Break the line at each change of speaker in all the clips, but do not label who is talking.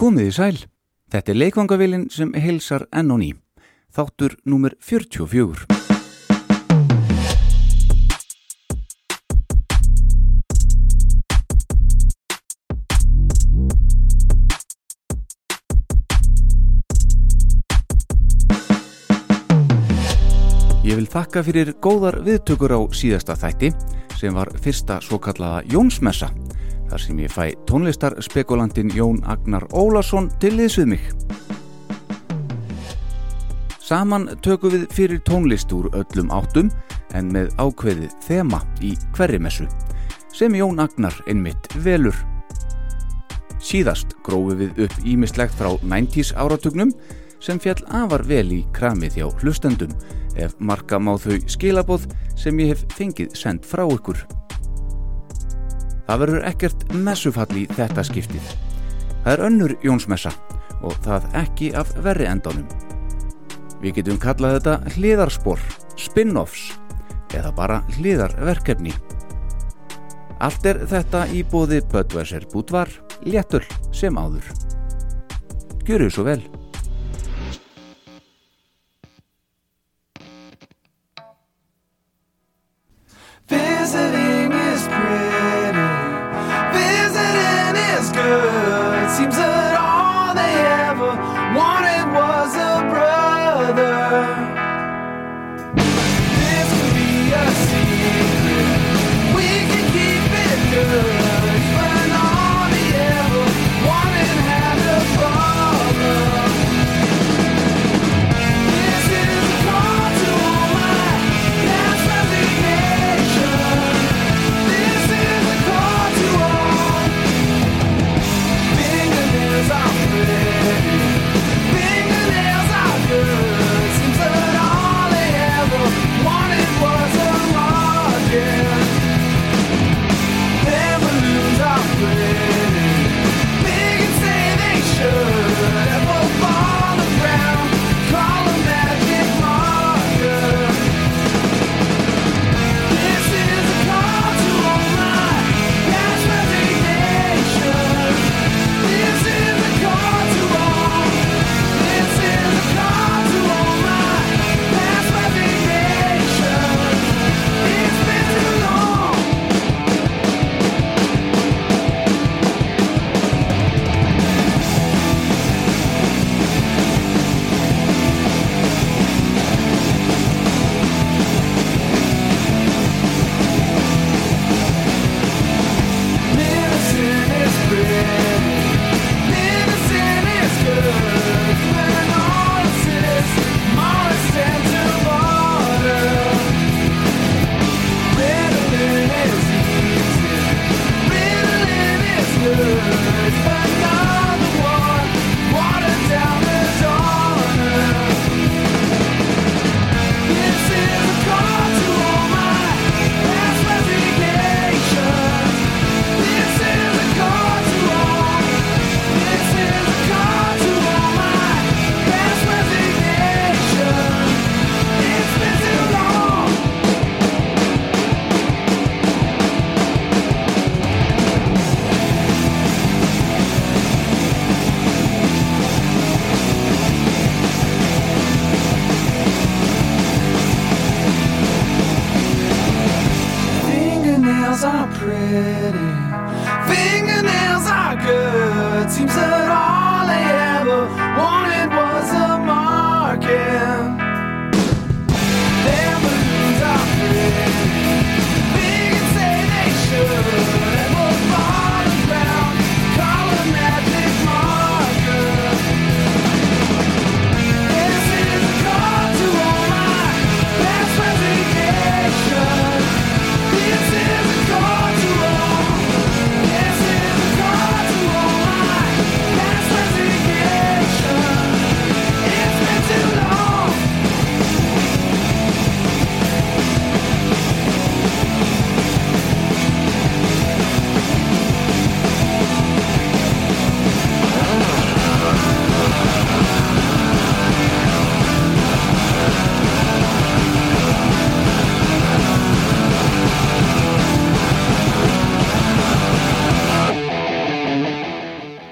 Komiði sæl, þetta er leikvangavilin sem heilsar enn og ný. Þáttur númer 44. Ég vil þakka fyrir góðar viðtökur á síðasta þætti sem var fyrsta svo kallaða Jónsmessa þar sem ég fæ tónlistarspekulantin Jón Agnar Ólason til liðs við mig. Saman tökum við fyrir tónlist úr öllum áttum en með ákveðið þema í hverri messu sem Jón Agnar einmitt velur. Síðast grófum við upp ímislegt frá 90s áratugnum sem fjall afar vel í kramið hjá hlustendum ef marka má þau skilaboð sem ég hef fengið send frá ykkur. Það verður ekkert messufall í þetta skiptið. Það er önnur Jónsmessa og það ekki af verri endanum. Við getum kallað þetta hliðarspor, spin-offs eða bara hliðarverkefni. Allt er þetta í bóði Böttvæsir Bútvar, léttul sem áður. Gjöru svo vel.
Visiting good. Seems that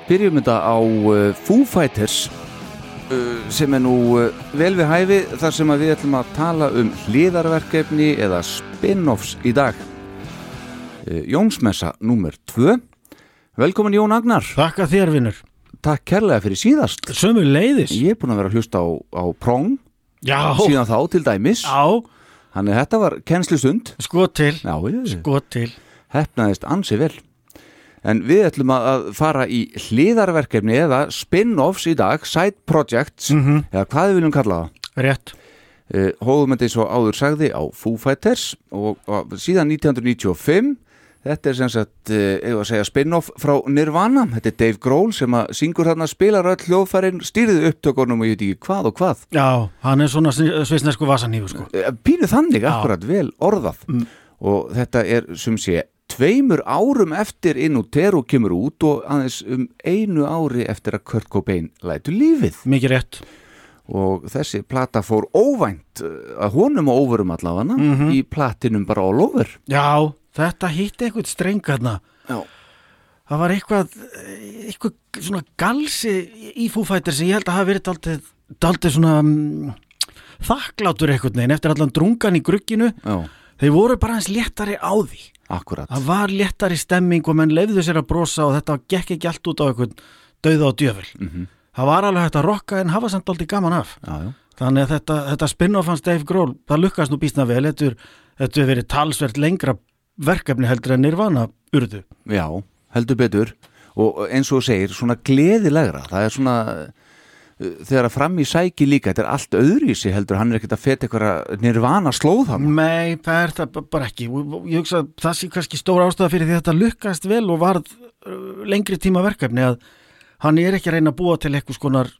byrjum þetta á uh, Foo Fighters uh, sem er nú uh, vel við hæfi þar sem að við ætlum að tala um hliðarverkefni eða spin-offs í dag. Uh, Jónsmessa nummer 2 Velkomin Jón Agnar.
Þakka þér vinnur
Takk kærlega fyrir síðast.
Sömu leiðis
Ég er búin að vera að hlusta á, á prong.
Já,
síðan þá til dæmis.
Já,
Þannig að þetta var kennslustund
sko til.
Já, ég
Sko til.
Hefnaðist ansi vel en við ætlum að fara í hliðarverkefni eða spin-offs í dag side projects.
Mhm.
eða hvað við viljum kalla það?
Rétt.
Uh, hóðum þetta eins og áður sagði á Foo Fighters og, og síðan 1995 þetta er sem sagt eða að segja spin-off frá Nirvana. Þetta er Dave Grohl sem að syngur þarna spilar öll hljóðfærin, stýrði upptökunum og ég veit ekki hvað og hvað.
Já, hann er svona svisnesku vasanýfu sko.
Eh, pínu þannig,
Já.
akkurat vel orðað.
Mm.
og þetta er sem sé tveimur árum eftir inn og teru kemur út og aðeins um einu ári eftir að Kurt Cobain lætu lífið.
Mikið rétt.
Og þessi plata fór óvænt eh, að honum og óverum allavega
Mhm.
í platinum bara all over.
Já, þetta hitti eitthvað streng hérna
Já.
Það var eitthvað eitthvað svona galsi í fúfættir sem ég held að hafa verið daldið, daldið svona mm, þakklátur eitthvað neginn eftir allan drungan í grugginu.
Já,
þeir voru bara eins léttari á því.
Akkurat.
Það var léttari stemming og menn leifðu sér að brosa og þetta gekk ekki allt út á eitthvað dauða og djöful.
Mm
það var alveg hægt að rokka en hafa samt aldrei gaman af.
Já, já,
þannig að þetta, þetta spin-off hans Dave Grohl það lukkast nú býstna vel. Þetta hefur verið talsvert lengra verkefni heldur en Nirvana urðu.
Já, heldur betur. Og eins og segir, svona gleðilegra. Það er svona þegar að fram í sæki líka, þetta er allt öðruvísi heldur, hann er ekkert að feta eitthvað nirvana slóð hann
Nei, það er það ba- bara ekki. Ég hugsa að það sé kannski stóra ástæða fyrir því að þetta lukkast vel og varð uh, lengri tíma verkefni að hann er ekki að reyna að búa til eitthvað skonar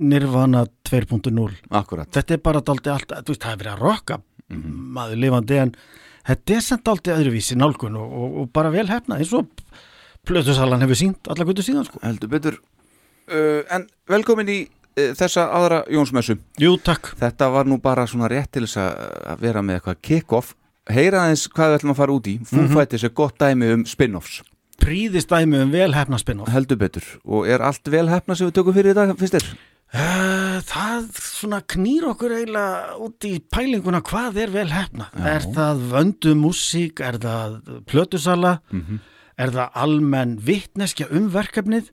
Nirvana 2.0
Akkurat,
þetta er bara allt, þú veist, það er verið að rokka
Mhm.
maður lifandi en þetta er samt daldi öðruvísi nálgun og, og, og bara vel hefna eins og Plötusalan hefur sínt alla gutu síðan sko.
heldur betur. Uh, En velkomin í þessa aðra Jónsmessu
Jú, takk.
Þetta var nú bara svona rétt til þess að vera með eitthvað kick-off Heyra aðeins hvað við ætlum að fara út í Foo
Mhm.
Fighters er gott dæmi um spin-offs
Príðist dæmi um vel hefna spinn
Heldur betur Og er allt vel hefna sem við tökum fyrir í dag, finnst þér?
Uh, það svona knýr okkur eiginlega út í pælinguna hvað er vel hefna.
Já.
Er það vöndu músík, er það plötusala,
Mm
er það almenn vittneskja um verkefnið?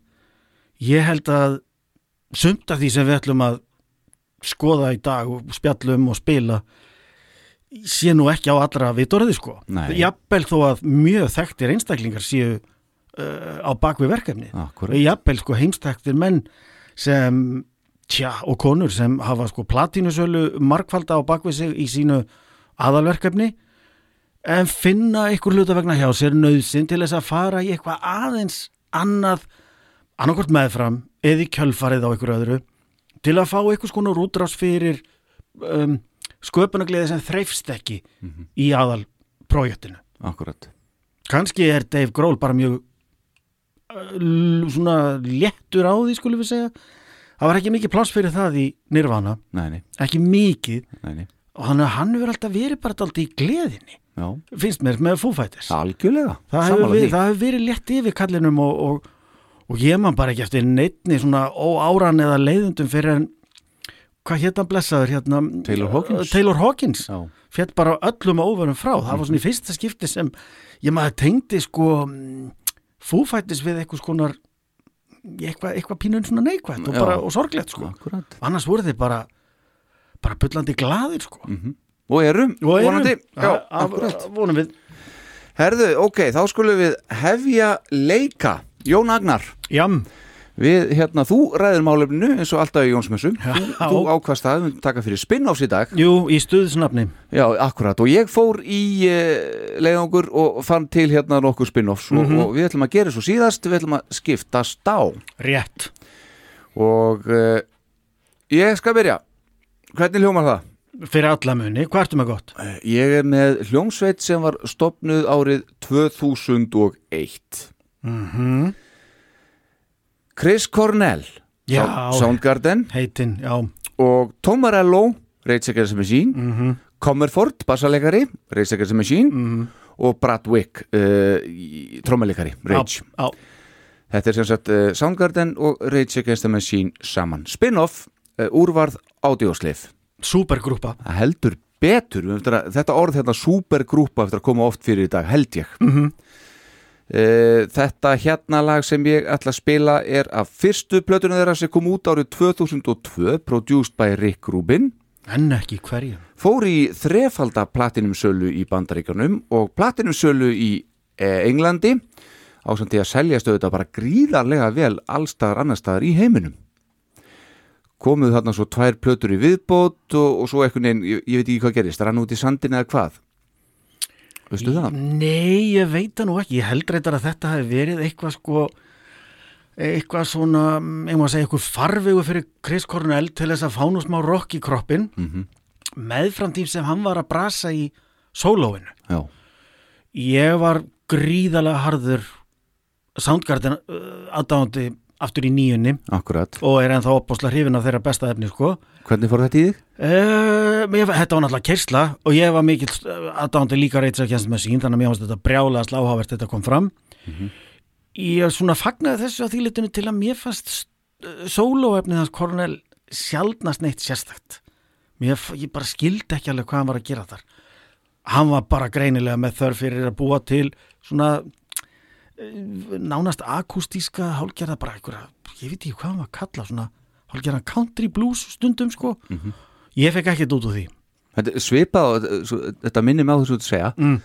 Ég held að sumt af því sem við ætlum að skoða í dag og spjallum og spila sé nú ekki á allra vitorði sko. Jafnvel þó að mjög þekktir einstaklingar séu uh, á bakvið verkefnið.
Akkurat
jafnvel sko heimstæktir menn sem, tja, og konur sem hafa sko platínusölu markfalda á bakvið sig í sínu aðalverkefni en finna ykkur hluta vegna hjá sér nöðsinn til þess að fara í eitthvað aðeins annað annarkvort meðfram eða í kjölfarið á ykkur öðru til að fá ykkur skonu rútrás fyrir um, sköpunagliði sem þreifst ekki í aðal projektinu
Akkurat
kannski er Dave Grohl bara mjög uh, svona léttur á því skulum við segja. Það var ekki mikið pláss fyrir það í Nirvana.
Nei, nei,
ekki mikið.
Nei, nei.
Og hann, hann hefur alltaf verið bara alltaf í gleðinni
Já,
finnst mér með Fighters.
Algjörlega.
Það hefur, verið, hefur verið létt yfir kallinum og, og, og ég man bara ekki eftir neittni svona óáran eða leiðundum fyrir en hvað hann blessaður hérna
Taylor Hawkins.
Taylor Hawkins. Fjall bara öllum óverum frá. Það var svona í fyrsta skipti sem ég maður tengdi sko fúfættis við eitthvað skonar eitthvað, eitthvað pínun svona neikvætt og, bara, og sorglegt sko.
Akkurat.
Annars voru þeir bara bara bullandi glaðir sko.
Mm Og erum,
og erum-
vonandi. Já,
A- a-
akkurat.
vonum við.
Herðu, ok, þá skulum við hefja leika Jón Agnar.
Jam,
Við, hérna, þú ræðir málefninu eins og alltaf í Jónsmessu.
Já.
Þú, þú ákvast myndum taka fyrir spin-offs í dag.
Jú, í stuðsnafni.
Já, akkurat, og ég fór í uh, leiðangur og fann til hérna nokkuð spin-offs og,
Mhm.
og við ætlum að gera svo síðast Við ætlum að skiptast á
rétt.
Og uh, ég skal byrja. Hvernig hljómar það?
fyrir alla muni, hvað ertu með gott?
Eh, Ég er með hljómsveit sem var stopnuð árið 2001
Mm
Chris Cornell
Já.
Sound- Soundgarden
heitin, já
og Tom Morello Rage Against the Machine
mm
Comerford, bassalegari Rage Against the Machine
-hmm.
og Brad Wick uh, trommalegari, Rage
já,
Þetta er sem sagt uh, Soundgarden og Rage Against the Machine saman. Spin-off uh, úrvarð ádióslif.
Supergrúpa
heldur betur, þetta orð hérna supergrúpa eftir að koma oft fyrir í dag, held ég.
Mhm.
Uh, þetta hérna lag sem ég ætla að spila er af fyrstu plötunum þeirra sem kom út árið 2002, produced by Rick Rubin.
En ekki hverjum.
Fór í þrefalda platinumsölu í bandaríkjunum og platinumsölu í eh, Englandi ásamt því að selja stöðu bara gríðarlega vel allstaðar annar staðar í heiminum. Komuð þarna svo tvær plötur í viðbót og, og svo eitthvað neinn, ég, ég veit ekki hvað gerist rann út í sandin eða hvað veistu það?
Nei, ég veit það nú ekki Ég held reyndar að þetta hefði verið eitthvað sko eitthvað svona, ég má segja, eitthvað farvegu fyrir Chris Cornell til þess að fá nú smá rock í kroppin
Mm
meðfram tím sem hann var að brasa í sólóinu.
Já,
Ég var gríðalega harður Soundgarden uh, aðdáðandi aftur í nýjunni
akkurat
og er ennþá opbásla hrifin af þeirra besta efni sko.
Hvernig fór þetta í þig?
Uh, ég, þetta var náttúrulega kersla og ég var mikill aðdáðandi líka reyts að kjænst með sín þannig að mér fannst þetta brjálega sláhávert þetta kom fram. Ég svona fagnaði þessu á þýlitinu til að mér fannst uh, sólóefnið hans Cornell sjaldnast neitt sérstakt. Mér, ég bara skildi ekki alveg hvað hann var að gera þar. Hann var bara greinilega með þörf fyrir að búa til svona eh, nánast akústíska hálgerða bara einhverja, ég veit ekki hvað að kalla svona hálgerða country blues stundum sko. Ég fekk ekkert út úr því.
Þetta svipað, eh, þetta minnir mig á þessu að segja
Mm.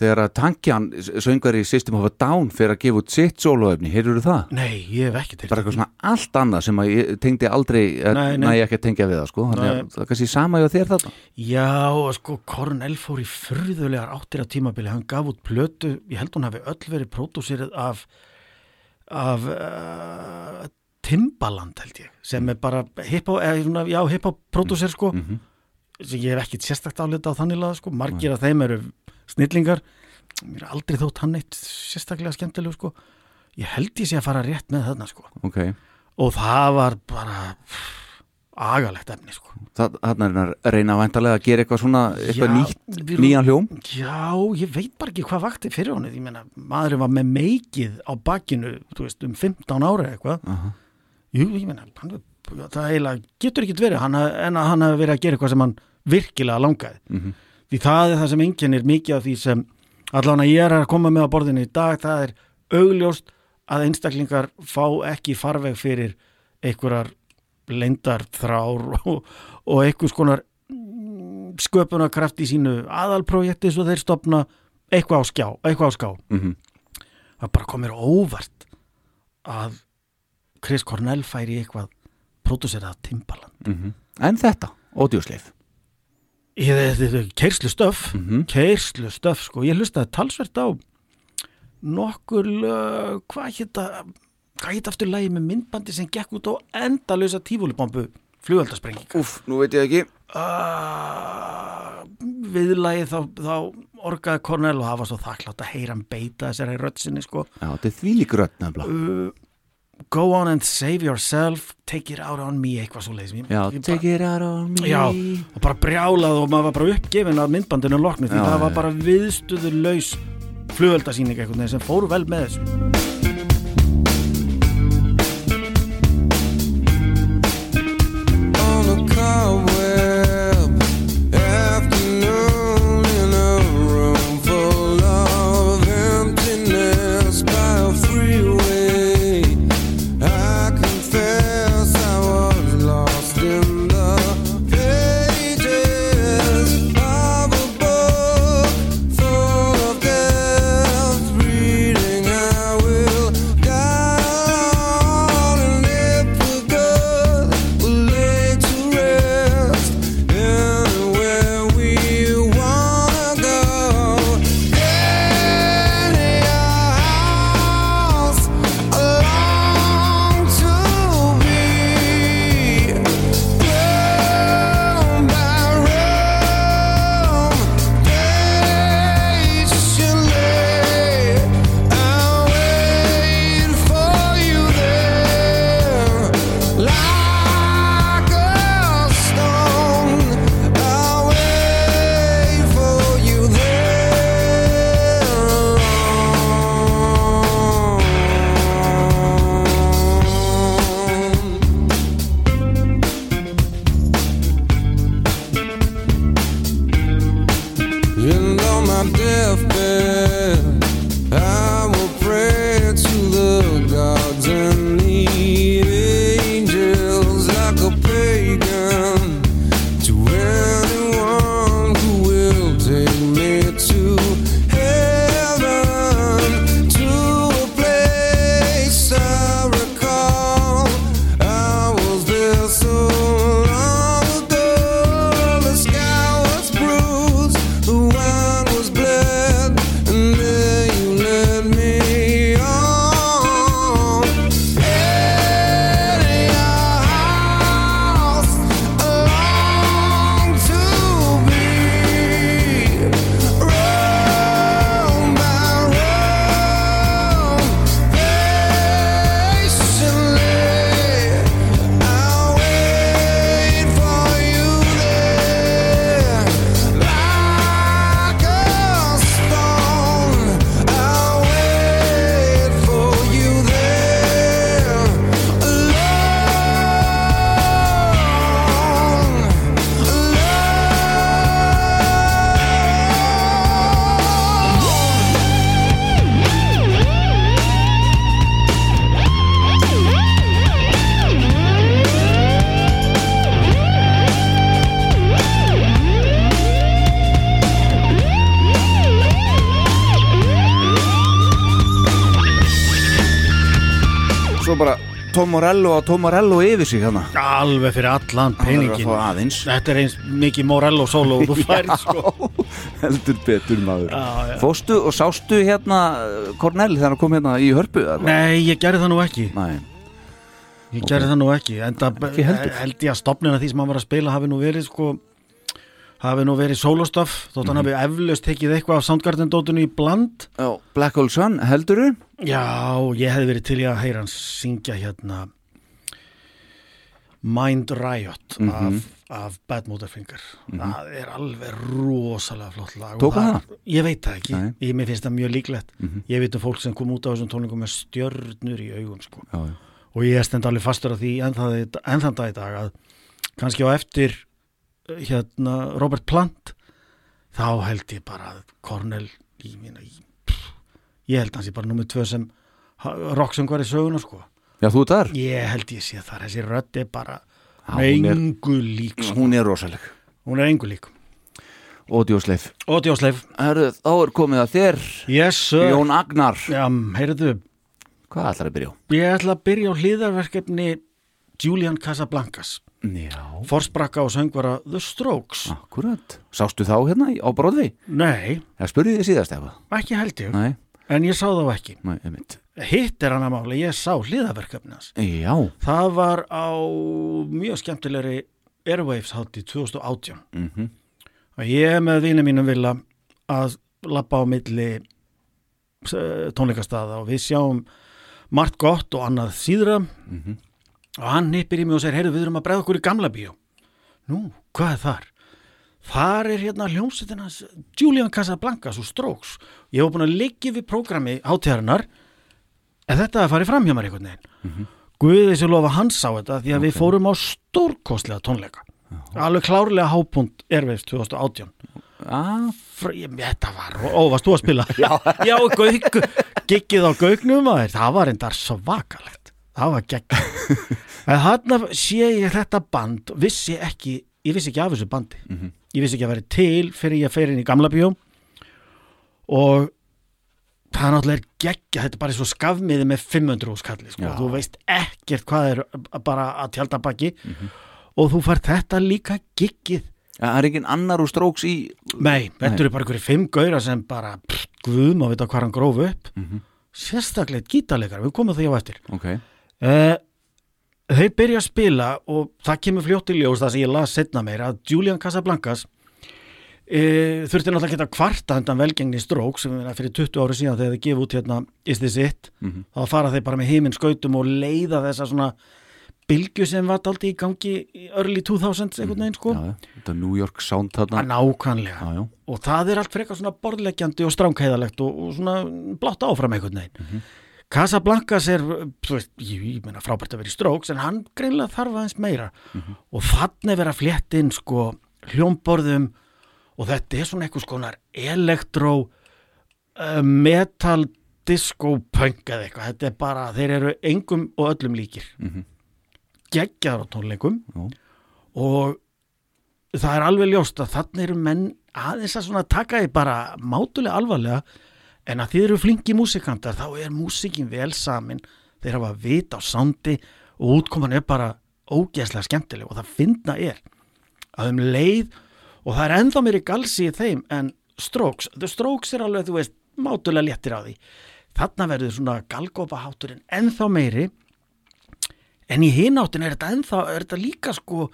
Þegar að tankjan söngari System of a Down fyrir að gefa út sitt sólóefni, heyrður það?
Nei, ég hef ekki til
bara eitthvað svona allt annað sem að ég tengdi aldrei
nei.
næ ekki að tengja við það sko. Þannig að það kannski sama hjá þér þarna.
Já, og sko, Cornell fór í furðulegar áttir á tímabili, hann gaf út plötu, ég held hún hafi öll verið pródúsirið af af uh, Timbaland held ég, sem er bara hip-hop, eða svona, já, hip-hop pródúsir sko,
Mhm.
sem ég hef ekkit sérstakt álita á þannig laða sko, margir af þeim eru snillingar, mér er aldrei þótt hann eitt sérstaklega skemmtilegu sko, ég held ég sé að fara rétt með þarna sko,
ok,
og það var bara pff, agalegt efni sko.
hann að reyna væntalega að gera eitthvað svona eitthvað
Já,
nýtt,
við-
nýjan hljóm.
Já, ég veit bara ekki hvað vakti fyrir honum. Ég meina, maðurinn var með meikið á bakinu, þú veist, um 15 ára eitthvað,
Aha.
jú, ég hann, það eiginlega getur ekki verið. Hann, en að hann hafi verið að gera eitthvað sem hann virkilega langaði,
Mhm.
Því það er það sem einkennir mikið af því sem allan að ég er að koma með á borðinu í dag, það er augljóst að einstaklingar fá ekki farveg fyrir einhverjar leyndar þrár og, og einhvers konar mm, sköpunarkraft í sínu aðalprojekti svo þeir stopna eitthvað á skjá, eitthvað á ská
Mhm.
það bara komir óvart að Chris Cornell færi eitthvað pródúserað Timbaland
Mhm. en þetta,
er keirslu stöf
Mhm.
keirslu stöf sko, ég hlustaði talsvert á nokkur lög, hvað hétta hvað hétta aftur lagi með myndbandi sem gekk út á endalösa tífúlibombu flugöldasprenginga
Úf, nú veit ég ekki.
Uh, viðlagi þá, þá orgaði Cornell og það var svo þakklátt að heyra hann beita þessari röddsinni sko.
Já, þetta er rödd nefnilega.
Uh, go on and save yourself take it out on me, eitthvað svo leiðis
take it out on me.
Já, og bara brjálað og maður var bara uppgefin af myndbandinu loknu því
Já,
það var bara viðstuður laus flugöldasýning eitthvað sem fóru vel með þessu
Morello á Tom Morello yfir sig hérna
alveg fyrir allan
að
peningin þetta er eins mikið Morello solo og þú færð sko
heldur betur maður
Já, já.
Fóstu og sástu hérna uh, Cornell þegar hann kom hérna í hörpu
nei, ég gerði það nú ekki
Nei.
ég gerði það nú ekki en það
heldur.
held ég að stopnina því sem hann var að spila hafi nú verið sko hafi nú verið solostoff þótt
Mhm.
hann hafi eflaust tekið eitthvað af Soundgarden-dótinu í bland
Já, Black Hole Sun, heldurðu?
Já, ég hefði verið til í að heyra hans syngja hérna Mind Riot
Mhm.
af, af Bad Motorfinger það er alveg rosalega flott lag og
Tók hann
það? Ég veit það ekki, ég, mér finnst það mjög líklegt
Mhm.
ég veit um fólk sem kom út á þessum tónlingum með stjörnur í augum sko.
Já, já.
og ég stend alveg fastur af því enn þann dag í dag að kannski á eftir hérna Robert Plant þá held ég bara að Cornell í mína í, ég held hans ég bara nummið tvö sem rocksöngvar í söguna sko.
Já, þú ert þar?
ég held ég sé þar, þessi rödd er bara
er-
engu lík sko.
Hún er rosaleg.
Hún er engu lík.
Ódjósleif.
Og Djósleif,
Herru, þá er komið að þér
yes
Jón Agnar.
Já, heyrðu,
Hvað ætlar að byrja á?
ég ætla að byrja á hlýðarverkefni Julian Casablancas.
Já.
Forsprakka og söngvara The Strokes.
Akkurat. Sástu þá hérna á bróði?
nei,
Já, spurði þið síðast eitthvað.
Ekki held ég.
Nei,
en ég sá þá ekki.
Nei,
hitt er hann að máli, ég sá hlýðarverkefni hans.
Já.
Það var á mjög skemmtilegri Airwaves hátti 2018
mm
og ég með vinið mínum vilja að lappa á milli tónleikastaða og við sjáum margt gott og annað síðra.
Mhm.
og hann í mig og segir, heyrðu við erum að bregða okkur í gamla bíó. Nú, hvað er þar? Þar er hérna hljómsveitina Julian Casablancas og Strokes. Ég var búin að liggja við prógrami hátíðarinnar. En þetta er farið fram hjá mér einhvern veginn. Guði þessi lofa hans sá þetta því að við fórum á stórkostlega tónleika. Alveg klárlega hápunt Airwaves 2018
ah,
þetta var, ó, varst þú að spila? Já, já gauk, giggið á gaugnum aðeir, það var endar svakalegt. Það var gegg en þarna sé ég þetta band vissi ekki, ég vissi ekki af þessu bandi.
Mhm.
Ég vissi ekki að vera til fyrir ég fer inn í gamla bíó. Og það er náttúrulega geggja, þetta er bara svo skafmiði með 500 úrskalli, sko,
Já.
þú veist ekkert hvað er bara að tjálta baki. Og þú fær þetta líka giggið.
Það er engin annar úr stróks í
Nei, þetta eru bara einhverju fimm gauðra sem bara, guðum að vita hvað hann gróf upp.
Mhm.
sérstaklega gítarleikar, við komum því á eftir.
Ok.
Uh, þeir byrja að spila og það kemur fljótt í ljós það sem ég las setna meir að Julian Casablancas uh, þurfti náttúrulega að geta kvarta undan velgengni strók sem er fyrir 20 ári síðan þegar þeir gefa út hérna Is This It?
Mhm.
þá fara þeir bara með heiminn skautum og leiða þessa svona bylgju sem var daldi í gangi early 2000s einhvern veginn sko.
Já, já. Þetta New York Sound þarna.
Nákvæmlega.
Já, já.
Og það er allt frekar svona borðleggjandi og stránkæðalegt og, og svona blátt áfram einhvern veginn Casablancas er, þú veist, ég, ég meina frábært að vera í stróks en hann greinlega þarf aðeins meira. Og þannig vera flétt inn sko hljómborðum og þetta er svona eitthvað skonar elektró uh, metal disco punk eða eitthvað, þetta er bara þeir eru engum og öllum líkir.
Mhm.
geggjaðar á tónleikum.
Já.
og það er alveg ljóst að þannig eru menn aðeins að svona taka því bara mátulega alvarlega en að þið eru flinki músikantar þá er músikin vel samin. Þeir hafa vit á sándi og útkoman er bara ógeðslega skemmtileg og það finna er að um leið og það er ennþá meiri galsi í þeim en Strokes, The Strokes er alveg þú veist mátulega léttir á því. Þarna verður svona galgópa hátturinn ennþá meiri. En í hináttin er þetta ennþá er þetta líka sko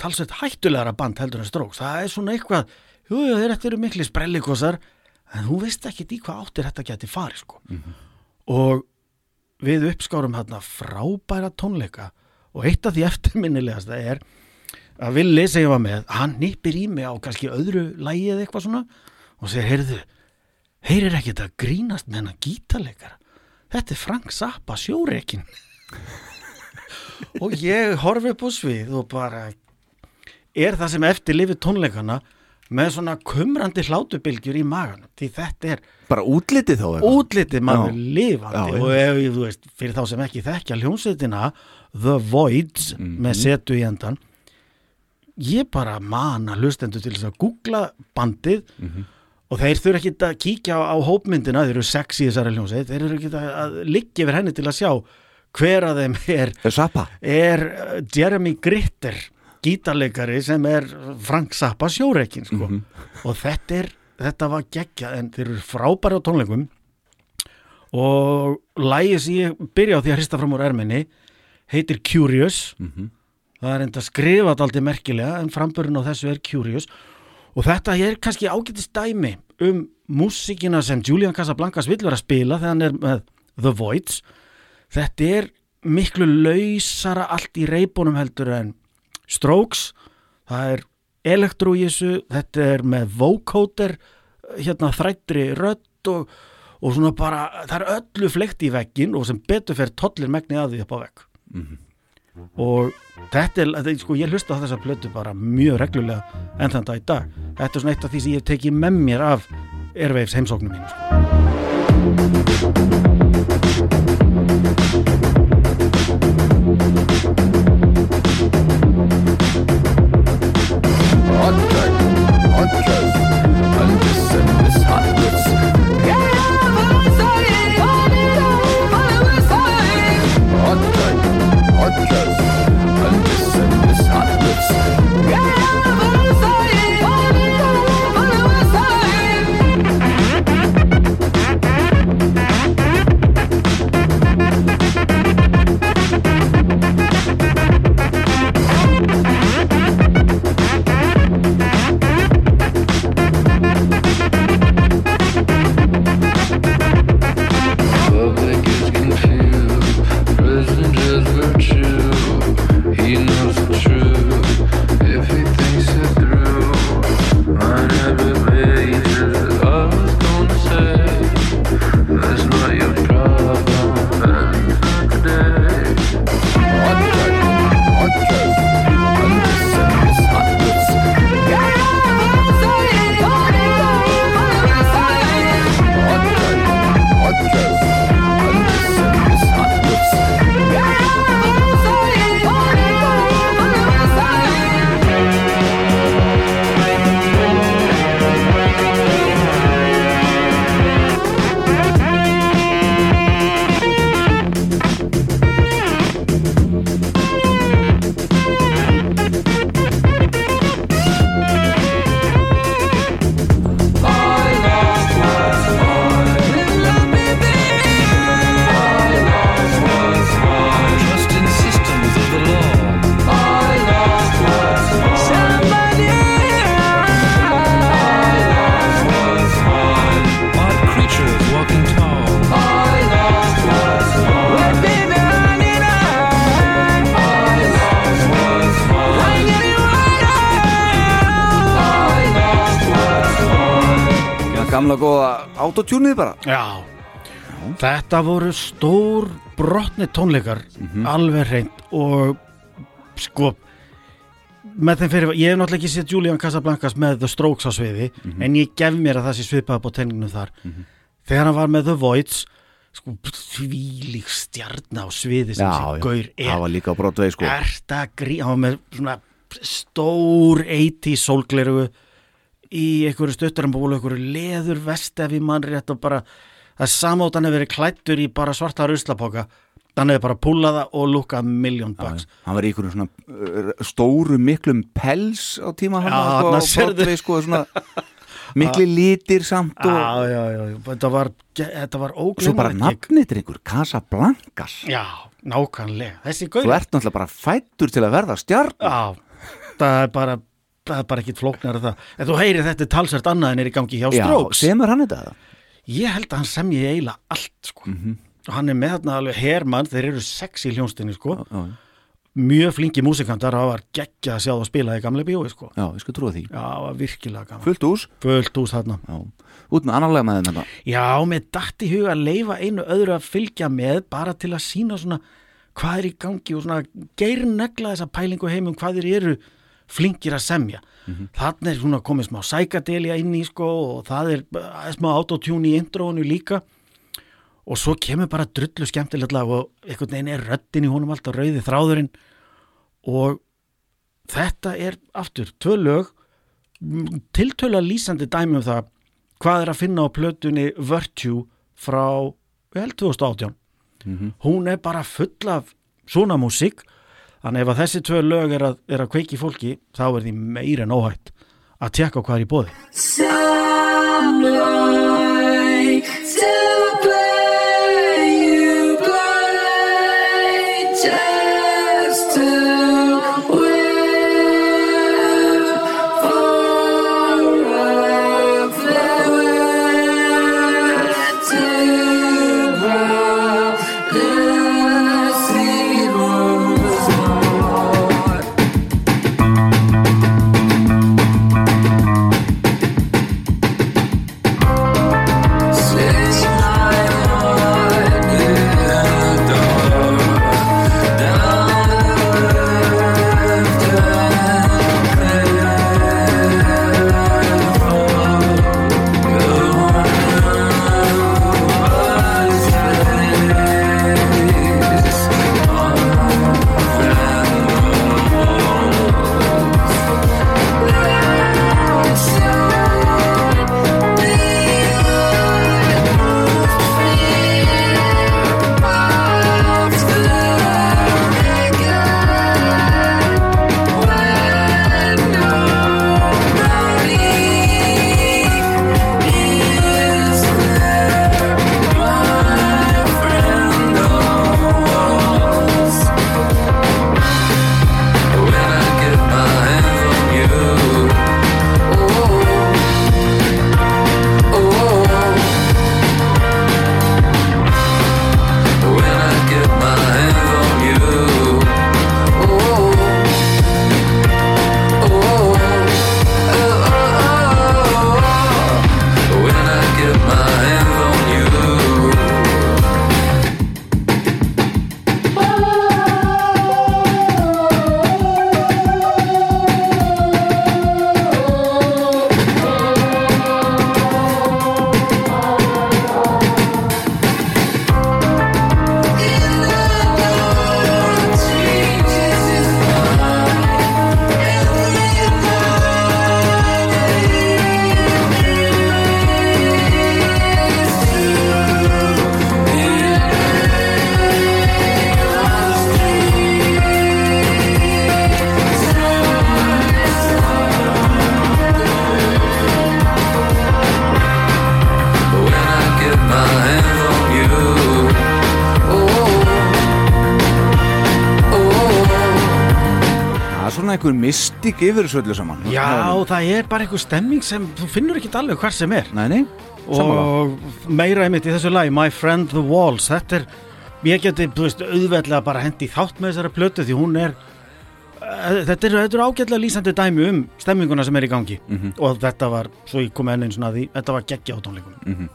talsveit hættulegra band heldur en Strokes. Það er svona eitthvað, jú, þeir eru mikli sprellikosar, en þú veist ekki í hvað áttir þetta geti farið sko. Og við uppskárum hérna frábæra tónleika og eitt af því eftirminnilegasta er að Villi sem ég var með, hann nippir í mig á kannski öðru lægi eða eitthvað svona og segir, heyrðu, heyrir ekki þetta grínast með hennar gítarleikara? Þetta er Frank Zappa sjóreikin og ég horfi upp á svið og bara er það sem eftir lifið tónleikana með svona kumrandi hlátubilgjur í magan því þetta er
Bara útlitið þá eitthvað
útlitið maður
Já.
lifandi
Já,
og ef, þú veist, fyrir þá sem ekki þekkja hljómsveitina The Voids
Mhm.
með setu í endan ég bara mana hlustendur til að googla bandið
Mhm.
og þeir þurfa ekki að kíkja á, á hópmyndina þeir eru sex í þessari hljómsveit þeir eru ekki að, liggja yfir henni til að sjá hver að þeim er, er uh, Jeremy Gritter gítarleikari sem er Frank Zappa sjóreikin sko.
Mhm.
og þetta er þetta var geggja en þeir eru frábæri á tónleikum og lægið sem ég byrja á því að hrista fram úr erminni heitir Curious
Mhm.
það er enda skrifað aldrei merkilega en framburinn á þessu er Curious og þetta er kannski ágætist dæmi um músíkina sem Julian Casablancas vill vera að spila þegar hann er með The Voids þetta er miklu lausara allt í reybunum heldur en Strokes það er elektro í þessu þetta er með vocoder hérna þrættri rödd og, og svona bara, það er öllu flekt í veggin og sem betur fer tollir megni að því upp á vegg. Og þetta er, þetta, er, sko, ég hlusta á þessa plötu bara mjög reglulega enn þann dag í dag. Þetta er svona eitt af því sem ég hef tekið með mér af Airwaves heimsóknum mínu sko.
Góða autotúnið bara.
Já, þetta voru stór brotni tónleikar alveg hreint og sko með þeim fyrir, ég hef náttúrulega ekki séð Julian Casablancas með The Strokes á sviði en ég gef mér að það sé svipað på tenninginu þar. Þegar hann var með The Voids sko þvílík stjarn á sviði sem
já,
gaur er.
Það var líka á brotvegi sko.
Ert að grí hann var með svona stór 80 sólgleru í einhverju stuttarambúlu, einhverju leður vest ef ég mann rétt og bara það er samátt hann hefur verið klættur í bara svarta ruslapoka. Hann hefur bara púlaða og lúkað miljón bucks.
hann var í einhverjum svona uh, stóru miklum pels á tíma hann
Já,
á. Broadway, sko, svona mikli litir samt og
já, já, þetta var var
svo bara nafnið drengur Casablancas.
Já, nákvæmlega,
þú ert náttúrulega bara fættur til að verða stjarn
já, það er bara það er bara ekkit flóknar það. En þú heyrir þetta er talsvert annað en er í gangi hjá
já,
Strokes.
semur hann þetta
Ég held að hann semji eiginlega allt sko. og hann er með þarna alveg hermann, þeir eru sex í hljónstinni sko.
já, já,
mjög flinki músikantar það var geggja að sjá það spila í gamle bíói sko.
já, ég skal trúa því.
Já, það var virkilega gaman.
Fullt hús?
Fullt hús þarna.
Já. út með annarlega með þetta
já, með datt í huga að leifa einu öðru að fylgja með bara til að sína svona hvað er í gangi og svona geirnegla þessa pælingu heimum hvað þeir eru flinkir að semja. Þannig er svona komið smá sækadelja inn í sko og það er smá autotune í intróinu líka. Og svo kemur bara drullu skemmtilegt lag og einhvern veginn er röddin í honum alltaf rauði þráðurinn. Og þetta er aftur tvö lög tiltölu lýsandi dæmi um það hvað er að finna á plötunni Virtue frá vel 2018 hún er bara full af svona músík þannig ef að þessi tvö lög er að, er að kveiki fólki þá er því meira en óhætt að tjekka hvað er í bóði
einhver mystik yfir þessu öllu saman.
Já, það er bara einhver stemming sem þú finnur ekki alveg hvar sem er.
Nei, nei, sammála.
Og meira einmitt í þessu lagi My Friend the Walls þetta er, ég geti, þú veist, auðveldlega bara hendi þátt með þessari plötu því hún er eh, þetta er, þetta er ágætlega lýsandi dæmi um stemminguna sem er í gangi.
Mhm.
og þetta var, svo ég kom enn einn svona að því þetta var geggja á tónleikunum.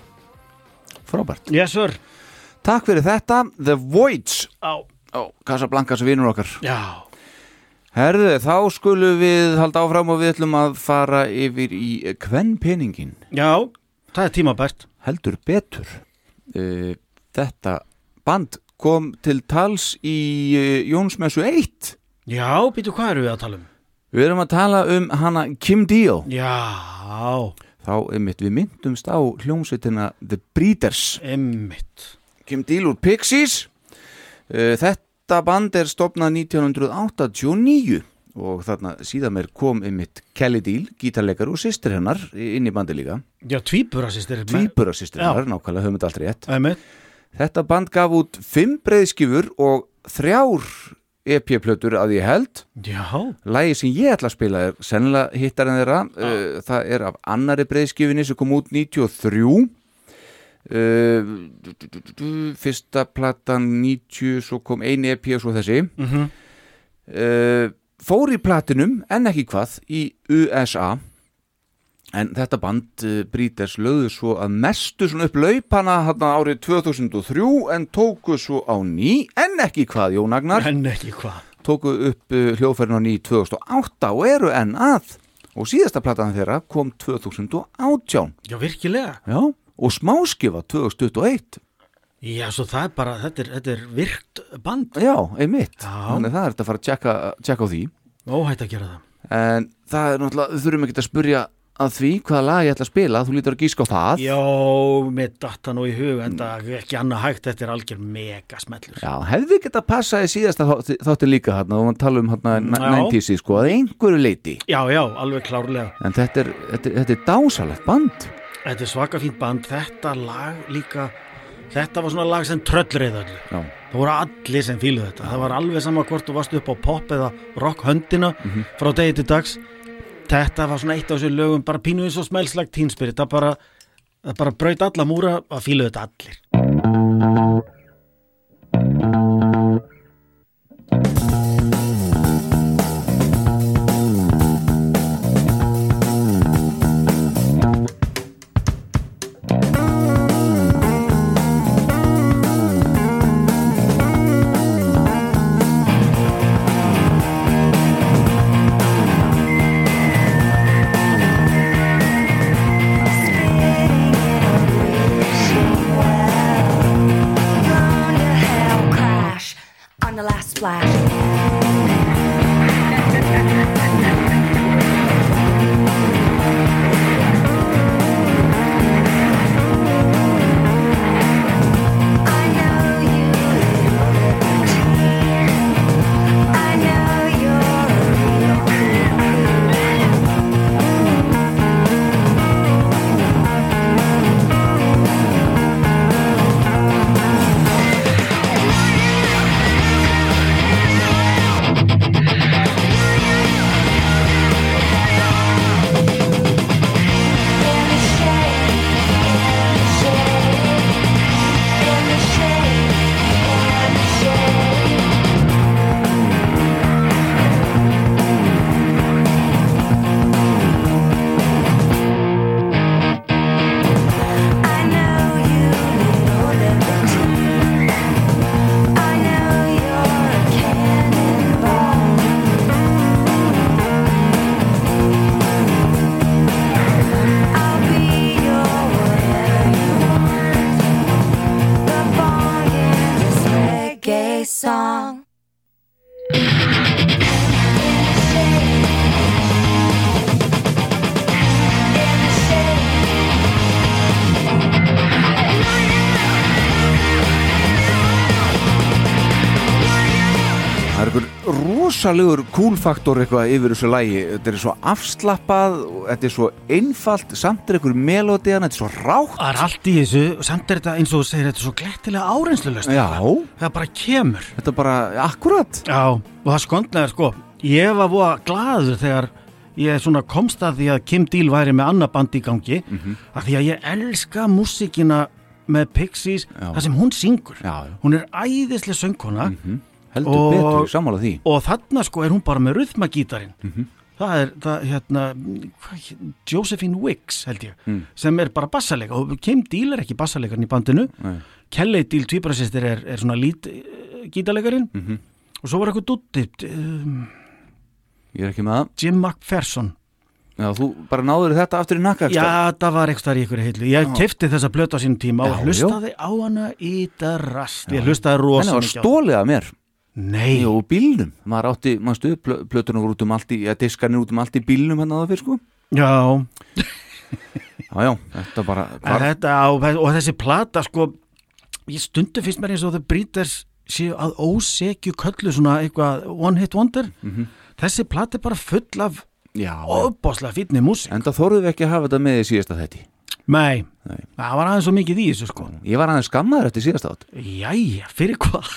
Frábært.
Yes sir.
Takk fyrir þetta, The Voids.
Á,
Ó, Casablancas vinur okkar.
Já,
Herðu, þá skulum við halda áfram og við ætlum að fara yfir í kvennpeningin
já, það er tímabært.
Heldur betur. Uh, Þetta band kom til tals í uh, Jónsmessu 1
Já, býtu hvað eru við að tala um?
Við erum að tala um hana Kim Deal.
Já,
Þá einmitt við myndumst á hljómsveitina The Breeders.
Emmitt
Kim Deal úr Pixies. Uh, Þetta band er stopnað 1989 og þarna síðan mér kom einmitt Kelly Deal, gítarleikar og sýstir hennar inn í bandi líka.
Já, tvíburasistir
Tvíbura sýstir
Já.
hennar, nákvæmlega höfum þetta allt rétt.
Emmitt
Þetta band gaf út fimm breiðskifur og þrjár EP-plötur að ég held.
Já,
Lægi sem ég ætla að spila er sennilega hittar en þeirra uh, Það er af annari breiðskifinni sem kom út 93 Fyrsta platan 90 Svo kom ein EP og svo þessi.
Mhm.
Uh, Fór í platinum en ekki hvað í USA En þetta band uh, Breeders lögðu svo að mestu svona upp laupana hann árið 2003 en tóku svo á ný en ekki hvað Jónagnar
En ekki hvað.
Tóku upp hljóðferðin á ný 2008 og eru enn að. Og síðasta platan þeirra kom 2018
Já, virkilega.
Já, og smáskifa 2021
Já, svo það er bara, þetta er, þetta er virkt band.
Já, einmitt. Þannig það er þetta að fara að tjekka, tjekka á því.
Óhætt að gera það.
En það er náttúrulega, við þurfum ekki að spurja að því hvaða lag ég ætla að spila. Þú lítur að gíska á það.
Já, með datta nú í hug en það er ekki annað hægt, þetta er algjör mega smellur.
Já, hefði geta passað í síðasta þátti líka þarna. Og maður tala um hérna
Já.
90s sko, að einhverju leiti
Já, já, alveg klárlega.
En þetta er, þetta, er- þetta er dásalegt band
Þetta er svaka fínt band, þetta lag líka Þetta var svona lag sem
Já,
Það voru allir sem fíluð þetta. Það var alveg sama hvort þú varst upp á pop eða rock höndina frá degi til dags. Þetta var svona eitt af þessu lögum bara pínu eins og smælslag tínspirit Það bara, bara braut alla múra að fíluð þetta allir
rosalegur kúlfaktor eitthvað yfir þessu lægi þetta er svo afslappað þetta er svo einfalt, samt er einhver melódiðan, þetta er svo rátt.
Það er allt í þessu, samt er þetta eins og þú segir þetta er svo glettilega áreynslulöst
Já,
Það bara kemur.
Þetta er bara akkurat
Já, og það skondlega sko. Ég var voða glaður þegar ég svona komst að því að Kim Deal væri með annað band í gangi af því að ég elska músíkina með Pixies,
Já.
það sem hún syngur.
Já,
hún er æðislega söngkona
heldur
Og-
betur, sammála því.
og þarna sko er hún bara með rhythmagítarinn
Mhm.
það er það, hérna hvað Josephine Wicks held ég
Mm.
sem er bara bassalega og Kim Deal er ekki bassalegarinn í bandinu.
Nei.
Kelly Deal tvíbarasistir er, er svona lít gítalegarinn
Mhm.
og svo var eitthvað dutti um,
Ég er ekki með það.
Jim McPherson
Já, þú bara náður þetta aftur í nakka
Já, það var eitthvað í ykkur heitlu Ég kefti þessa blötu á sínum tíma
Já,
og hlustaði á hana í það rast Ég hlustaði
Henni
rosa
var stólið af mér
Nei,
Jú, bílnum, maður átti, maður stuð plötunum voru út um allt í, eða diskarnir út um allt í bílnum hann að það fyrir sko?
Já.
Já, já, þetta bara
þetta og þessi plata sko ég stundu finnst mér eins og The Breeders séu að ósekju köllu svona eitthvað one hit wonder.
Mhm.
þessi plata er bara full af
Já,
ofbáslega fítni músík.
En það við ekki að hafa þetta með í síðasta þetti
Nei,
Nei.
það var aðeins svo mikið í þessu sko.
Ég var aðeins skammaður eftir síðasta átt
Jæja, fyrir hvað?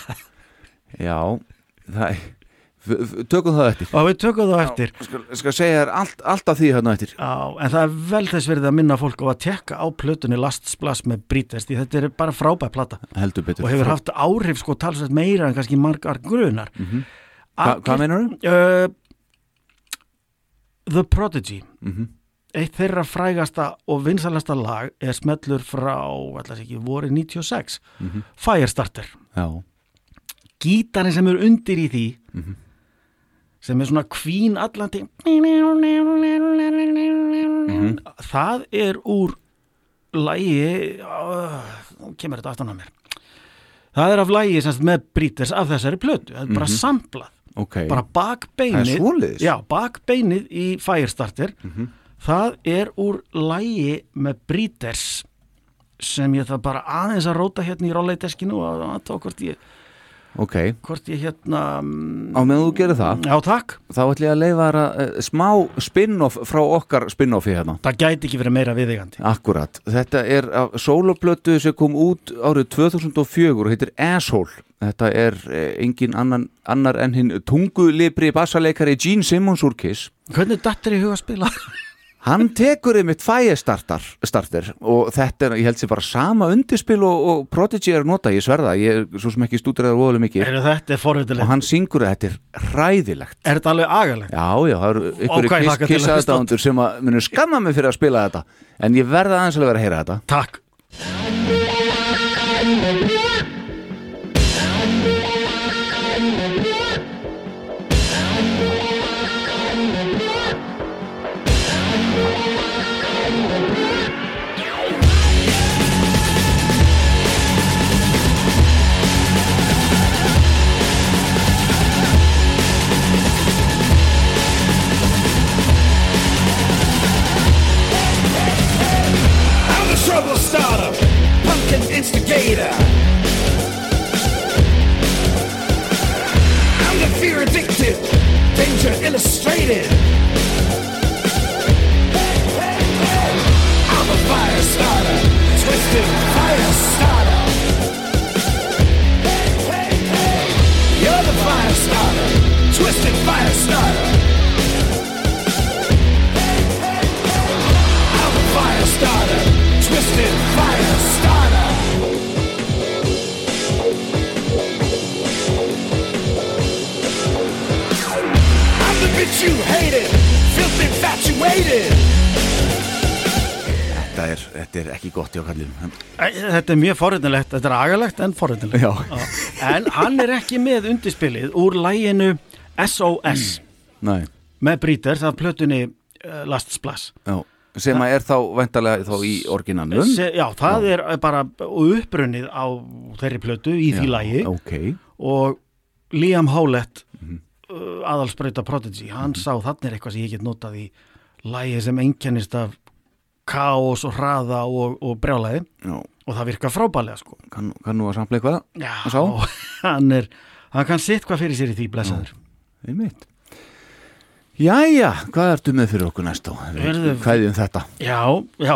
Já, það f- Tökum það eftir.
Og við tökum það eftir.
Skal, skal segja þér allt, allt af því hérna eftir.
Já, en það er vel þess verið að minna fólk á að tekka á plötunni Last Splash með Breeders því þetta er bara frábæð plata.
Heldur betur.
Og hefur haft áhrif sko talsvægt meira en kannski margar grunar.
Mhm. Hva, Hvað meinar þú?
Uh, The Prodigy.
Mhm.
eitt þeirra frægasta og vinsalasta lag er smellur frá allas ekki, voru 96
Mhm.
Firestarter.
Já,
gítarinn sem er undir í því
Mhm.
sem er svona kvín allandi
Mhm.
það er úr lægi kemur þetta aftan á mér. Það er af lægi sem sagt með bríters af þessari plötu, það er bara samplað
ok.
Bara bakbeinið. Já, bakbeinið í Firestarter.
Mhm.
það er úr lægi með Breeders sem ég það bara aðeins að róta hérna í rolleiteskinu og að tók hvort ég,
ok,
hvort ég hérna mm,
á meðan þú gerir það.
Já, takk,
þá ætlum ég að leifa þar að uh, smá spin-off frá okkar spin-offi hérna.
Það gæti ekki verið meira viðeigandi.
Akkurat, þetta er af sóloplötu sem kom út árið 2004 og heitir Asshole. Þetta er eh, engin annan, annar en hinn tungulibri bassaleikari Gene Simmons úr Kiss.
Hvernig dattir í huga að spila?
Hann tekur einmitt fæestartar starter og þetta er, ég held sér bara sama undirspil og, og Prodigy er nota, ég sverða ég er svo sem ekki stúdiraður voðalega mikið. Og hann syngur að þetta er hræðilegt.
Er þetta alveg agalegt?
Já, já, það eru ykkur
ég
kiss, kissaðdándur sem að munu skamma mig fyrir að spila þetta. En ég verða aðeins að vera að heyra þetta.
Takk
danger illustrated. I'm a fire starter, twisted fire starter. You're the fire starter, twisted fire starter. You hated, filth infatuated.
Þetta er, þetta er ekki gott hjá kallum
Æ, Þetta er mjög forvitilegt, þetta er agalegt en forvitilegt
Já,
En hann er ekki með undirspilið úr læginu SOS
næ,
með Breeders af plötunni uh, Last Splash.
Já. Sem að er þá vendarlega þá í orginanum
Se, Já, það er bara upprunnið á þeirri plötu í því lægi
Ok,
og Liam Howlett Uh, aðalsbreyta Prodigy, hann sá þannig er eitthvað sem ég get notað í lægi sem einkennist af kaos og hraða og, og brjálæði.
Já,
og það virkar frábælega sko.
Kann, kann nú að sampla eitthvað
Já,
Og sá?
hann er hann kann sitt hvað fyrir sér í því blessaður.
Jæja, hvað ertu með fyrir okkur næst?
Heyrðu-
Hvað um þetta?
Já, já,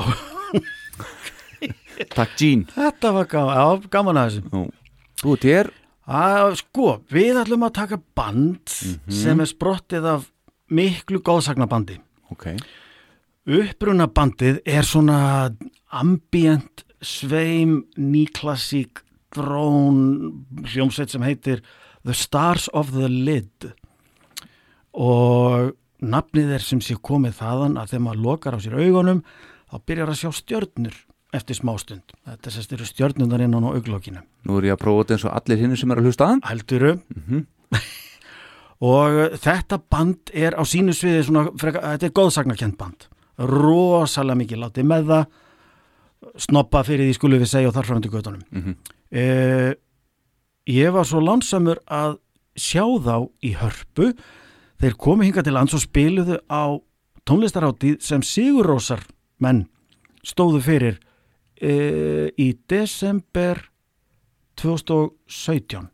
Takk Jean.
Þetta var gaman, já, gaman að þessu.
Nú, Þú ert hér
að, Sko, við ætlum að taka band sem er sprottið af miklu góðsagnabandi
Ok,
Uppruna bandið er svona ambient, sveim, nýklassík, drón, hljómsveit sem heitir The Stars of the Lid. Og nafnið er sem sé komið þaðan að þegar maður lokar á sér augunum þá byrjar að sjá stjörnur eftir smástund. Þetta sérst eru stjörnunar innan á auglokinu.
nú er ég að prófa þetta eins og allir hinn sem er að hlusta að
Helduru. og uh, þetta band er á sínu sviði svona, freka, þetta er góðsagnakent band rosalega mikið látið með það snoppa fyrir því skulum við segja og þar fram til göttunum
Mhm.
eh, ég var svo lánsamur að sjá þá í hörpu þeir komu hinga til lands og spiluðu á tónlistarháttið sem Sigurósar menn stóðu fyrir eh, í desember 2017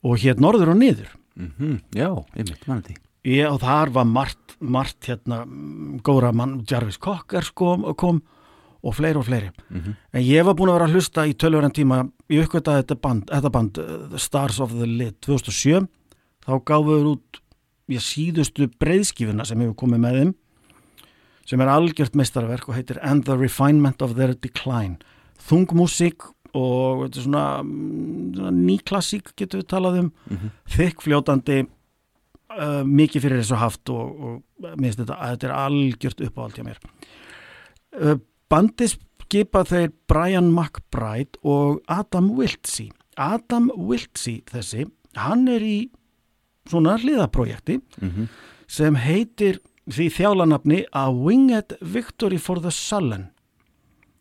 og hér norður og niður.
Mm Já, einmitt, mann því.
Ég, og þar var margt, margt hérna, mm, góðra mann, Jarvis Cocker kom, kom og fleiri og fleiri. En ég var búin að vera að hlusta í tölvöran tíma ég uppgötaði þetta band, þetta band uh, Stars of the Lid 2007 þá gáfuður út ég síðustu breyðskifuna sem hefur komið með þeim sem er algjört meistarverk og heitir And the Refinement of Their Decline. Þungmusík og þetta er svona, mm, svona nýklassík getur við talað um. Þykk fljótandi uh, mikið fyrir þessu haft og, og minnst þetta að þetta er algjört uppáhald hjá mér. Uh, bandið skipa þeir Brian McBride og Adam Wiltsey. Adam Wiltsey þessi hann er í svona hliðaprojekti sem heitir því þjálanafni A Winged Victory for the Sullen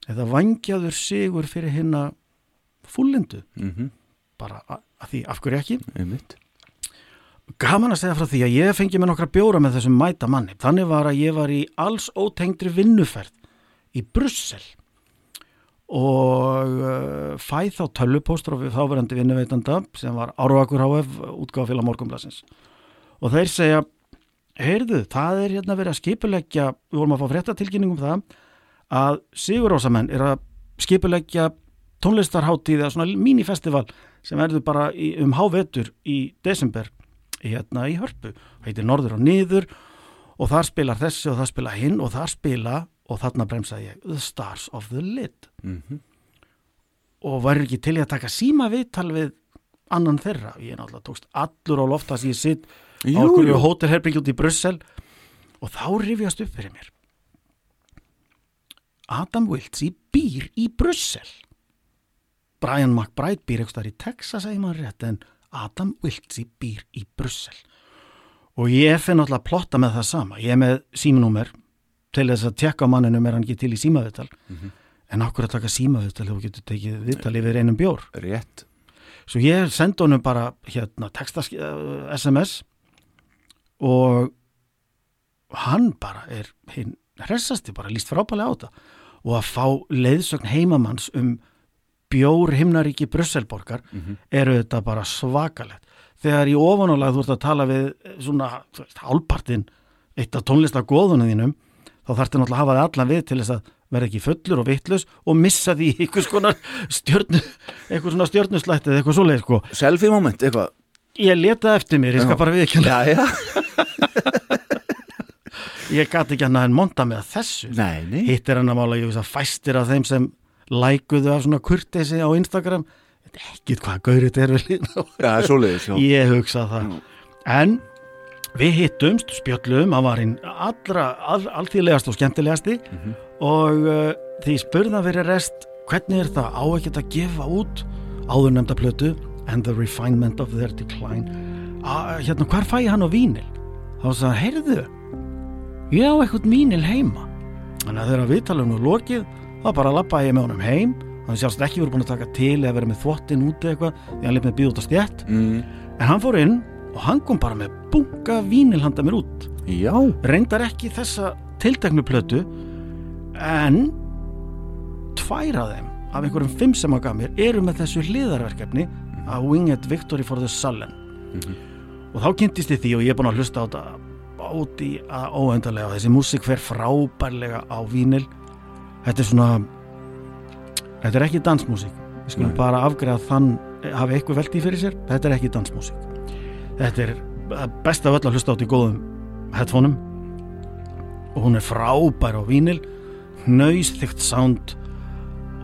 eða vangjaður sigur fyrir hinna fullendu
mm
bara að, því af hverju ekki?
Einmitt.
Gaman að segja frá því að ég fengi með nokkra bjóra með þessum mæta manni. Þannig var að ég var í alls ótengdri vinnuferð í Brussel og uh, fæð þá tölvupóstur á þáverandi vinnuveitanda sem var Árvakur HF útgáfélag morgunblassins og þeir segja heyrðu, það er hérna verið að skipuleggja við vorum að fá fréttatilkynningum um það að Sigurósamenn er að skipuleggja tónlistarháttíð eða svona mínifestival sem verður bara í, um hávetur í desember hérna í hörpu. Heitir Norður og Niður og þar spilar þessi og það spila hinn og þar spila og þarna bremsaði ég The Stars of the Lid
Mhm.
og var ekki til í að taka síma viðtal við annan þeirra? Ég náttúrulega tókst allur á loft að ég sitt á okkur hótelherbyggi út í Brussel. Og þá rifjast upp fyrir mér. Adam Wiltzy býr í Brussel. Brian McBride býr eitthvað í Texas segir maður rétt en Adam Wiltzy býr í Brussel. Og ég finn náttúrulega að plotta með það sama. Ég er með símanúmer til þess að tekka á manninum er hann ekki til í símaviðtal. En okkur að taka símaviðtal þú getur tekið viðtal yfir einum bjór?
Rétt.
svo ég sendi honum bara hérna texta uh, SMS og hann bara er hinn hressasti bara líst frábælega á þetta og að fá leiðsögn heimamanns um bjór himnaríki Brusselborgar eru þetta bara svakalegt þegar í ofanálag þú ert að tala við eh, svona hálpartin eitt af tónlistargóðunum þínum þá þarftu náttúrulega að hafa þið allan við til þess að vera ekki fullur og vittlus og missa því einhvers konar stjörnu eitthvað svona stjörnuslætt eða eitthvað svoleið sko.
Selfie moment, eitthvað.
Ég leta eftir mér, ég skal
Já.
bara viðkjanna
Já, já.
ég gati ekki hann að monta með þessu.
Nei, nei.
hitt er hann að mála, ég veist að fæstir af þeim sem lækuðu af svona kurteisi á Instagram. Þetta er ekkit hvað gaurið þetta er við lína
Já, það er svoleiðis, já.
ég hugsa það. En við hittumst, spjöllum hann var hinn allra all, alltíðlegast og skemmtilegasti. Og uh, því spurðan fyrir rest hvernig er það? Á ekkert að gefa út áður nefnda plötu and the refinement of their decline. A, hérna hvar fæ ég hann á vínil? Þá sagði hann, heyrðu ég á eitthvað vínil heima. Þannig að þegar viðtalum og lokið þá bara lappaði ég með honum heim. Hann sjálfst ekki verið búin að taka til eða verið með þvottin úti eitthvað því hann lef með býð út að stjætt
Mm,
En hann fór inn og hann kom bara með bunga vínil handa mér út.
já.
Reyndar ekki þessa tilteknu plötu en tvær af þeim af einhverjum fimm sem hann gaf mér eru með þessu hliðarverkefni að Winged Victory for the Sullen. Og þá kynntist ég því og ég er búin að hlusta á þetta át í að óendarlega og þessi músík fer frábærlega á vínil. Þetta er svona þetta er ekki dansmúsík. Við skulum
Nei.
bara afgreða þann hafi eitthvað velt í fyrir sér, þetta er ekki dansmúsík þetta er best af öll að hlusta átt í góðum headphoneum og hún er frábær á vínil nöys þygt sound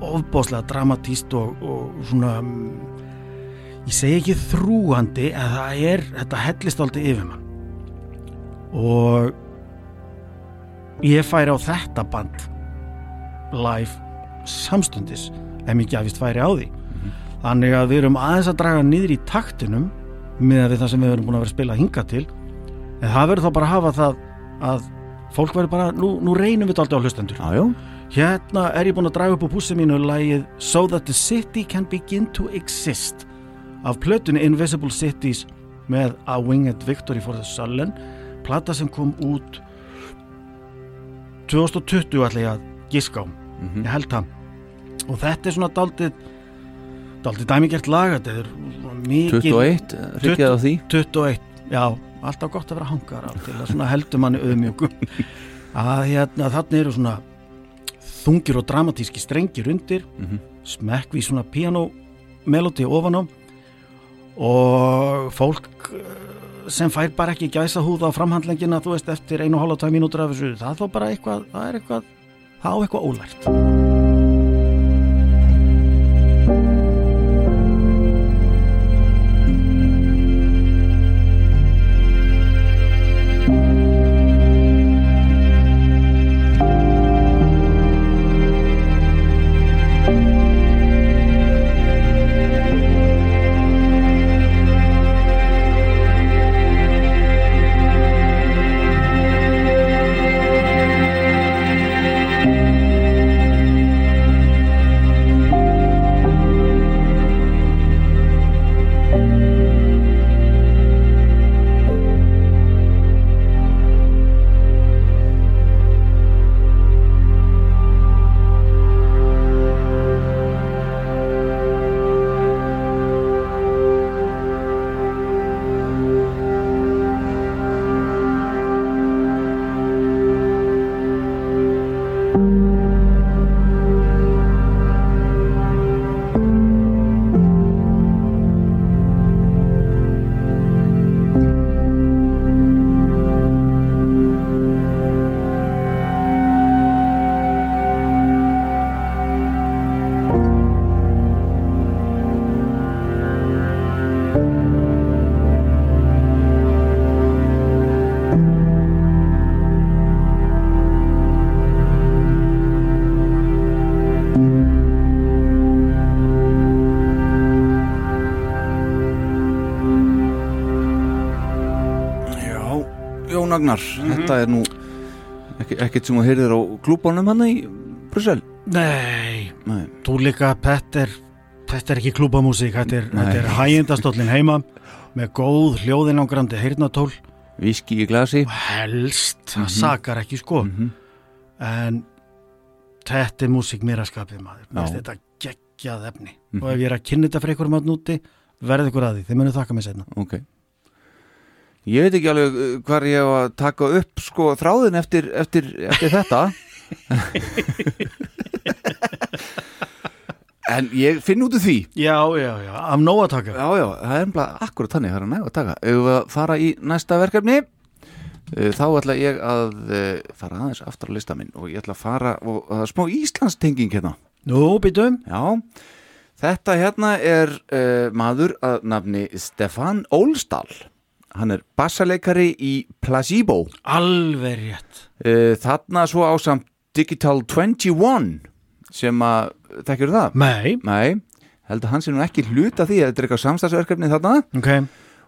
ofbóðslega dramatíst og, og svona mm, ég segi ekki þrúandi en það er, þetta hellist aldrei yfir mann. Og ég færi á þetta band live samstundis ef mér gafist færi á því. Þannig að við erum aðeins að draga niður í taktinum með við það sem við erum búin að vera að spila hinga til. En það verður þá bara að hafa það að fólk verður bara, nú, nú reynum við aldrei á hlustendur.
Já.
hérna er ég búin að draga upp á pússi mínu lagið So That The City Can Begin To Exist af plötunni Invisible Cities með A Winged Victory for the Sullen plata sem kom út 2020 ætla ég að giska á. Ég held það. Og þetta er svona daldið daldið dæmigert lag þetta er svona mikið
21, hrykjaði á því.
21, já, alltaf gott að vera hangar til að svona heldur manni auðmjögum að hérna þannig eru svona þungir og dramatíski strengir undir.
Mhm.
smekkví svona pianomelodi ofan á og fólk eh, sem fær bara ekki gæsa húða á framhandlengina þú veist eftir einu og hálfa tvað mínútur af þessu það er þá bara eitthvað, það er eitthvað það á eitthvað ólært
Jón Agnar Þetta er nú ekki, ekkert sem þú heyrðir á klúbánum hann í Brussel?
Nei,
Nei,
þú líka Petter Þetta er ekki klúbamúsík, þetta er, er hægindastóllin heima með góð hljóðinangrandi heyrnatól
viski í glasi.
Helst, það
Mhm.
sakar ekki sko.
Mhm.
en þetta er músík mér að skapið maður þetta geggjað efni.
Mhm.
og ef ég er að kynna þetta fyrir ykkur maður núti verði ykkur að því, þið munið þakka mig setna
Ok Ég veit ekki alveg uh, hvar ég á að taka upp sko þráðin eftir, eftir, eftir þetta. En ég finn út úr því.
Já, já, já, af nóg að taka.
Já, já, það er bara akkurat þannig, það er að næga að taka. Ef við fara í næsta verkefni? Uh, þá ætla ég að uh, fara aðeins aftur á lista minn og ég ætla að fara og það er smá Íslandstenging hérna.
Nú, býtum
Já, þetta hérna er uh, maður að nafni Stefan Ólsdal Hann er bassaleikari í Placebo.
Alveg rétt.
Uh, Þarna svo ásamt Digital 21 sem að, þekkir það?
Nei,
Nei, held að hann sé nú ekki hluta því að þetta er eitthvað samstagsverkefni þarna.
Ok.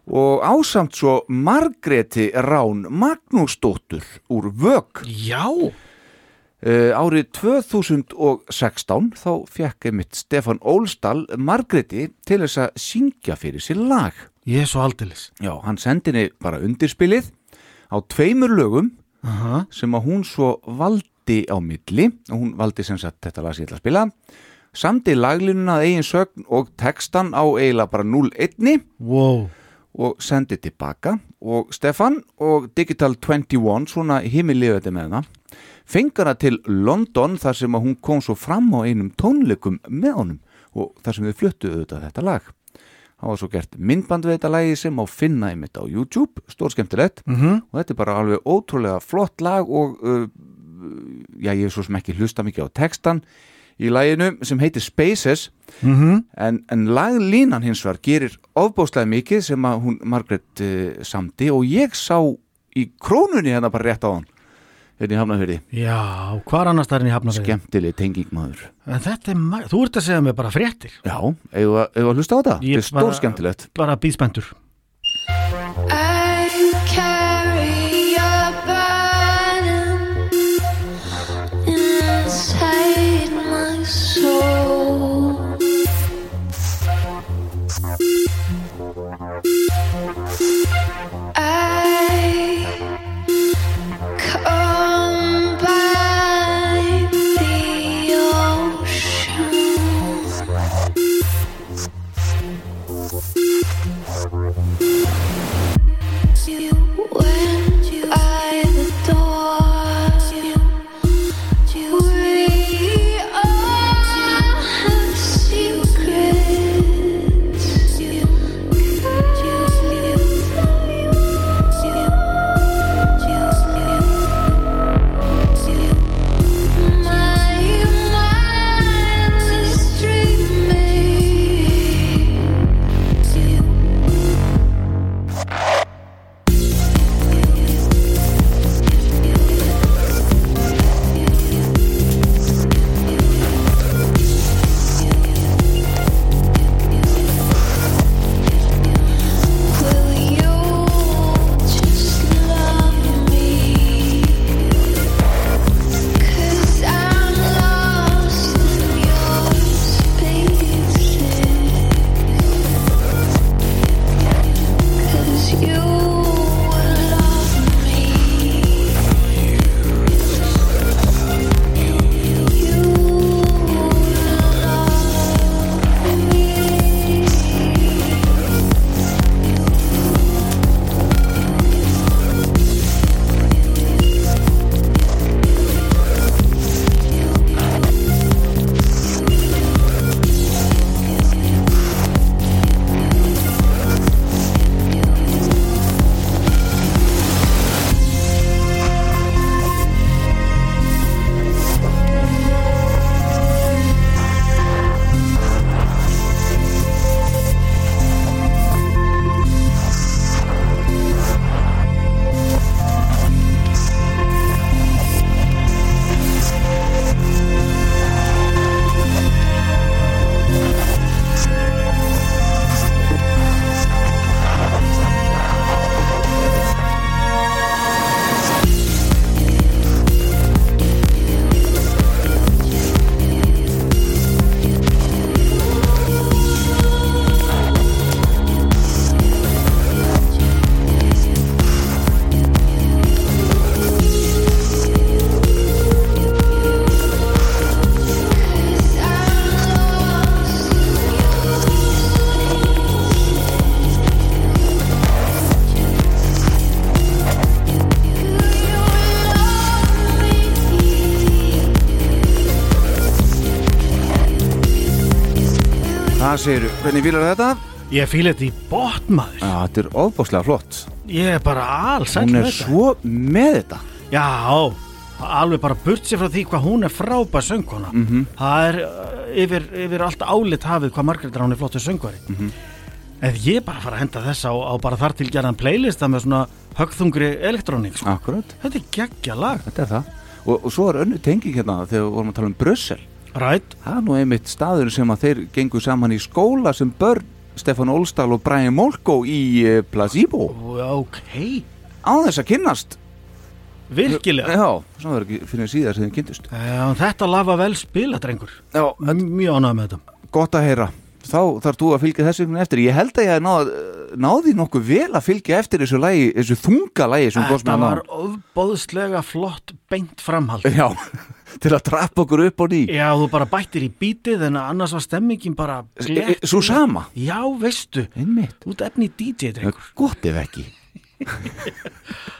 Og ásamt svo Margreti Rán Magnúsdóttur úr Vög
Já,
árið 2016 þá fekk einmitt Stefan Ólsdal Margreti til þess að syngja fyrir sér lag.
ég er svo aldilis
Já, hann sendi henni bara undirspilið á tveimur lögum
Aha.
sem að hún svo valdi á milli. Og hún valdi sem sagt þetta lag ég ætla að spila. Samdi laglínuna að eigin sögn og textan á eiginlega bara 0-1
Wow,
og sendi tilbaka. Og Stefan og Digital 21 svona himiliðið með hana fengar hana til London þar sem að hún kom svo fram á einum tónleikum með honum og þar sem við fluttuðu auðvitað þetta lag. Það var svo gert myndband við þetta lagi sem á finna einmitt á YouTube, stór skemmtilegt
Mhm.
og þetta er bara alveg ótrúlega flott lag og uh, já ég er svo sem ekki hlusta mikið á textan í laginu sem heitir Spaces.
Mhm.
En, en laglínan hins vegar gerir ofbóðslega mikið sem að hún Margaret uh, samdi og ég sá í krónunni hérna bara rétt á hann hérna í Hafnafjörði,
Já, hvar annars það er í hafnafyrir
skemmtileg tengingmaður
En þetta er, ma- þú ert að segja mér bara fréttir.
Já, við að- hlusta á þetta? Þetta er stór skemmtilegt
Bara býðspendur
Segirðu? Hvernig fílar þetta?
Ég fíla þetta í botmaður
Já, þetta er ofbáslega flott
Ég er bara alls
Hún er svo með þetta
Já, alveg bara burt sér frá því hvað hún er frábær söngkona
Mhm.
Það er uh, yfir, yfir allt álit hafið hvað Margrét Rán er flottu söngvari
Mhm.
En ég bara fara að henda þess á, á bara þar til gerðan playlista með svona högþungri elektrónik sko.
Akkurat,
Þetta er geggja lag
þetta er það Og, og svo er önnu tenging hérna þegar við vorum að tala um Brussel
Rætt
Það er nú einmitt staður sem að þeir gengu saman í skóla sem börn Stefán Olsdal og Brian Molko í uh, Placebo.
Ok,
á þess að kynnast.
Virkilega.
Já, svo er ekki fyrir síðar sem þið kynntust.
Já, Þetta lag var vel spila, drengur.
Já,
Mjög ánægð með þetta.
Gott að heyra Þá þarf þú að fylgja þessu einhvern eftir. Ég held að ég náð, náði nokkuð vel að fylgja eftir þessu lagi, þessu þunga sem
Þetta var ofbóðslega flott beint framhald.
Já, til að trappa okkur upp og ný.
Já, þú bara bættir í bítið en annars var stemmingin bara
E- e- Sú sama?
Já, veistu, ert efni DJ drengur.
Gott ef ekki.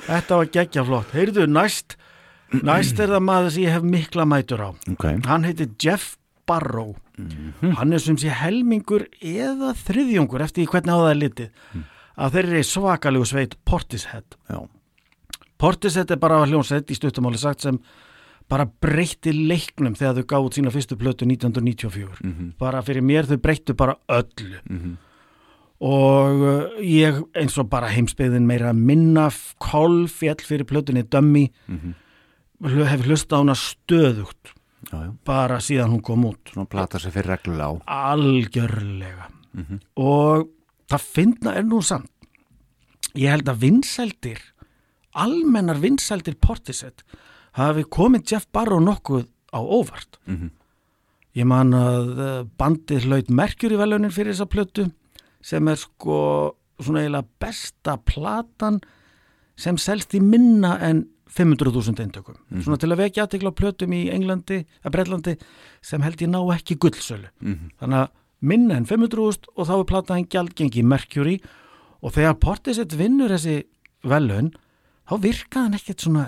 Þetta var geggja flott. Heyrðu, næst Næst er það maður sem ég hef mikla mætur á.
Ok,
Hann heitir Jeff Barrow. Hann er sem sé helmingur eða þriðjungur eftir hvernig á það er litið að þeir eru svakalegu sveit Portishead.
Já,
Portishead er bara hljónsett í stuttumáli sagt sem bara breytti leiknum þegar þau gáðu sína fyrstu plötu 1994 bara fyrir mér þau breyttu bara öllu. Og uh, ég eins og bara heimsbyggðin meira minna kolfjall fyrir plötunni Dummy. Hlu- hef hlusta á hana stöðugt
já, já.
bara síðan hún kom út.
Svona plata sér fyrir reglulega á.
Algjörlega. Og það finna er nú samt. Ég held að vinsældir almennar vinsældir Portishead hafi komið Jeff Barrow nokkuð á óvart.
Mhm.
ég man að eh, bandið hlaut Mercury velunin fyrir þessa plötu sem er sko svona eiginlega besta platan sem selst í minna en 500.000 eintökum. Svona til að vekja aðtekla á plötum í Englandi, að Breitlandi sem held ég ná ekki gullsölu þannig að minna en 500.000 og þá er plataðin gjaldgengi Mercury og þegar Portishead vinnur þessi velun þá virkaði hann ekkert svona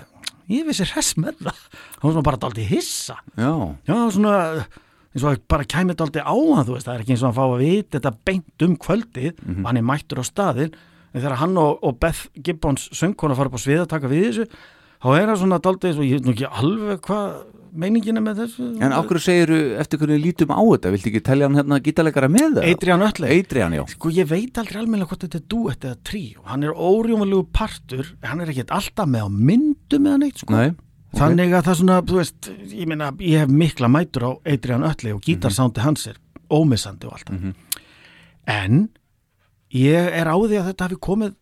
ég vissi hress með það. Hann var svona bara daldi hissa.
Já,
já svona eins og bara kæmi daldi á hann þú veist það er ekki eins og að fá að vita þetta beint um kvöldið. Og hann er mættur á staðin en þegar hann og, og Beth Gibbons söngkona fara upp á svið að taka við þessu þá er það svona daldi eins og ég veit nú ekki alveg hvað meiningin er með þessu
en á hverju segiru eftir hvernig lítum á þetta Viltu ekki telja hann hérna gítalegara með það?
Adrian Ötley
Adrian, já
Sko ég veit aldrei almennilega hvort þetta er duett eða trí hann er órjúmanlegu partur hann er ekkert alltaf með á myndu með hann eitt sko.
Nei, ok.
þannig að það er svona, þú veist ég meina, ég hef mikla mætur á Adrian Ötley og gítarsándi hans er ómissandi og allt
Mhm.
en ég er á því að þetta hafi komið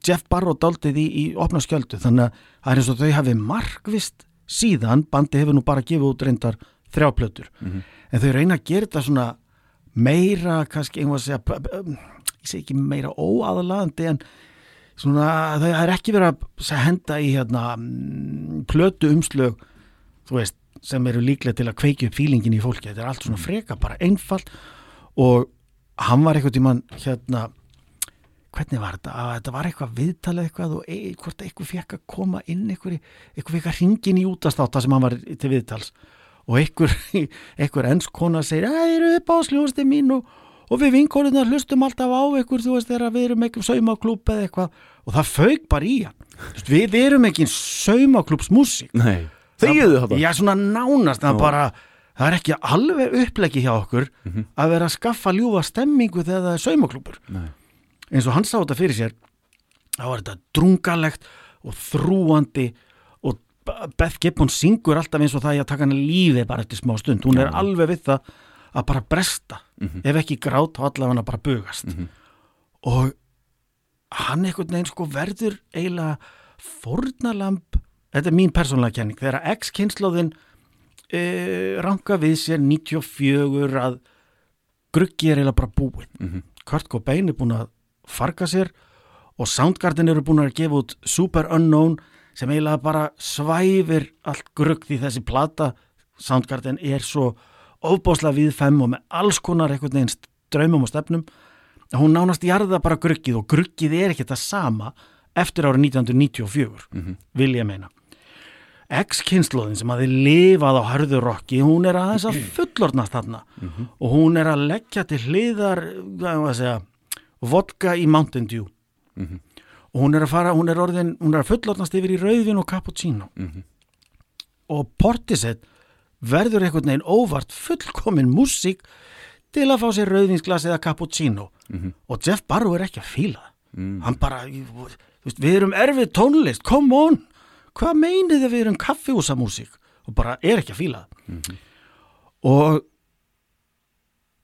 Jeff Barrow daldið í, í opna skjöldu. Þannig að það er eins og þau hafi markvist síðan, bandi hefur nú bara gefið út reyndar þrjáplötur
Mhm.
en þau reyna að gera þetta svona meira, kannski einhvað að segja ég segi ekki meira óaðalagandi en svona það er ekki verið að henda í hérna mm, plötu umslög þú veist, sem eru líklega til að kveikja upp fílingin í fólki, þetta er allt svona freka bara einfalt og hann var eitthvað tímann hérna hvernig var þetta, að þetta var eitthvað viðtalið eitthvað og e hvort eitthvað fekk að koma inn eitthvað, eitthvað fekk að ringin í útastáta sem hann var til viðtals. Og eitthvað, eitthvað enskona segir að það eru upp á sljóðusti mín og, og við vinkonunar hlustum alltaf á eitthvað þú veist þegar við erum eitthvað saumaklúb eða eitthvað. Og það fauk bara í hann. Við erum ekki saumaklúbsmúsík
Nei, þegiðu þetta
Já, svona nánast, það bara það er ekki alveg uppleggi hjá okkur að vera að skaffa ljúfa stemmingu þegar það er saumaklúpur
Nei.
Eins og hann sá þetta fyrir sér þá var þetta drungalegt og þrúandi og Beth Gibbon syngur alltaf eins og það í að taka hann lífi bara eftir smá stund, hún er alveg við það að bara bresta ef ekki grát þá allavega hann að bara bugast. Og hann einhvern veginn sko verður eiginlega fórnalamb þetta er mín persónlega kenning. Þegar ex-kynnslóðin e, ranka við sér 94 að gruggi er eiginlega bara búinn. Kurt Cobain er búinn að farga sér og Soundgarden eru búin að gefa út Super Unknown sem eiginlega bara svæfir allt grugg því þessi plata Soundgarden er svo ofbáslega viðfem og með alls konar einhvern veginn draumum og stefnum. Hún nánast jarða bara gruggið og gruggið er ekki það sama eftir árið 1994 vil ég meina. X-kynnslóðin sem að þið lifað á hörðu rocki, hún er aðeins að fullornast þarna og hún er að leggja til hliðar, segja, vodka í Mountain Dew. Og hún er að fara, hún er orðin, hún er að fullornast yfir í rauðvin og cappuccino. Og Portishead verður einhvern veginn óvart fullkomin músík til að fá sér rauðvinsglas eða cappuccino. Og Jeff Barrow er ekki að fíla það. Hann bara, veist, við erum erfið tónlist, come on! Hvað meinið þið við erum kaffihúsamúsík og bara er ekki að fíla það. Og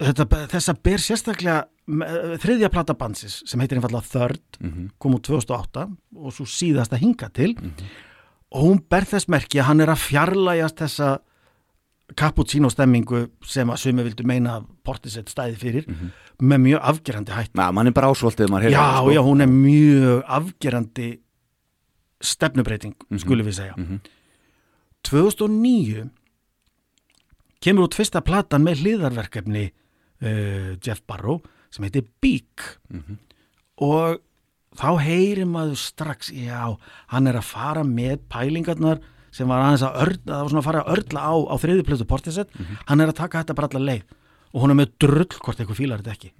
þetta, þessa ber sérstaklega þriðja plata bansis sem heitir einfallega Third kom úr 2008 og svo síðasta hinga til. Og hún ber þess merki að hann er að fjarlægjast þessa cappuccino stemmingu sem að sumi vildu meina að Portisett stæði fyrir með mjög afgerandi hætt
Na, mann er bara ásvoltið heyrir
já,
sko.
já, hún er mjög afgerandi stefnubreiting, skulum við segja. 2009 kemur út fyrsta platan með hliðarverkefni uh, Jeff Barrow sem heitir Beak og þá heyrir maður strax já, hann er að fara með pælingarnar sem var aðeins að var svona að fara að örla á, á þriði plötu Portisett, hann er að taka þetta bara allar leið. Og hún er með drull hvort eitthvað fílar þetta ekki.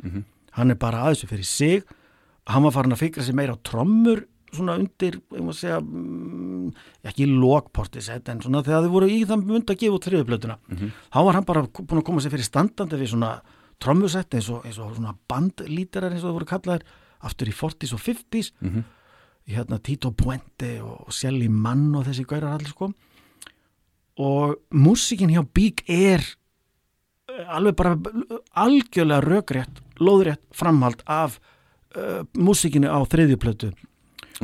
Hann er bara aðeins fyrir sig. Hann var farin að fikra sig meira á trommur svona undir, ég má segja mm, ekki lókportisett en svona þegar þið voru í það mynd að gefa út þriðuplötuna þá var hann bara búin að koma sér fyrir standandi við svona trommusett eins og, eins og svona bandlítarar eins og það voru kallaðir aftur í 40s og 50s hérna Tito Puente og Shelly Mann og þessi gærar allir sko. Og músikin hjá Bík er eh, alveg bara algjörlega rökrétt, lóðrétt framhald af uh, músikinu á þriðjuplötu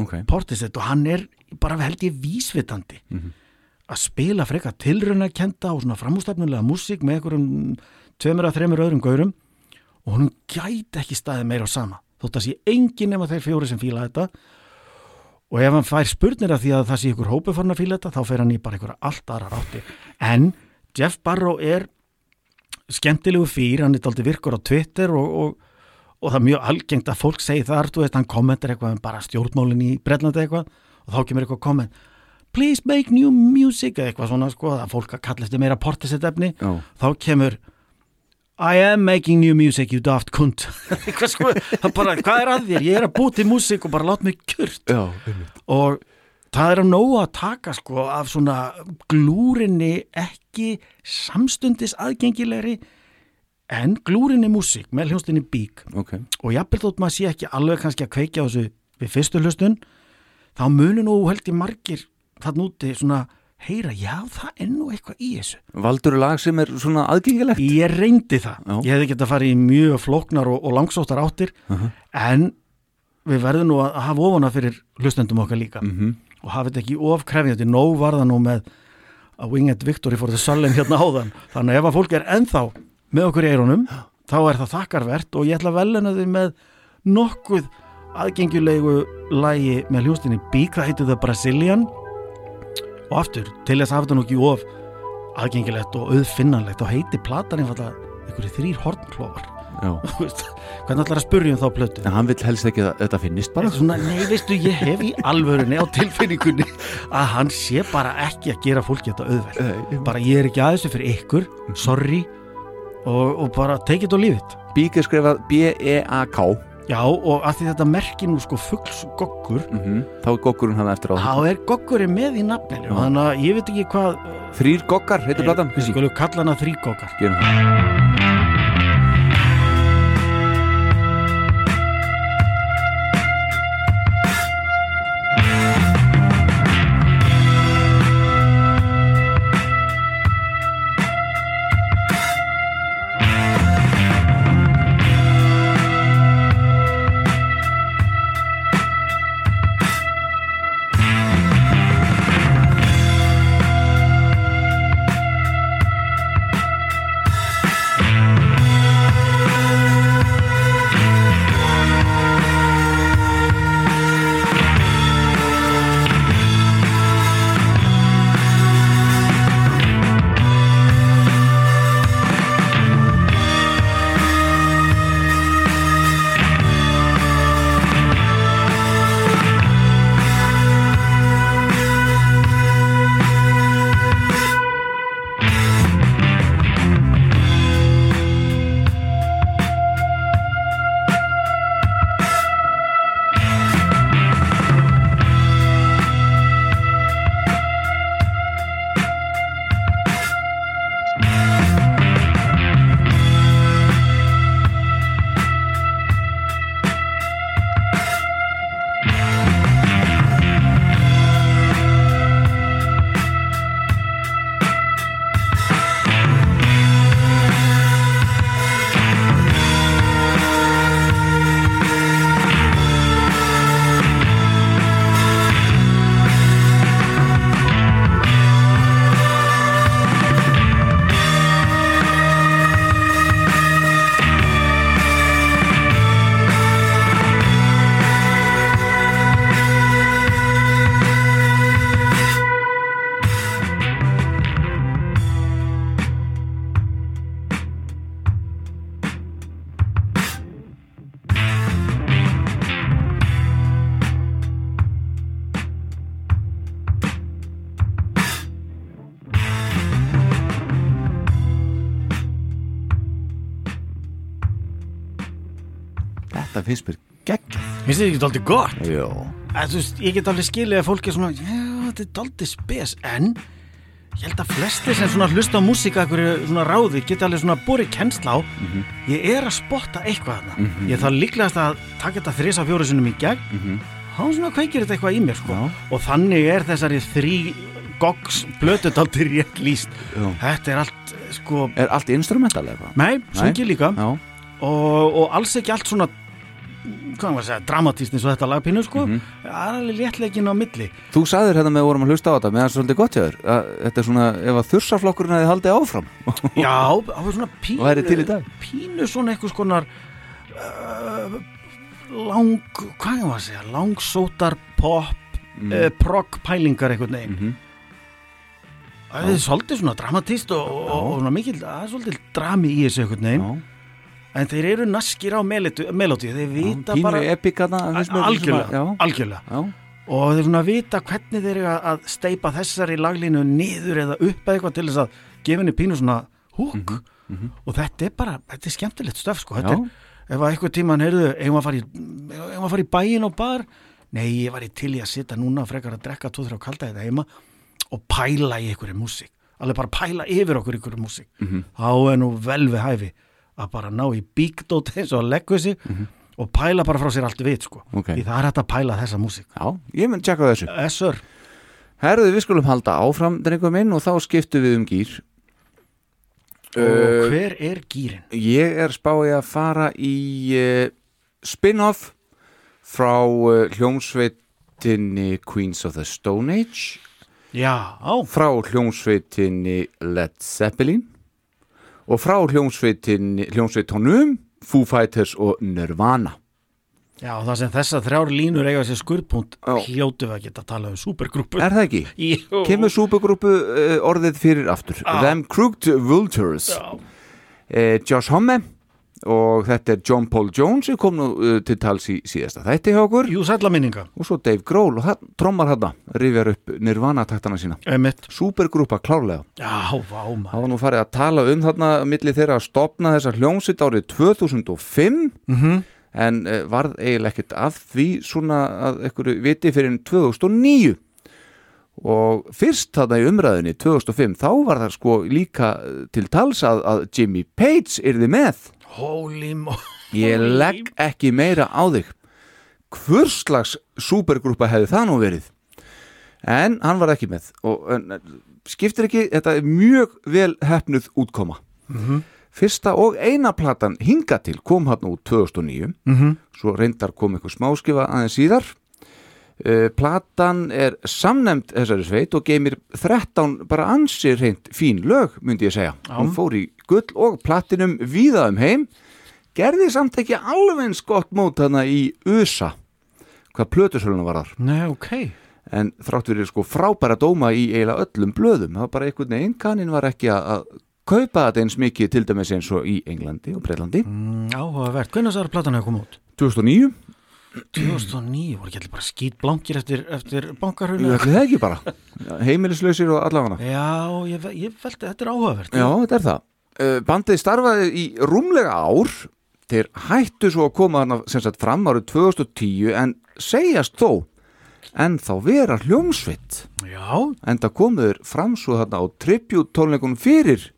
Ok.
Portisett og hann er bara held ég vísvitandi. Að spila frekar tilruna kenda og svona framústefnulega músík með einhverjum tveimur að þreimur öðrum gaurum og hún gæti ekki staðið meira á sama þótt að sé engin nema þeir fjóri sem fíla þetta. Og ef hann fær spurnir af því að það sé ykkur hópu farin að fíla þetta þá fer hann í bara einhverja allt aðra rátti. En Jeff Barrow er skemmtilegu fýr, hann er aldrei virkur á Twitter og, og, og það er mjög algengt að fólk segi þar, þú veist, hann kommentar eitthvað um bara stjórnmálin í Brellandi eitthvað og þá kemur eitthvað komment please make new music eitthvað svona sko, að fólk að kalla eftir meira portisett efni
Já.
þá kemur I am making new music, you daft kunt sko, bara, hvað er að þér? Ég er að búti til músík og bara lát mig kjurt
Já,
og það er að nógu að taka sko af svona glúrinni ekki samstundis aðgengilegri en glúrinni músík með hljónstinni bík.
Ok.
og jafnvel þótt maður sé ekki alveg kannski að kveikja á þessu við fyrstu hlustun þá munu nú held ég margir þann úti svona heyra, já það er nú eitthvað í þessu.
Valdur lag sem er svona aðgengilegt?
ég reyndi það,
Já.
ég hefði getað að fara í mjög flóknar og, og langsóttar áttir en við verðum nú að hafa ofana fyrir hlustendum okkar líka.
Mhm.
og hafa þetta ekki ofkrefjandi nóg var það nú með að Winged Victory for the Sullen hérna áðan. Þannig að ef að fólk er ennþá með okkur í eyrunum þá er það þakkarvert. Og ég ætla að velina þið með nokkuð aðgengilegu lægi með hljóstinni Bík, það heitir The Brazilian og aftur, til þess að hafa þetta nú ekki of aðgengilegt og auðfinnanlegt þá heitir platan einfallega einhverju þrýr hornklófar hvernig ætlar að spurja um þá plötu?
En hann vil helst ekki að þetta finnist bara.
svona, nei, veistu, ég hef í alvörunni á tilfinningunni að hann sé bara ekki að gera fólki þetta auðvelt. Bara ég er ekki að þessu fyrir ykkur sorry og, og bara take it or leave it.
B-E-A-K.
Já, og að því þetta merki nú sko fuglsgoggur
Mm Þá er gokkurinn hann eftir á
þá er goggurinn með í nafninu þannig að ég veit ekki hvað
Þrýr gokkar, heitir platan.
við skulum kalla hana þrígoggar
Gerum það. Þetta finnst mér gegn
Finnst þið ekki gott?
Jó,
Að, veist, ég get alveg skilið að fólki er svona, já, þetta er aldrei spes, en ég held að flestir sem svona hlusta á músíka eitthvað svona ráði geta alveg svona borið kennsla á ég er að spotta eitthvað þarna. Ég þarf líklegast að taka þetta þrisa fjóru sinnum í gegn. Þá svona kveikir þetta eitthvað í mér sko.
Já.
og þannig er þessari þrý gogs blötudaldir rétt líst
Já.
þetta er allt sko,
er allt instrumental eða?
nei, sungi líka.
Já,
og, og alls ekki allt svona segja, dramatíst eins og þetta lagpínu sko, það er alveg léttleikin á milli.
Þú sagðir hérna með að vorum að hlusta á þetta meðan svolítið gott þér að Þetta er svona, ef að þursaflokkurinn hefði haldið áfram.
Já, það var svona pínu. Pínu svona einhvers konar uh, lang, hvað er maður að segja langsótar pop mm. uh, prog pælingar einhvern veginn.
Mhm.
Það er svolítið svona dramatist og, og, og svona mikil, það er svolítið drami í þessu einhvern veginn.
Já,
en þeir eru naskir á melodíu þeir vita
pínu
bara
epikana
algjörlega,
Já,
algjörlega.
Já,
og þeir svona vita hvernig þeir eru að- steipa þessari laglínu niður eða upp eða eitthvað til þess að gefa henni pínu svona húk og þetta er bara, þetta er skemmtilegt stöf sko, þetta
Já.
er, ef að eitthvað tíman heyrðu, eigum að fara í eigum að fara í bæin og bar? Nei, ég var í til í að sitja núna frekar að drekka 2-3 kalda þetta heima og pæla í einhverju músík. Alveg bara pæla yfir okkur einhverju músík.
Mhm.
þá er nú vel við hæfi að bara ná í bíkdót eins og að leggu sig og pæla bara frá sér allt vit sko,
Mhm. Ok.
því það er hægt að pæla þessa músík.
Já, ég mun tjekka þessu.
Essur,
Herðu, við skulum halda áfram, drengum minn og þá skiptum við um gýr
og
Uh,
hver er gýrin?
Ég er spáið að fara í uh, spin-off frá uh, hljómsveitinni Queens of the Stone Age.
Já, á,
frá hljómsveitinni Led Zeppelin og frá hljómsveitinni hljómsveitunum Foo Fighters og Nirvana
já, það sem þessar þrjár línur eiga sér skurðpunkt hljótu við að geta að tala um supergrúpu
Er það ekki?
Jú.
Kemur súpegrúpu uh, orðið fyrir aftur
Já.
Them Crooked Vultures uh, Josh Homme og þetta er John Paul Jones sem kom nú uh, til tals í síðasta þætti hjá okkur.
Jú, sætla minninga.
Og svo Dave Grohl og það trommar hann rifjar upp Nirvana taktana sína.
Emitt
Súpergrúpa klárlega.
Já, vá
Það
maður
var nú farið að tala um þarna milli þeirra að stopna þessa hljónsitt árið 2005
mm
en uh, varð eiginlega ekkert að því svona að einhverju viti fyrir 2009 og fyrst þarna í umræðinni 2005 þá var það sko líka eh, til tals að, að Jimmy Page yrði með
Holy mo
ég legg ekki meira á þig. Hvurslags supergrúpa hefði það nú verið? En hann var ekki með. Og en, skiptir ekki, þetta er mjög vel hefnuð útkoma. Fyrsta og eina platan hinga til kom hann út 2009
Mhm.
svo reyndar kom eitthvað smáskifa aðeins síðar platan er samnemd þessari sveit og geymir 13 bara ansi reynd fín lög myndi ég segja, hún fór í gull og platinum víða um heim. Gerði samt ekki alveg eins gott mót þarna í USA hvað plötusöluna var þar.
Nei, ok.
En þrátt verið sko frábæra dóma í eiginlega öllum blöðum, það var bara einhvern veginn kannin var ekki að, kaupa þetta eins mikið til dæmis eins og í Englandi og Breitlandi
mm, Áhugavert, hvernig þessar platan hefur komið út?
2009,
2009, voru ekki allir bara skýt blankir eftir, eftir
ætlum það ekki bara. Heimilislausir og allafana
Já, ég, ég veldi, þetta er áhugavert.
Já, þetta er það. Uh, Bandið starfaði í rúmlega ár. Þeir hættu svo að koma þarna sem sagt fram árið 2010 en segjast þó en þá vera hljómsvitt
Já,
en það komuður fram svo þarna á tribute tónleikunum fyrir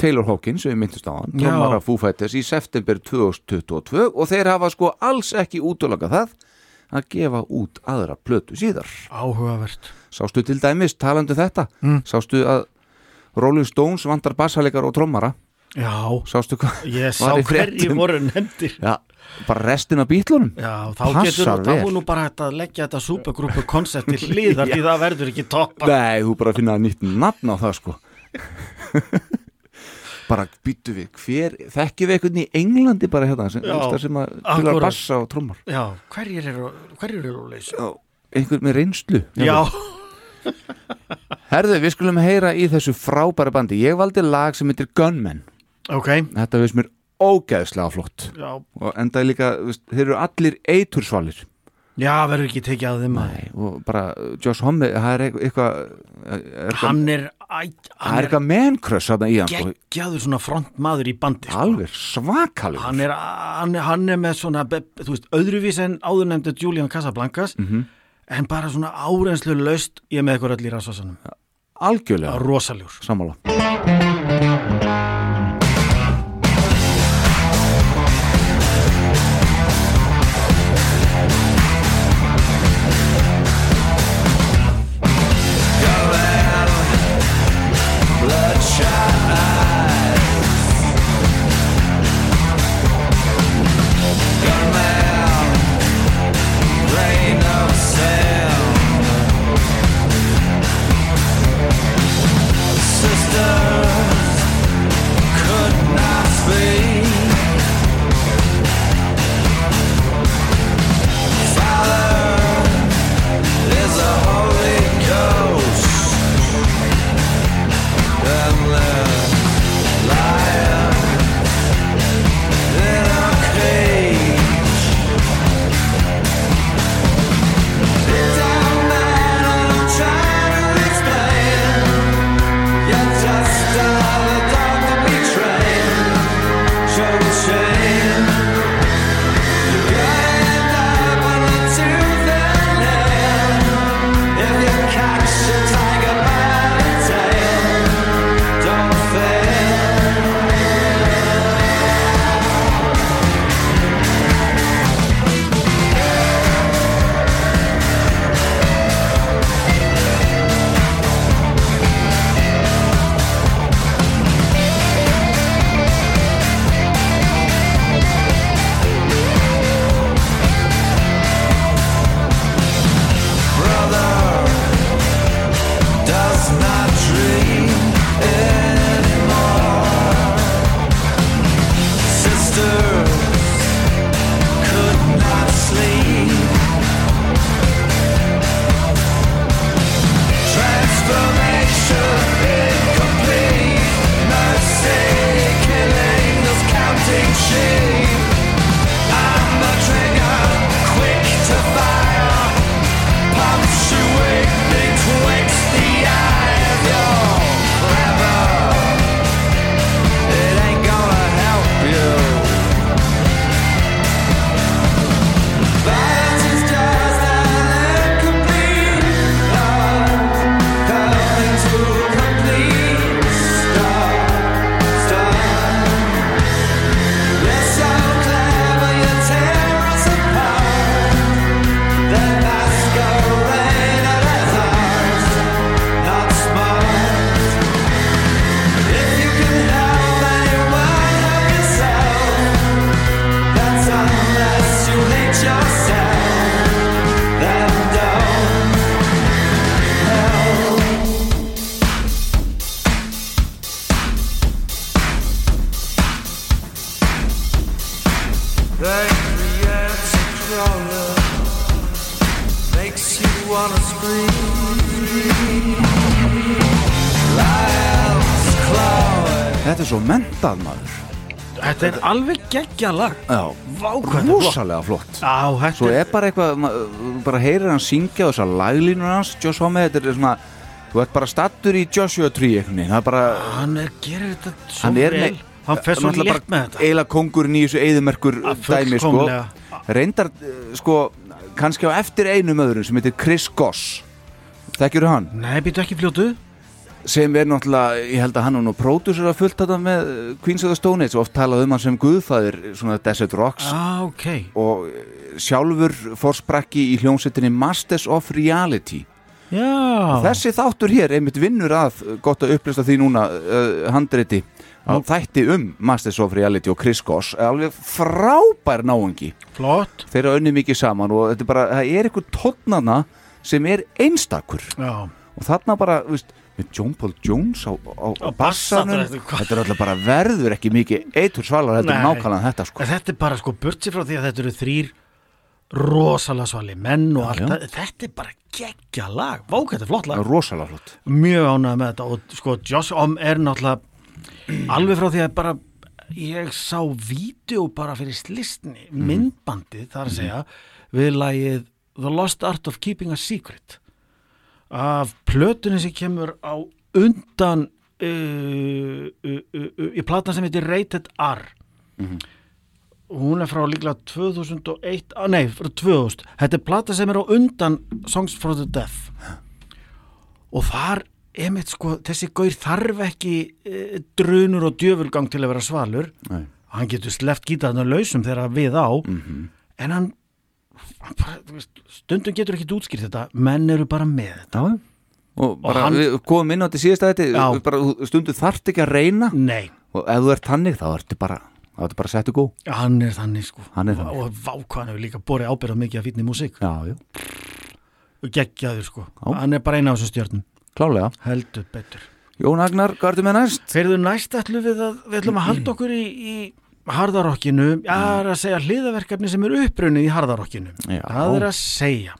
Taylor Hawkins sem við myndist á hann, tómara Foo Fighters í september 2022 og þeir hafa sko alls ekki útlöka það að gefa út aðra plötu síðar.
Áhugavert.
Sástu til dæmis talandi um þetta?
Mm.
sástu að Rolling Stones vantar bassalegar og trommara?
Já,
sástu hvað
ég sá hverju voru nefndir.
Já, bara restin af bítlunum
Já, þá
Passar
getur er nú bara að leggja þetta supergrúpu koncept til hlýðar því það verður ekki toppa
Nei, þú bara finna nýtt nafn á það sko bara býttu við hver, þekkjum við einhvern í Englandi bara hérna sem,
Já,
sem að að
akkúrat.
bassa og trommar?
Já, hverjir eru, hverjir eru leys?
Já, einhver með reynslu
Já,
Herðu, við skulum heyra í þessu frábæra bandi. Ég valdi lag sem heitir Gunmen.
Ok.
Þetta veist mér ógeðslega flott.
Já,
og enda er líka, þeir eru allir eitursvalir
Já, verður ekki tekið að þeim
Nei, og bara uh, Josh Homme, það er eitthvað er
Hann er,
það er eitthvað menkröss þarna í hann sko.
geggjaður svona frontmaður í bandi sko.
alveg svakalur
hann hann, hann er með svona þú veist, öðruvís en áður nefndu Julian Casablancas
Mhm.
en bara svona árenslu laust ég með eitthvað öll í rasvasanum
algjörlega
rosaljúr
sammála
alveg geggja lag.
Já,
Vá, hvað þetta er flott
rosalega flott.
Já, þetta
Svo
er
bara eitthvað, bara heyrir hann syngja þessar laglínur hans, Josh Homme, þetta er svona Þú ert bara stattur í Joshua Tree einhvern veginn, það er bara
Hann er, gerir þetta svo
Hann er
vel.
með
Hann fer svo létt með þetta.
Eila kongurinn í þessu eðumerkur
Að
dæmi sko. Reyndar, eh, sko, kannski á eftir einum öðrum sem heitir Chris Goss. Þekkjur hann?
Nei, býtu ekki fljótu
sem er náttúrulega, ég held að hann nú pródusur að fullt þetta með eh, Queens of the Stone Age og oft talað um hann sem guðfæðir svona Desert Rocks.
Ah, ok.
Og eh, sjálfur fórsprakki í hljómsettinni Masters of Reality.
Já,
þessi þáttur hér einmitt vinnur að eh, gott að upplýsta því núna uh, handreiti á þætti um Masters of Reality og Chris Goss. Er alveg frábær náungi.
Flott.
Þeirra önni mikið saman og þetta er bara, það er eitthvað tónnana sem er einstakur.
Já,
og þarna bara, þú veist, með John Paul Jones á, á, á
bassanum, þetta er
alltaf bara verður ekki mikið eitur svalar, þetta er nákvæmlega þetta sko.
Þetta er bara sko burt sér frá því að þetta eru þrýr rosalega svali menn og allt það, þetta er bara geggja lag. Vák, þetta er flott lag.
Rosalega flott.
Mjög ánægð með þetta og sko Josh Om er náttúrulega alveg frá því að bara ég sá vídeo bara fyrir slistni myndbandið þar að segja við lagið The Lost Art of Keeping a Secret af plötunni sem kemur á undan uh, uh, uh, uh, í platan sem heitir Rated R. Hún er frá líklega 2001 ah, nei, frá 2000 þetta er plata sem er á undan Songs for the Deaf. Og þar emitt sko, þessi gaur þarf ekki uh, drunur og djöfulgang til að vera svalur.
Nei.
hann getur sleppt gítarna lausum þegar við á. En hann, hann bara, þú veist, stundum getur ekki útskýrt þetta menn eru bara með þetta.
Og bara
hann-
við komum inn á þetta síðasta þetta
Já.
bara, þú- stundu þarft ekki að reyna.
Nei,
og ef þú ert tannig þá ertu bara þá ertu bara settu góð
hann er þannig sko.
Er þannig.
og vákvæðan hefur líka borið ábyrðað mikið að fýtni músík.
Já, já,
og geggjaður sko,
Já.
hann er bara eina af þessu stjörnum.
Klálega
heldur betur.
Jón Agnar, hvað ertu með næst?
Þeirðu næst ætlum við að við ætlum að halda okkur í, í harðarokkinu, já, það er að segja hliðaverkefni sem er upprunnið í harðarokkinu. Það er að segja.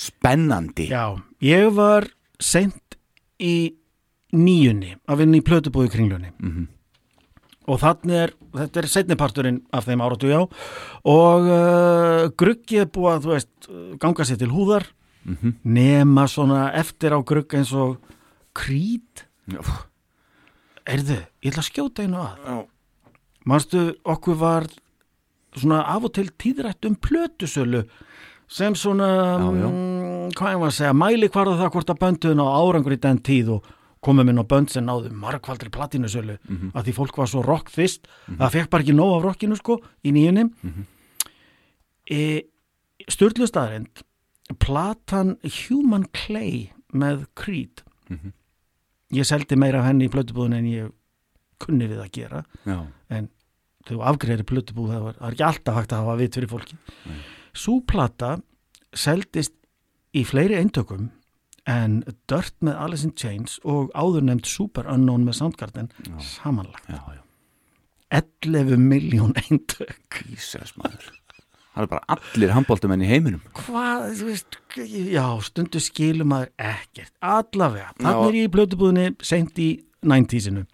Spennandi.
Já, ég var seint í nýjunni að vinna í plötubúi kringlunni.
Mhm.
og þannig er þetta er setniparturinn af þeim áratu já. Og uh, gruggi er búið að þú veist ganga sér til húðar.
Mhm.
nema svona eftir á grugg eins og krít. Erðu, ég ætla að skjóta einu að.
Já.
Manstu, okkur var svona af og til tíðrætt um plötusölu sem svona,
Já, já.
mm, hvað ég var að segja, mæli hvarða það hvort að bönduðin á árangur í den tíð og komum inn á bönd sem náðu margfaldri platinusölu
Mhm.
að því fólk var svo rock fyrst það fekk bara ekki nóg af rockinu sko í nýjunni
Mhm.
e, Sturlu staðarind platan Human Clay með Creed
Mhm.
ég seldi meira af henni í plötubúðin en ég kunni við að gera.
Já.
en þú afgreðir plötubúð það, var, það ekki alltaf hægt að hafa vit fyrir fólki. Sú plata seldist í fleiri eintökum en Dirt með Alice in Chains og áður nefnd Super Unknown með Soundgarden samanlagt.
Já, já.
11 miljón eintök.
Jesus maður. Það er bara allir handbóltumenn í heiminum.
Hvað, þú veist, já, stundu skilum maður ekkert, allavega
Já.
þannig er ég í plötubúðinni seint í 90-sinu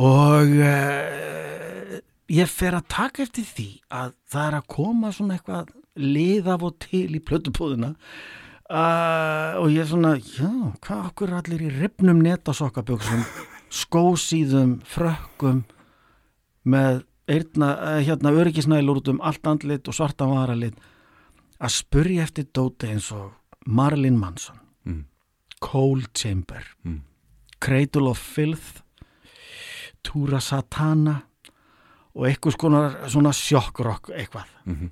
og uh, ég fer að taka eftir því að það er að koma svona eitthvað lið af og til í plötubúðina uh, og ég er svona já, hvað okkur allir í ripnum netasokkabjöksum skósíðum, frökkum með eirna, eh, hérna öryggisnælur út um allt andlit og svarta varalit að spurja eftir dóti eins og Marilyn Manson
Mm.
Cold Chamber
Mm.
Cradle of Filth Túra Satana og eitthvað svona sjokkrock eitthvað
Mhm.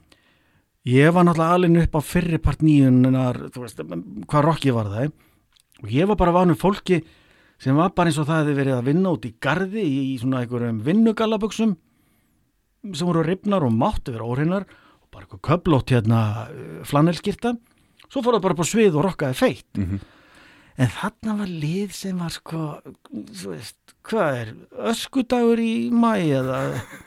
ég var náttúrulega alveg upp á fyrri part nýjunar hvað rocki var það og ég var bara vanum fólki sem var bara eins og það hefði verið að vinna út í garði í, svona einhverjum vinnugallaböksum sem voru ripnar og máttu vera óreinar og bara eitthvað köflótt hérna uh, flanelskirta svo fór það bara á svið og rockaði feitt
Mhm.
En þarna var lið sem var sko þú veist, hvað er öskudagur í mæ eða?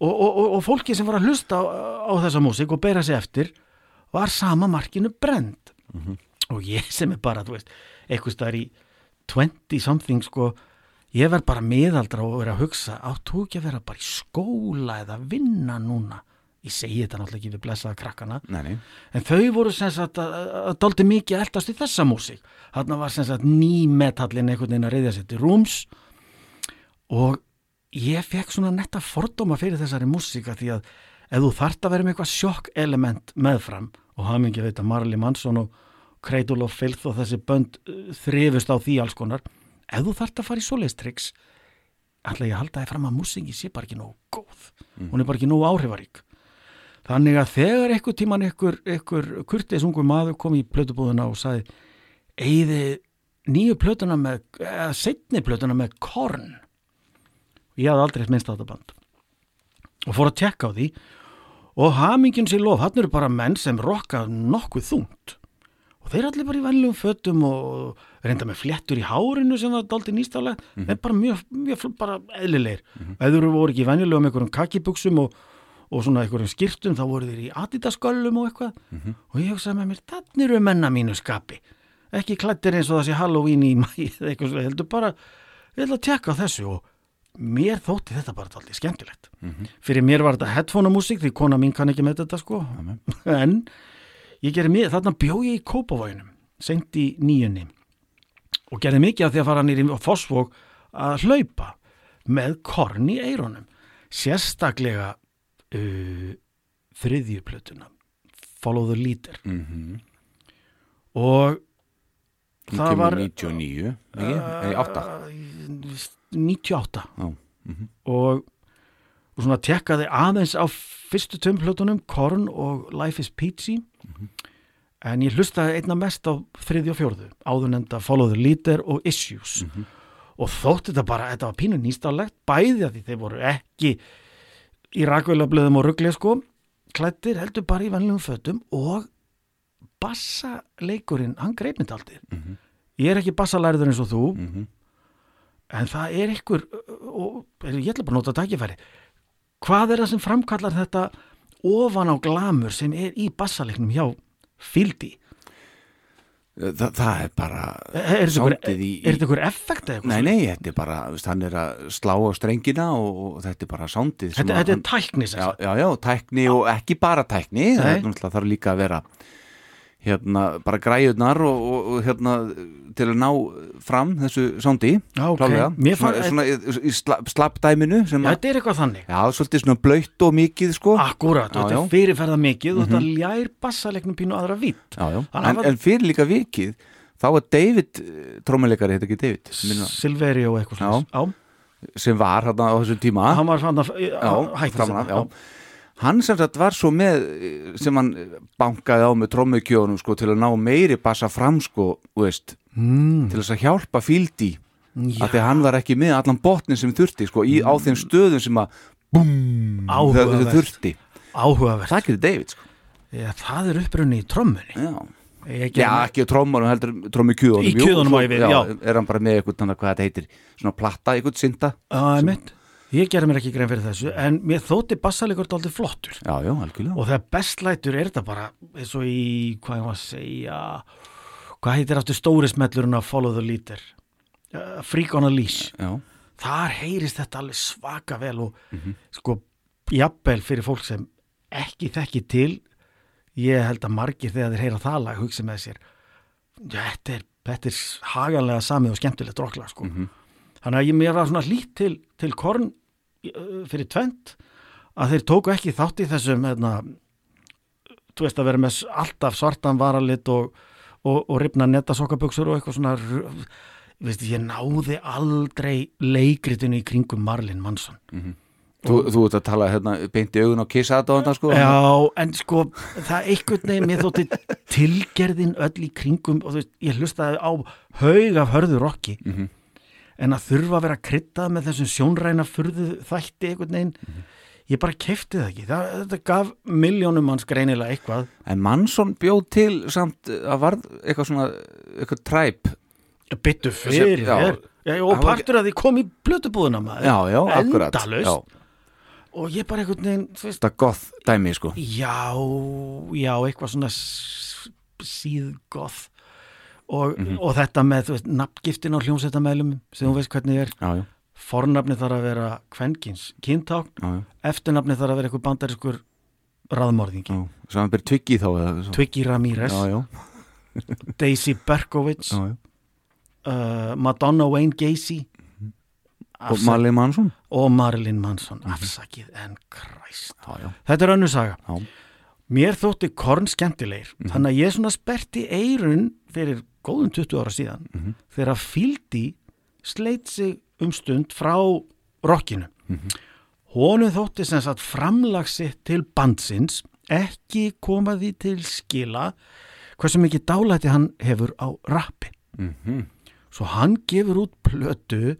Og, og, og, og fólki sem var að hlusta á, á þessa músík og bera sig eftir var sama markinu brend og ég sem er bara, þú veist eitthvað staðar í 20 something sko, ég verð bara miðaldra og verið að hugsa, áttu ekki að vera bara í skóla eða vinna núna ég segi þetta náttúrulega ekki við blessaða krakkana.
Nei, nei.
En þau voru sem sagt að, daldi mikið eldast í þessa músík. Þarna var sem sagt nýmetallin einhvern veginn að reyðja sér til rúms. Og ég fekk svona netta fordóma fyrir þessari músíka því að ef þú þart að vera með eitthvað sjokk element meðfram og hafa mikið veit að Marley Manson og Cradle of Filth og þessi bönd uh, þrifust á því alls konar. Ef þú þart að fara í svoleiðstriks ætla ég að halda þið fram að músíki sé bara ekki nógu góð. Hún er bara ekki nógu áhrifarík Þannig að þegar einhver tíman einhver, einhver kurtis ungur maður kom í plötubúðuna og sagði eigði nýju plötuna með, eða setni plötuna með korn. Ég hafði aldrei minnst á þetta band. Og fór að tekka á því og hamingin sér lof, hann eru bara menn sem rokka nokkuð þungt. Og þeir allir bara í venlegum fötum og reynda með fléttur í hárinu sem var daldi nýstálega, þeir bara mjög, mjög bara eðlilegir. Mm -hmm. Eður voru ekki venjulegum einhverjum kakibuxum og og svona einhverjum skýrtum þá voru þeir í adidasköllum og eitthvað. Og ég hugsaði með mér, þannig eru menna mínu skapi. Ekki klættir eins og það sé Halloween í mæ eða eitthvað svo, heldur bara ég ætla að tekka þessu. Og mér þótti þetta bara alltaf skemmtilegt. Fyrir mér var þetta headphone músík því kona mín kann ekki með þetta sko. En ég gerði mér, þarna bjó ég í Kópavóginum sengt í nýjunni og gerði mikið af því að fara nýri á Fossvog að hlaupa með korn í eironum sérstaklega uh, þriðjuplötuna Follow the Leader.
Mhm.
og
Hún
það var
99, ekki? Nei, 8
98
Já, mhm.
og, og svona tekkaði aðeins á fyrstu tömplötunum Korn og Life is Peachy. En ég hlustaði einna mest á þriði og fjórðu áður nefnda Follow the Leader og Issues. Og þótti þetta bara, þetta var pínu nýstálegt bæði að því þeir voru ekki í rakvölablöðum og ruggli sko. Klættir heldur bara í venlegum fötum og bassaleikurinn, hann greip mitt aldrei. Ég er ekki bassalærður eins og þú.
Mhm.
en það er ykkur og ég ætla bara að nota tækifæri hvað er það sem framkallar þetta ofan á glamur sem er í bassaleiknum hjá Fíldi
Þa, það er bara
er þetta er ykkur effekt eða eitthvað
Nei, nei, þetta er bara, hann er að slá á strengina og, og þetta er bara soundið sem
þetta, þetta er
hann-
tækni sem
já, já, já, tækni og ekki bara tækni það er náttúrulega þarf líka að vera hérna, bara græjurnar og, og, og hérna, til að ná fram þessu sondi
Já, ok.
klárlega.
Mér
svona,
fann-
svona í, í sla, slappdæminu sem
Já,
að,
þetta er eitthvað þannig
já, svolítið svona blöytt og mikið sko
Akkurat,
Já,
þetta
já.
er fyrirferða mikið og þetta ljær bassaleiknum pínu aðra vitt
já, já.
Þannig
En,
að-
en fyrir líka vikið þá var David, trómuleikari heit ekki David minna,
Silveri og eitthvað
Já.
svona
sem var hérna á þessum tíma
Hann var fann að
já,
hætta
framan af, já. Hann sem sagt var svo með sem hann bankaði á með trommukjónum sko til að ná meiri bassa fram sko, veist,
mm,
til þess að hjálpa fíldi
já,
af því að hann var ekki með allan botnin sem þurfti sko, í, á þeim stöðum sem að það
Áhugavert.
þurfti
áhugavert
það gerir David sko.
Já, það er upprunni í trommunni
já.
Ég
já, ekki á trommarum heldur trommukjónum
Í kjöðunum á ég við, já.
er hann bara með eitthvað, að hvað þetta heitir svona platta, eitthvað synda
Já, einmitt. Ég gerði mér ekki grein fyrir þessu en mér þótti bassalegur dálítið flottur
já, já, algjörlega
og þegar bestlætur er þetta bara eins og í, hvað ég að segja hvað heitir aftur stóri smellurinn að Follow the Leader uh, Freak on a Leash
já,
þar heyrist þetta alveg svaka vel og
Mhm.
sko jafnvel fyrir fólk sem ekki þekki til ég held að margir þegar þeir heyra það lag hugsa með sér þetta er, þetta er haganlega samið og skemmtilegt rocklag sko.
Mhm.
þannig að ég mér var svona lít til, til korn fyrir tvent að þeir tóku ekki þátt í þessum hérna, þú veist að vera með alltaf svartan varalit og, og, og ripna nettasokkaböksur og eitthvað svona veist, ég náði aldrei leikritinu í kringum Marlin Mansson
þú, þú ert að tala hérna beint í augun og kissa þetta sko.
Já, en sko það einhvern veginn, mér þótti tilgerðin öll í kringum og þú veist, ég hlustaði á haug af hörðu rocki
Mhm.
En að þurfa að vera kryttað með þessum sjónræna furðu þætti einhvern veginn. Ég bara kefti það ekki, það, þetta gaf miljónum manns greinilega eitthvað.
En Mansson bjóð til samt að varð eitthvað svona, eitthvað træp
byttu fyrir þér. Og
Það
partur að því kom í blötubúðuna maður.
Já, já, akkurat.
Endalaust.
Já,
og ég bara einhvern veginn, þú veist
þetta goth dæmi sko.
Já, já, eitthvað svona s- síðgoth og,
Mhm.
og þetta með, þú veist, nafngiftin á hljómsveitamælum sem þú veist hvernig er.
Já, já,
fornafni þarf að vera kvenkins kyntákn, eftirnafni þarf að vera eitthvað bandariskur raðmorðingi.
Já. Saman byrð Twiggy þá.
Twiggy
já,
Daisy
já.
uh, Madonna Wayne Gacy.
Og Marley Mansson
og Marilyn Manson. Afsakið en kræst þetta er önnur saga.
Já,
Mér þótti korn skemmtilegir. Þannig að ég svona sperti eirun fyrir góðum 20 ára síðan þegar Fíldi sleit sig um stund frá rockinu. Honum þótti sem sagt framlagsitt til bandsins ekki koma því til skila hversu mikið dálæti hann hefur á rappi.
Mhm.
Svo hann gefur út plötu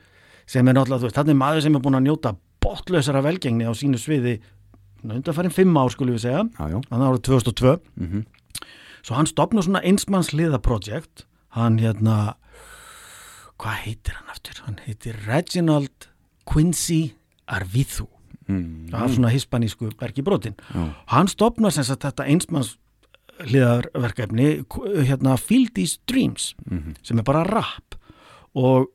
sem er náttúrulega, þú veist, þannig maður sem er búin að njóta botlausara velgengni á sínu sviði undanfærin fimm ár skulum við segja hann árið 2002
Mhm.
svo hann stopnur svona einsmanns liðaprojekt hann hérna hvað heitir hann aftur? hann heitir Reginald Quincy Arvizu
Mm.
það er svona hispanísku bergi brotin
Já.
hann stopnar sem sagt þetta einsmanns liðarverkefni hérna Field These Dreams
Mhm.
sem er bara rap og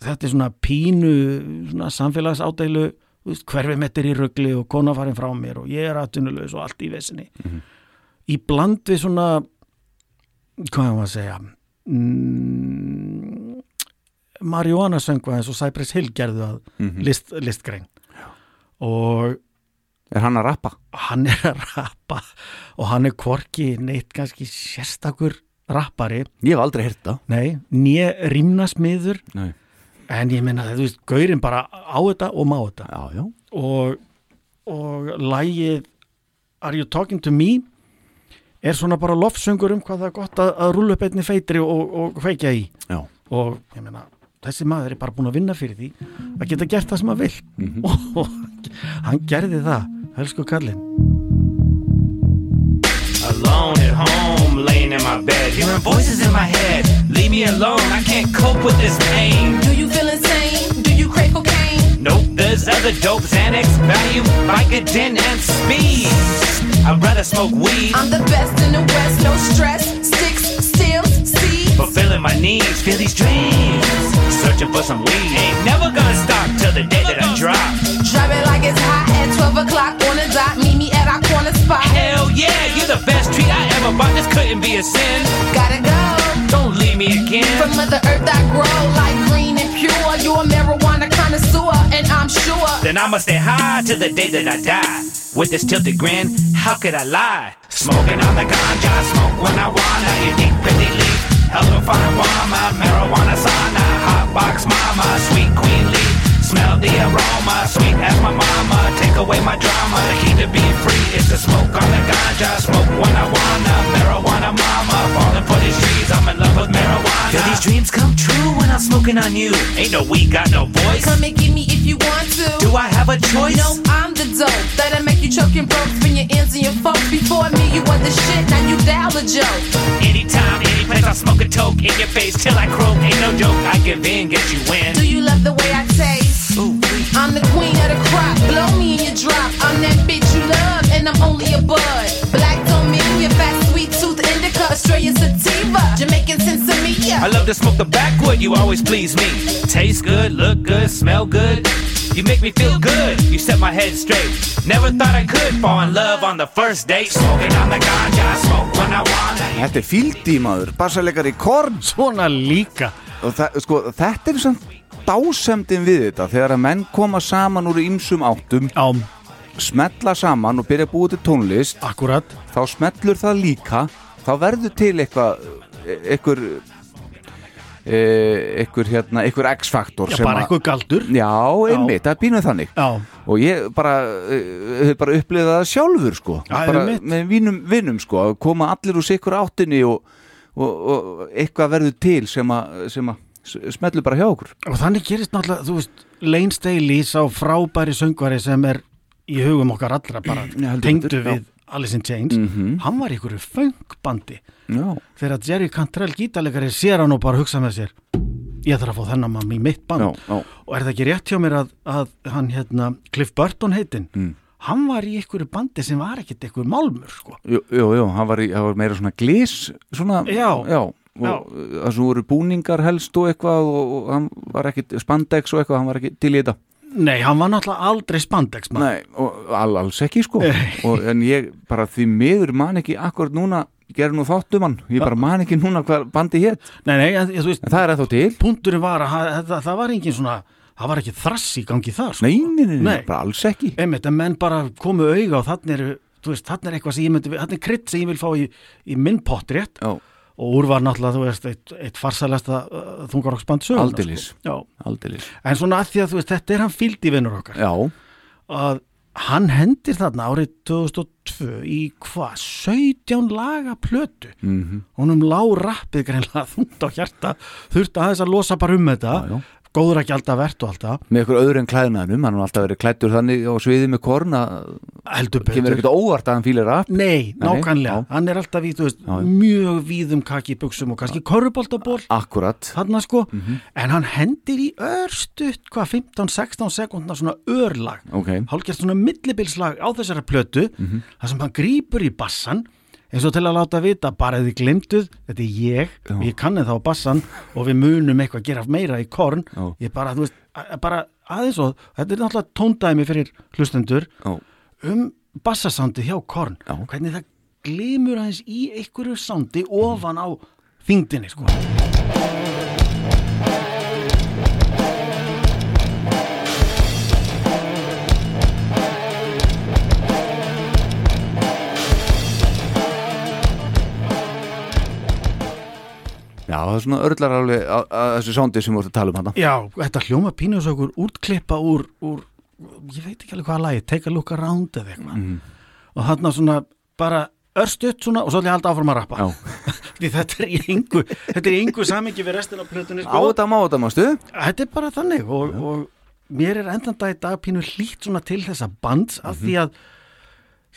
þetta er svona pínu svona samfélagsádeilu hverfi mettir í rugli og kona farin frá mér og ég er atvinnulegs og allt í vesinni í bland við svona hvað er maður að segja mm, marihuana söngva eins og Cypress Hill gerðu að
Mhm.
list, listgrein. Og
Er hann að rappa?
hann er að rappa. Og hann er hvorki neitt kannski sérstakur rappari.
Ég hef aldrei heyrt það.
Nei, nýja rýmnasmiður
Nei.
en ég meina þú veist, gaurinn bara á þetta og má þetta.
Já, já.
Og, og lægið Are You Talking To Me er svona bara lofsöngur um hvað það er gott að, að rúlla upp einni feitri og, og kveikja í
Já.
og ég meina þessi maður er bara búin að vinna fyrir því að geta gert það sem hann vil
Mhm.
og hann gerði það elsku kallinn
Alone at home, laying in my bed, hearing voices in my head. Leave me alone, I can't cope with this pain.
Do you feel insane? Do you crave cocaine?
Nope, there's other dope, Xanax, Valium, Vicodin, and speed. I'd rather smoke weed,
I'm the best in the West, no stress. Sticks, steals, seeds.
fulfilling my needs, feel these dreams. Searching for some weed, ain't never gonna stop till the day that I drop.
Drop it like it's hot at 12 o'clock on the dot. Meet me at our corner spot.
Hell yeah, you're the best treat Ever bought. This couldn't be a sin.
Gotta go.
Don't leave me again.
From Mother Earth I grow like green and pure. You're a marijuana connoisseur, and I'm sure.
Then I'ma stay high till the day that I die. With this tilted grin, how could I lie? Smoking on the ganja, smoke when I wanna. You deep pretty leaf, hello fine woman, marijuana sauna, hot box mama, sweet queen leaf. Smell the aroma, sweet as my mama. Take away my drama, the key to be free is to smoke on the ganja, smoke when I wanna. Marijuana mama, falling for these trees, I'm in love with marijuana. Feel these dreams come true when I'm smoking on you. Ain't no weed, got no voice.
Come and get me if you want to.
Do I have a choice?
No, I'm the dope that'll make you choking and broke. Spin your ends and your folks. Before me, you was the shit. Now you dial the joke.
Anytime, any place, I smoke a toke in your face till I croak. Ain't no joke, I give in, get you in.
Do you love the way I taste?
Ooh,
I'm the queen of the crop. Blow me in your drop. I'm that bitch you love, and I'm only a bud. Black Dominion, fat sweet tooth indica, Australian sativa, Jamaican sensimilla.
I love to smoke the backwood, you always please me. Taste good, look good, smell good. You make me feel good, you set my head straight. Never thought I could fall in love on the first date. Smoking on the ganja, I smoke when I wanna.
Þetta er fíldi maður, bassalegar í korn
svona líka
og það, sko, þetta er samt dásemdin við þetta þegar að menn koma saman úr ýmsum áttum
á.
smetla saman og byrja að búa til tónlist
akkurat.
þá smellur það líka þá verður til eitthvað eitthvað eitthvað hérna, eitthvað X-faktor
já, bara
að-
eitthvað galdur.
Já, einmitt, það er pínuð þannig.
Já,
og ég bara, uh, hef bara upplifað það sjálfur sko,
Já,
bara
einmitt.
með vínum, vinnum sko, að koma allir úr sikkur áttinni og, og, og eitthvað verður til sem að, sem að s- smellu bara hjá okkur.
Og þannig gerist náttúrulega, þú veist Lane Staley sá frábæri söngvari sem er í hugum okkar allra bara. Tengdu við Alice in Chains.
Mhm.
hann var í einhverju föngbandi þegar Jerry Cantrell gítalegari sér hann og bara hugsa með sér ég þarf að fá þennan mann í mitt band.
Já, já,
og er það ekki rétt hjá mér að, að hann hérna, Cliff Burton heitinn
Mm.
hann var í einhverju bandi sem var ekkit einhver málmur sko.
jú, jú, jú hann, var í, hann var meira svona glís svona,
Já.
já það sem voru búningar helst og eitthvað og, og hann var ekki spandex og eitthvað, hann var ekki til í þetta.
Nei, hann var náttúrulega aldrei spandex.
Nei, og all, alls ekki sko. Og, en ég bara því miður man ekki akkurat núna, gerði nú þáttum hann ég bara man ekki núna hvað bandi hétt
nei, nei, en, þú veist,
en það er ennþá til.
Punkturinn var að það, það, það var engin svona það var ekki þrass í gangi þar sko.
Nei, nei, nei, nei, bara alls ekki.
Einmitt, en menn bara komu auga og þannig er, veist, þannig er eitthvað sem ég myndi þannig er krydd sem ég vil fá í, í minn pott rétt.
Já,
og úr var náttúrulega, þú veist, eitt, eitt farsalesta uh, þungarokksband söguna
Aldeilis.
sko. Já,
aldeilis.
En svona að því að þú veist, þetta er hann fíldi vinnur okkar.
Já,
að hann hendir þarna árið 2002 í hvað 17 laga plötu.
Mhm,
honum lá rappið greinlega þungt á hjarta þurfti aðeins að losa bara um þetta.
Já, já
góður ekki alltaf verðt og alltaf.
Með ykkur öðru en klæðnaðnum, hann har alltaf verið klættur þannig á sviði með korn að
heldur
kemur ekkert óvart að hann fýlir rap
Nei, nákvæmlega, hann er alltaf í, veist, mjög víðum kaki buksum og kannski korruboltaból sko,
Mhm.
en hann hendir í örstutt, hvað, 15-16 sekundna svona örlag,
Ok,
hálfgerð svona millibilslag á þessara plötu,
Mhm.
þar sem hann grípur í bassan eins og til að láta vita bara ef þið glimtuð, þetta er ég
Já.
ég kanni þá bassan og við munum eitthvað gera meira í korn
Já.
ég bara, þú veist, a- bara aðeins og þetta er náttúrulega tóndæmi fyrir hlustendur
Já.
um bassasandi hjá korn hvernig það glimur aðeins í einhverju sandi ofan á þingdinni sko.
Já, það er svona örlar alveg að, þessu sándi sem voru að tala um hana
Já, þetta hljóma pínus okkur útklippa úr, úr ég veit ekki alveg hvað lagi, take a look around eða eitthvað.
Mhm.
og þarna svona bara örstutt svona og svo ætla ég halda áfram að rappa. Þetta er í engu þetta er í engu samingi við restin af plötunni
Á þetta má þetta mástu
þetta er bara þannig og, og mér er endan dag í dag pínu hlýtt svona til þessa bands af því að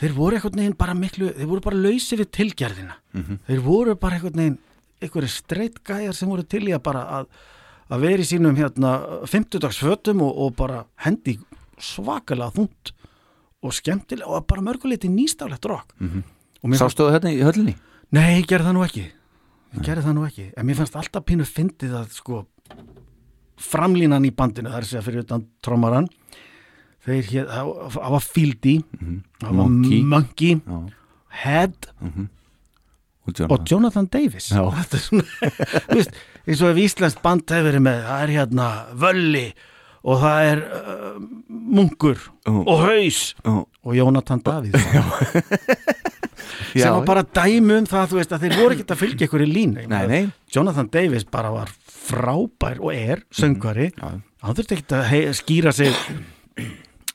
þeir voru einhvern veginn bara miklu þeir voru bara lausi við tilgerðina. Þeir voru bara einhvern veginn einhverju streitt gæjar sem voru til í að bara að, að vera í sínum hérna 50 fötum og, og bara hendi svakalega þungt og skemmtilega og bara mörguleiti nýstaflegt rock. Mér fannst,
Sástu það hérna í höllinni?
nei, ég gerði það nú ekki. Ég gerði það nú ekki, en mér fannst alltaf pínu fyndið að sko framlínan í bandinu, það er að segja fyrir utan trommaran þeir hér, það var Fieldy það var
Monkey.
Monkey. Head
Og Jonathan.
og Jonathan Davis. Þetta er svona, veist, eins og ef Íslands band hefur verið með, það er hérna Völli og það er uh, Munkur
Já.
og Haus
Já.
og Jonathan
Já,
sem var bara dæmi um það þú veist að þeir voru ekki að fylgja ykkur í lín
Nei, nei.
Jonathan Davis bara var frábær og er söngvari
Já.
hann þurfti ekki að skýra sig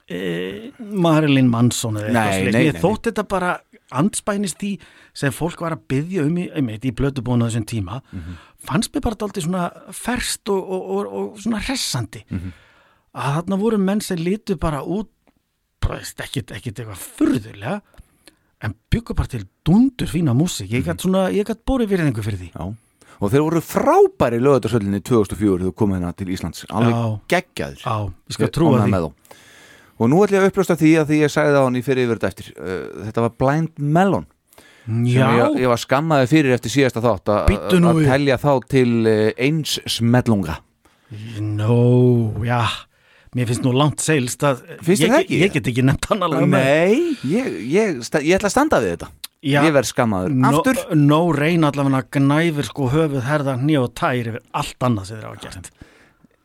e, Marilyn Manson eða eitthvað Mér
nei,
þótt þetta bara andspænist í sem fólk var að byggja um í, um í blödubónu þessum tíma fannst mér bara dálítið svona ferst og, og, og, og svona hressandi. Að þarna voru menn sem lítu bara út ekkit eitthvað furðulega en byggu bara til dundur fína músík. Ég gætt svona, ég gætt bórið virðingu fyrir því.
Já. Og þeir voru frábæri lögatarsöllinni 2004 þegar komu hérna til Íslands. Alveg geggjaður
ég skal trúa því.
Og nú ætlum ég að upplösta því að því ég sagði það á hann í fyrir yfir þetta eftir uh, Þetta var Blind Melon ég, ég var skammaði fyrir eftir síðasta þátt að- að telja þá til uh, eins smellunga.
Nó, já. Mér finnst nú langt seilst að
þér
ég? Ég get ekki nefnt hann alveg
Nei, ég, ég, ég ætla að standa við þetta.
Já.
Ég verð skammaður.
No, no reyn allavega gnæfir sko höfuð herða hnjó og tær yfir allt annað sem þeir hafa gert.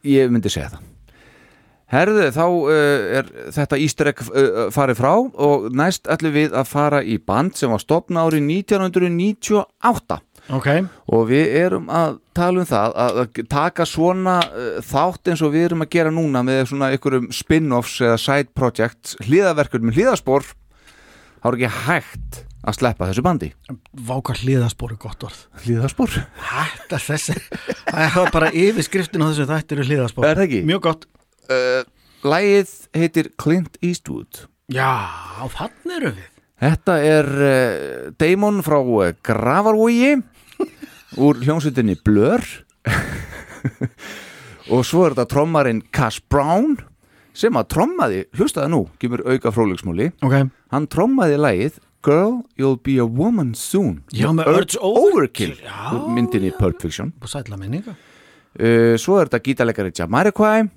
Ég myndi segja það Herðu, þá uh, er þetta egg uh, farið frá og næst ætlum við að fara í band sem var stopna árið 1998
Ok,
og við erum að tala um það að taka svona uh, þátt eins og við erum að gera núna með svona einhverjum spin-offs eða side projects, hliðaverkur með hliðaspor þá er ekki hægt að sleppa þessu bandi.
Váka hliðaspor er gott orð.
Hliðaspor?
Hætta þessi Það er bara yfirskriftin á þessu þetta eru hliðaspor
Er?
Mjög gott
Uh, Lægið heitir Clint Eastwood.
Já, þannig eru við.
Þetta er uh, Damon frá uh, Gravarvogi úr hljómsveitinni Blur. Og svo er þetta trommarinn Cass Brown sem að trommaði, hlustaði nú kemur auka fróliksmúli,
Ok,
hann trommaði lagið Girl, You'll Be a Woman Soon
Já, með Urge Overkill. Já,
úr myndinni Pulp Fiction. Uh, svo er þetta gítarleikari Jamiroquai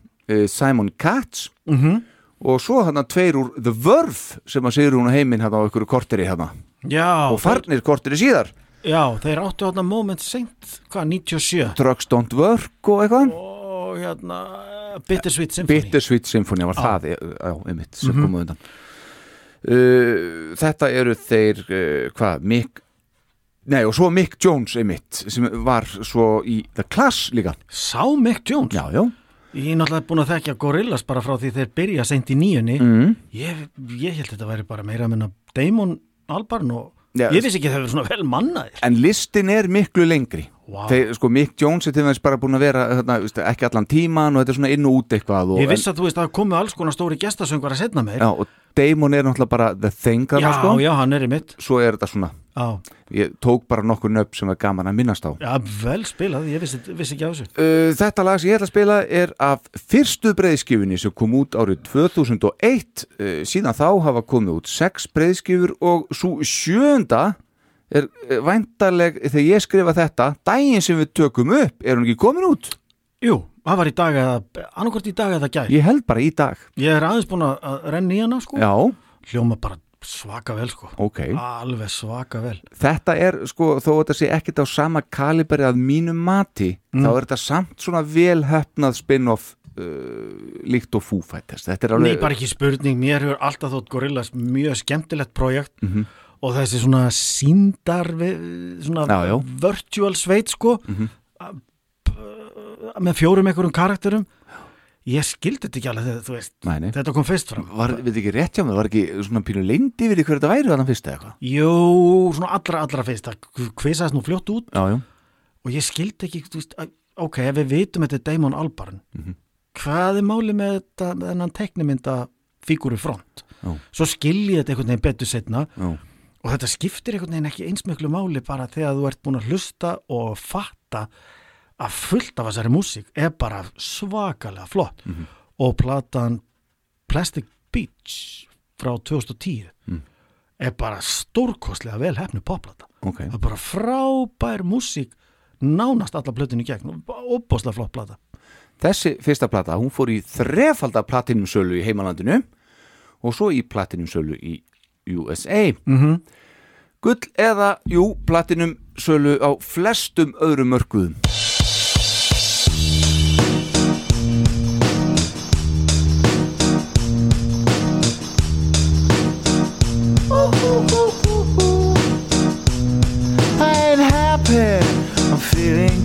Simon Katz.
Mm
og svo hann tveir úr The Verve sem að sigur hún á heiminn hann á einhverju korteri hann og farnir korteri síðar.
Já, þeir áttu þarna moment seint, hvað, 97
Drugs Don't Work og eitthvað.
Og hérna Bittersweet Symphony.
Bittersweet Symphony var það e- já, einmitt, sem kom undan. Uh, þetta eru þeir uh, hvað, Mick nei og svo Mick Jones einmitt sem var svo í The Clash líka.
Sá Mick Jones?
Já, já,
Ég er náttúrulega búin að þekkja Gorillaz bara frá því þeir byrja seint í nýjunni
mm.
ég, ég held þetta væri bara meira að minna Damon Albarn og
Já,
ég vissi ekki að það verið svona vel mannaðir
en listin er miklu lengri
Vá.
þeir, sko Mick Jones er til þess bara búin að vera þarna, veist, ekki allan tíman og þetta er svona inn og út eitthvað og,
Ég vissi að þú veist að komu alls konar stóri gestasöngur að setna meir
já, og Damon er náttúrulega bara the thing
já,
sko.
já, hann er í mitt
svo er þetta svona
Já,
ég tók bara nokkur nöfn sem var gaman að minnast á.
Já vel spilað, ég vissi, vissi ekki á þessu.
Uh, þetta lag sem ég ætla að spila er af fyrstu breyðskifunni sem kom út árið 2001 uh, síðan þá hafa komið út sex breyðskifur og svo sjönda er er væntaleg þegar ég skrifa þetta daginn sem við tökum upp, er hún ekki komin út?
Jú, það var í dag eða annarkvort í dag eða gær?
Ég held bara í dag.
Ég er aðeins búin að- renna í hana sko.
Já,
Hljóma bara svaka vel sko.
Ok.
Alveg svaka vel.
Þetta er sko, þó að þetta sé ekkert á sama kaliberi að mínum mati
Mm.
þá er þetta samt svona vel hefnað spin-off uh, líkt og Fighters. Þetta er
Nei,
alveg
bara ekki spurning, mér hefur alltaf þótt Gorillaz mjög skemmtilegt projekt
Mhm.
og þessi svona síndar svona
Já, já.
virtual sveit sko. Að- p- með fjórum einhverjum karakterum ég skildi þetta ekki alveg þú veist
Nei, nei.
þetta kom fyrst fram
Var, við ekki rétt hjá mig, var ekki svona pínu leyndi við því hver þetta væri þannig fyrst eða eitthvað?
Jú, svona allra allra fyrst það kvisaðist nú fljótt út
Já, já,
og ég skildi ekki, þú veist, ok, við vitum þetta er Damon Albarn
Mhm.
hvað er máli með þetta, með þennan teknimynda fígúru front
Já.
svo skil ég þetta einhvern veginn betur setna
já,
og þetta skiptir einhvern veginn ekki eins miklu máli bara þegar þú ert búin að hlusta og fatta að fullt af þessari músík er bara svakalega flott
Mhm.
og platan Plastic Beach frá 2010
Mm.
er bara stórkostlega vel hefnu popplata
ok
það er bara frábær músík nánast alla plötinu gegn og óbáslega flott plata
Þessi fyrsta plata, hún fór í þrefalda platinum sölu í heimalandinu og svo í platinum sölu í USA
mm -hmm.
Gull eða, jú, platinum sölu á flestum öðrum mörkuðum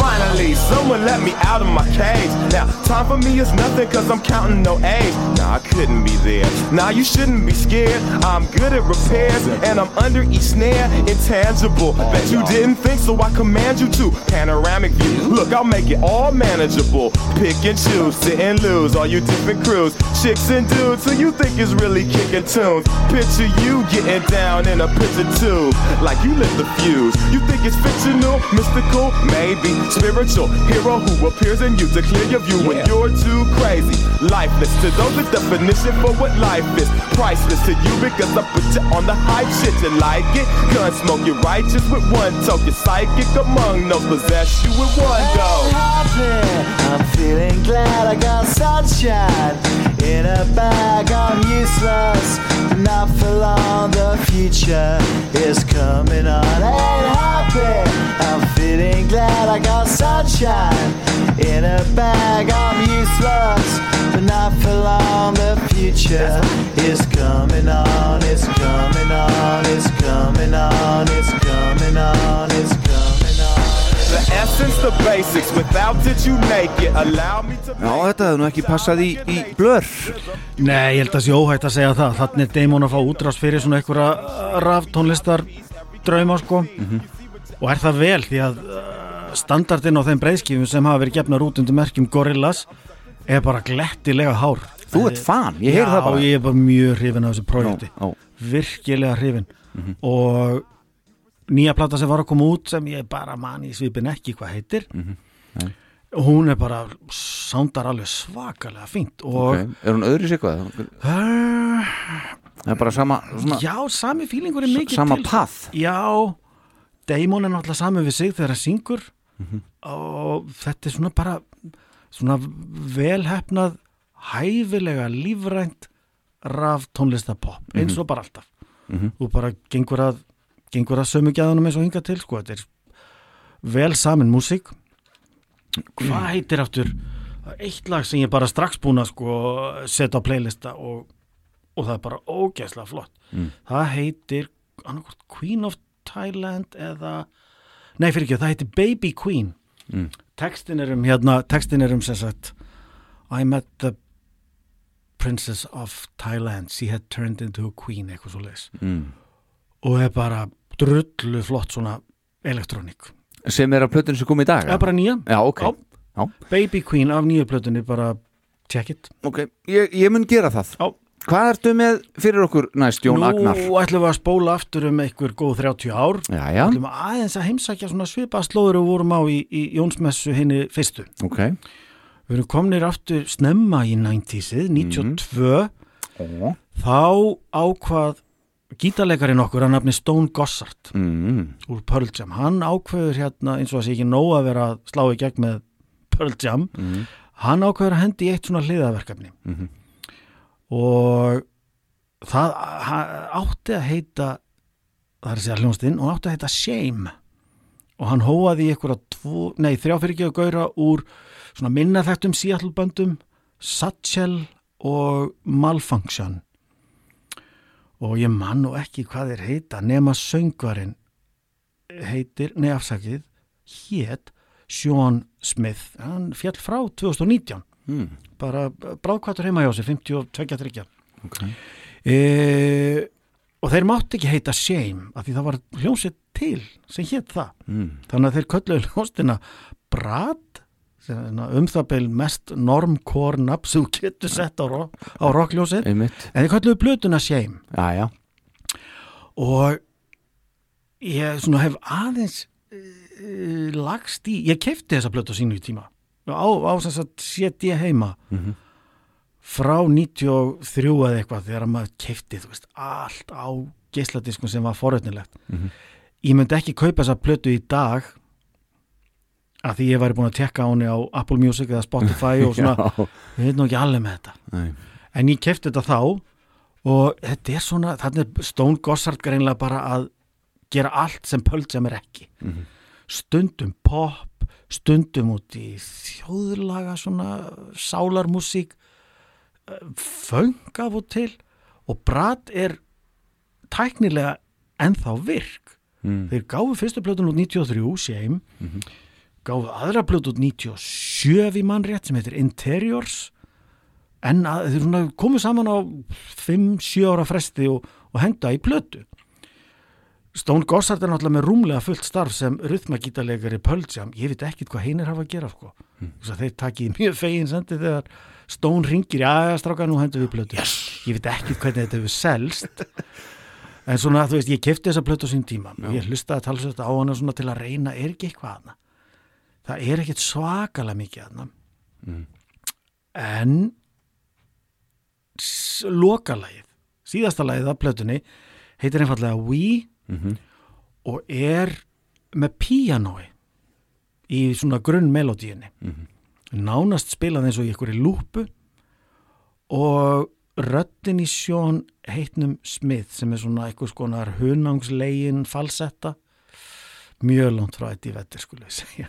Finally, someone let me out of my cage. Now, time for me is nothing cause I'm counting no A's. Nah, I couldn't be there. Nah, you shouldn't be scared. I'm good at repairs and I'm under each snare. Intangible. Bet you didn't think, so I command you to. Panoramic view. Look, I'll make it all manageable. Pick and choose, sit and lose. All you different crews. Chicks and dudes who you think is really kicking tunes. Picture you getting down in a picture tube. Like you lit the fuse. You think it's fictional, mystical, maybe spiritual hero who appears in you to clear your view when you're too crazy. Lifeless to those, the definition for what life is. Priceless to you because I put you on the hype shit. You like it? Gun smoke, you're righteous with one toke. You're psychic among no possess you with one go.
happy. I'm feeling glad I got sunshine in a bag. I'm useless, not for long. The future is coming on. Ain't happy. I'm feeling glad I got sunshine in a bag. I'm useless, but not for long. The future is coming on. It's coming on. It's coming on. It's coming on. It's coming
Já, þetta hefði nú ekki passað í, í blör.
Nei, ég held að sé óhægt að segja það. Þannig er Damon að fá útrás fyrir svona einhverja raftónlistar drauma sko. Og er það vel því að uh, standardinn á þeim breyðskifum sem hafa verið gefnar út undir merkjum Gorillaz er bara glettilega hár.
Þú ert fan, ég heyri það bara.
Já, ég er bara mjög hrifin af þessu projekti. virkilega hrifin og nýja plata sem var að koma út sem ég bara man í svipin ekki hvað heitir
Nei.
hún er bara sándar alveg svakalega fínt
okay. Er hún öðru sér hvað?
uh,
Það er bara sama svona,
Já, sami fílingur er mikið
sama
til
path.
Já, Damon er náttúrulega sami við sig þegar hann syngur
Mhm.
og þetta er svona bara svona velhefnað hæfilega lífrænt raf tónlistapop eins og bara alltaf
Mhm.
og bara gengur að gengur að sömu gæðunum eins og hinga til sko, þetta er vel samin músík hvað heitir aftur eitt lag sem ég bara strax búin að sko setja á playlista og, og það er bara ógeðslega flott
Mm.
það heitir Queen of Thailand eða nei fyrir ekki, það heitir Baby Queen
Mm.
textin er um hérna, textin er um sem sagt I met the princess of Thailand she had turned into a queen eitthvað svo leis
mm.
og er bara drullu flott svona elektrónik.
Sem er að plötun sem kom í dag
Já, bara nýja.
Já, ok.
Já.
Já.
Baby Queen af nýju plötunni bara check it.
Ok, ég, ég mun gera það.
Já.
Hvað ertu með fyrir okkur næst, Jón Agnar?
Nú ætlum við að spóla aftur um einhver góð 30 ár.
Já, já,
ætlum við aðeins að heimsækja svona svipa slóður og vorum á í, í Jónsmessu henni fyrstu.
Ok.
Við erum komnir aftur snemma í 90-sið, 92
Ó.
þá ákvað gítarleikarin okkur að nafni Stone Gossard
mm.
úr Pearl Jam hann ákveður hérna eins og að sé ekki nóg að vera að slá í gegn með Pearl Jam
Mhm.
hann ákveður að hendi eitt svona hliðaverkefni
Mhm.
og það átti að heita það er að segja hljónstinn og átti að heita Shame og hann hóaði ekki að gaura úr svona minna þekktum Seattle böndum Satchel og Malfunction og ég man nú ekki hvað þeir heita nema söngvarinn heitir, nei afsakið hét Sean Smith. Hann fjall frá 2019
mm.
bara bráðkvættur heima hjá sig 52-3
Ok.
E, og þeir mátti ekki heita Shame af því það var hljómsveit til sem hétt það.
Mm.
þannig að þeir kölluðu hljómsveitina Brad um það beil mest normcore nafn sem þú getur sett á, rock, á rockljósið. En
Einmitt
þeir kölluðu blötuna Shame.
Já, já.
Og ég svona hef aðeins uh, lagst í, ég kefti þessa blötu á sínu tíma. Á, á þess að setja heima.
Mhm.
frá 93 eða eitthvað þegar maður kefti veist, allt á geisladiskum sem var foröðnilegt
Mhm.
ég myndi ekki kaupa þessa plötu í dag að því ég væri búin að tekka á henni á Apple Music eða Spotify og svona,
Já.
ég veit nú ekki alveg með þetta
Nei.
en ég kefti þetta þá og þetta er svona, þannig er Stone Gossard greinlega bara að gera allt sem Pöld sem er ekki
Mhm.
stundum pop stundum út í þjóðlaga svona sálarmúsík föng af og til og Brad er tæknilega ennþá virk
Mm.
þeir gáfu fyrstu plötun út 93 Shame Gáfu aðra plötun út 97 í mannrétt sem heitir Interiors. En að, þeir komu saman á 5-7 ára fresti og, og henda í plötu. Stone Gossard er náttúrulega með rúmlega fullt starf sem rytmagítarleikari Pöldjam, ég veit ekkit hvað heinir hafa að gera sko. mm. þeir taki mjög fegin sendi þegar Stone ringir, já, já, stráka, nú hendur við plötu. Yes. ég veit ekkit hvernig þetta hefur selst. En svona, þú veist, ég kefti þessa plötu á sín tíma. Og ég hlustaði að tala svolítið á hana til að reyna, er ekki eitthvað hana það er ekkit svakalega mikið hana
Mm.
en lokalagið síðasta lagið af plötunni heitir einfallega We
Mhm.
og er með píanói í svona grunn melodíinni
Mhm.
nánast spilað eins og í einhverju lúpu og röddin í sjón heitnum Smith sem er svona einhvers konar hunangslegin falsetta mjög langt frá í vettir skulle við segja.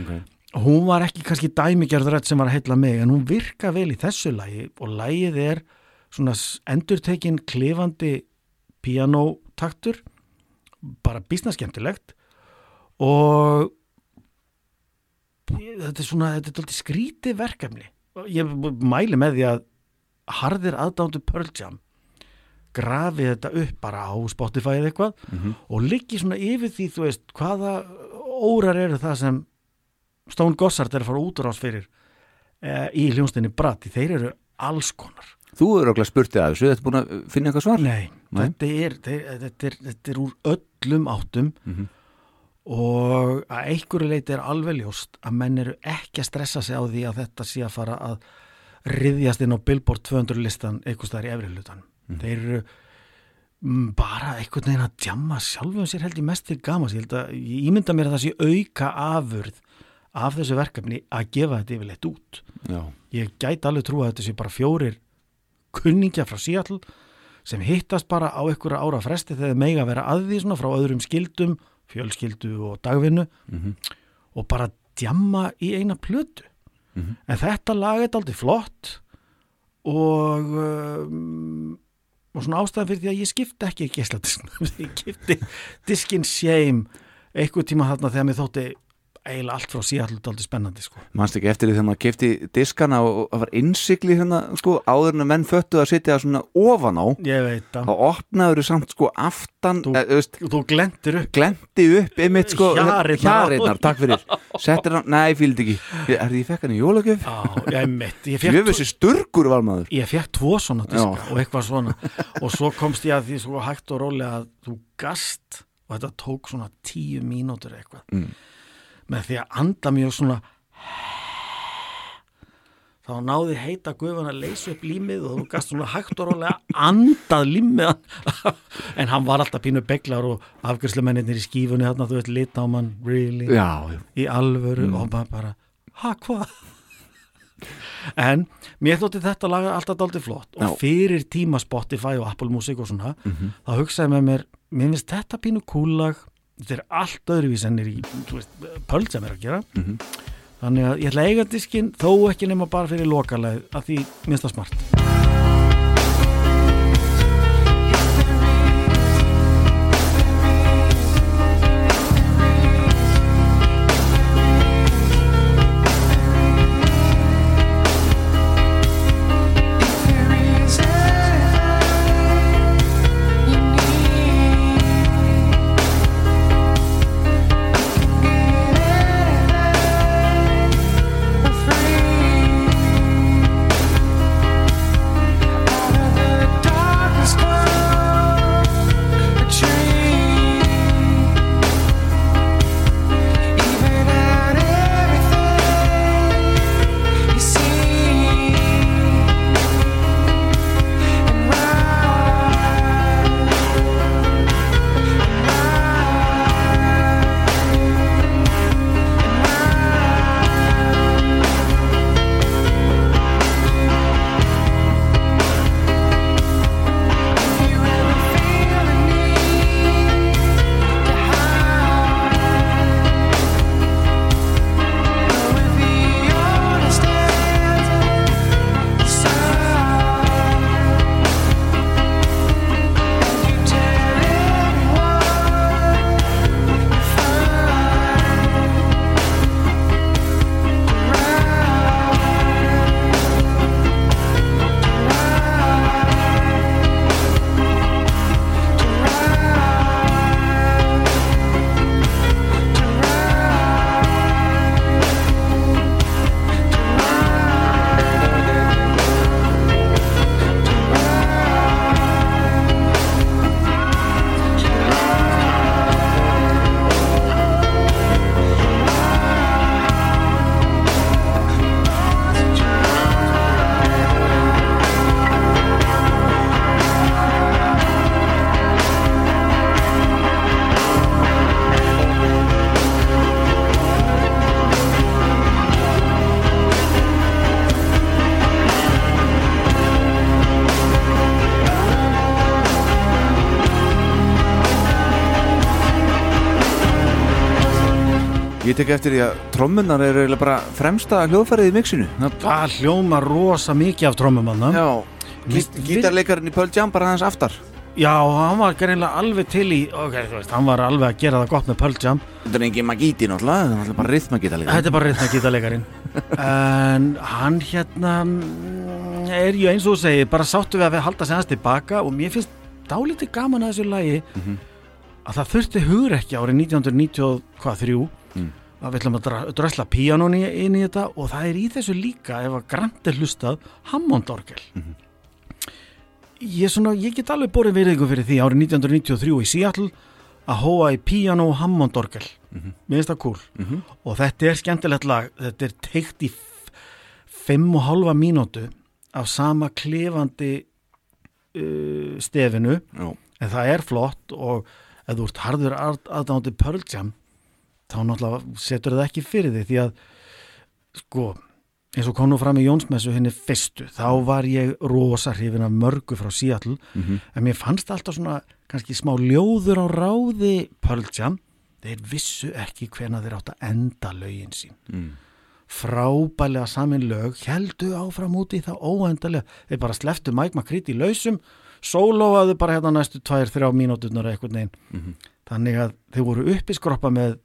Ok.
Hún var ekki kannski dæmigerð rödd sem var að heitla mig en hún virka vel í þessu lagi og lagið er svona endurtekin klifandi pianotaktur bara býsna skemmtilegt og þetta er svona þetta er skríti verkefni. Ég mæli með því að harðir aðdándu Pearl Jam grafi þetta upp bara á Spotify eða eitthvað
Mhm.
og liggi svona yfir því þú veist hvaða órar eru það sem Stone Gossard er að fara út úr ás fyrir e, í hljónstinni Bratti, þeir eru alls konar
Þú eru okkur spurtið að þessu, þetta er búin að finna eitthvað svar?
Nei,
Nei.
Þetta, er, þetta, er, þetta er úr öllum áttum
Mhm.
og að einhverju leiti er alveg ljóst að menn eru ekki að stressa sig á því að þetta sé að fara að riðjast inn á Billboard 200 listan eitthvað staðar í efri hlutan þeir eru mm, bara einhvern veginn að djamma sjálfum sér held ég mest til gamas ég, að, ég ímynda mér að það sé auka afurð af þessu verkefni að gefa þetta yfirleitt út
Já.
ég gæti alveg trú að þetta sé bara fjórir kunningja frá Seattle sem hittast bara á einhverja ára fresti þegar þeir mega vera að því svona frá öðrum skildum, fjölskyldu og dagvinnu
Mhm.
og bara djamma í eina plötu
Mhm.
en þetta lag er aldrei flott og um, og svona ástæðan fyrir því að ég skipti ekki geisladisknum ég skipti diskin shame einhver tíma þarna þegar mér þótti eiginlega allt frá Seattle aldrei spennandi sko.
Manst ekki eftir því þegar maður kefti diskana og það var innsikli hérna sko áður en að menn föttu að sitja svona ofan á? Þá opnaður þú samt sko aftan
Þú-
þú veist,
þú glendir upp.
glendi upp einmitt sko
Hjarirnar.
hjarirnar, takk fyrir. Settir hann, nei, fíldi ekki. Er því ég fekk hann í jólagjöf.
Já, ég mitt,
Jöfessi sturgur var maður.
Ég fekk tvo svona diska
Já.
og eitthvað svona. Og svo komst ég að því svo hægt og rólega að þú gast og þetta tók svona tíu mínútur eitthvað.
Mm.
Með því að anda mjög svona. Þá náði heita guðan að leysa upp límið og þú gast svona hægt og rólega andað límið. En hann var alltaf pínu beglar og afgjörslemennir í skífunni þarna þú veit lit á mann really?
Já, já.
í alvöru og maður bara ha hvað? En mér þótti þetta laga alltaf dálítið flott. Og fyrir tíma Spotify og Apple Music og svona
Mhm.
þá hugsaði með mér mér finnst þetta pínu kúlag þetta er allt öðruvís ennir í þú veist, pöld sem er að gera
Mhm.
þannig að ég ætla að eiga diskinn þó ekki nema bara fyrir lokaleg að því mér finnst það smart
Ég tek eftir því að trommunar eru eiginlega bara fremsta hljóðfærið í mixinu. Það-
hljóma rosa mikið af trommum hann
Já,
Við-
gítarleikarinn í Pearl Jam bara aðeins aftar.
Já, hann var greinlega alveg til í ok, þú veist, hann var alveg að gera það gott með Pearl Jam.
Þetta er engin magíti náttúrulega, þetta er bara rithmagítarleikarinn.
Þetta er bara reyndna gítarleikarin En hann hérna mm, er ju eins og þú segir bara sáttu við að við halda sig aðeins tilbaka og mér finnst dálítið gaman að þessu lagi
Mhm.
að það þurfti hugur ekki árið 1993
Mm.
Við ætlum að drösla píanón í- inn í þetta og það er í þessu líka ef að grant er hlustað Hammondorgel
Mhm.
ég, svona, ég get alveg borið veriðingu fyrir því árið 1993 í Seattle að hóa í píanó Hammondorgel
Mhm.
mér finnst það cool
Mhm.
og þetta er skemmtilegt lag þetta er teikt í f- fimm og halva mínútu af sama klefandi uh, stefinu
Já.
en það er flott og ef þú ert harður að- aðdándi Pearl Jam þá náttúrulega setur það ekki fyrir því því að sko eins og kom nú fram í Jónsmessu henni fyrstu þá var ég rosa hrifin af mörgu frá Seattle
Mhm.
en mér fannst alltaf svona kannski smá ljóður á ráði Pearl Jam þeir vissu ekki hvena þeir átt að enda lögin sín
Mm.
frábælega samin lög heldu áfram út í það óendalega þeir bara sleftu Mike McCready lausum sólóaðu bara hérna næstu tvær, þrjá mínúturnar eitthvað neginn
Mhm.
þannig að þeir voru uppi skroppa með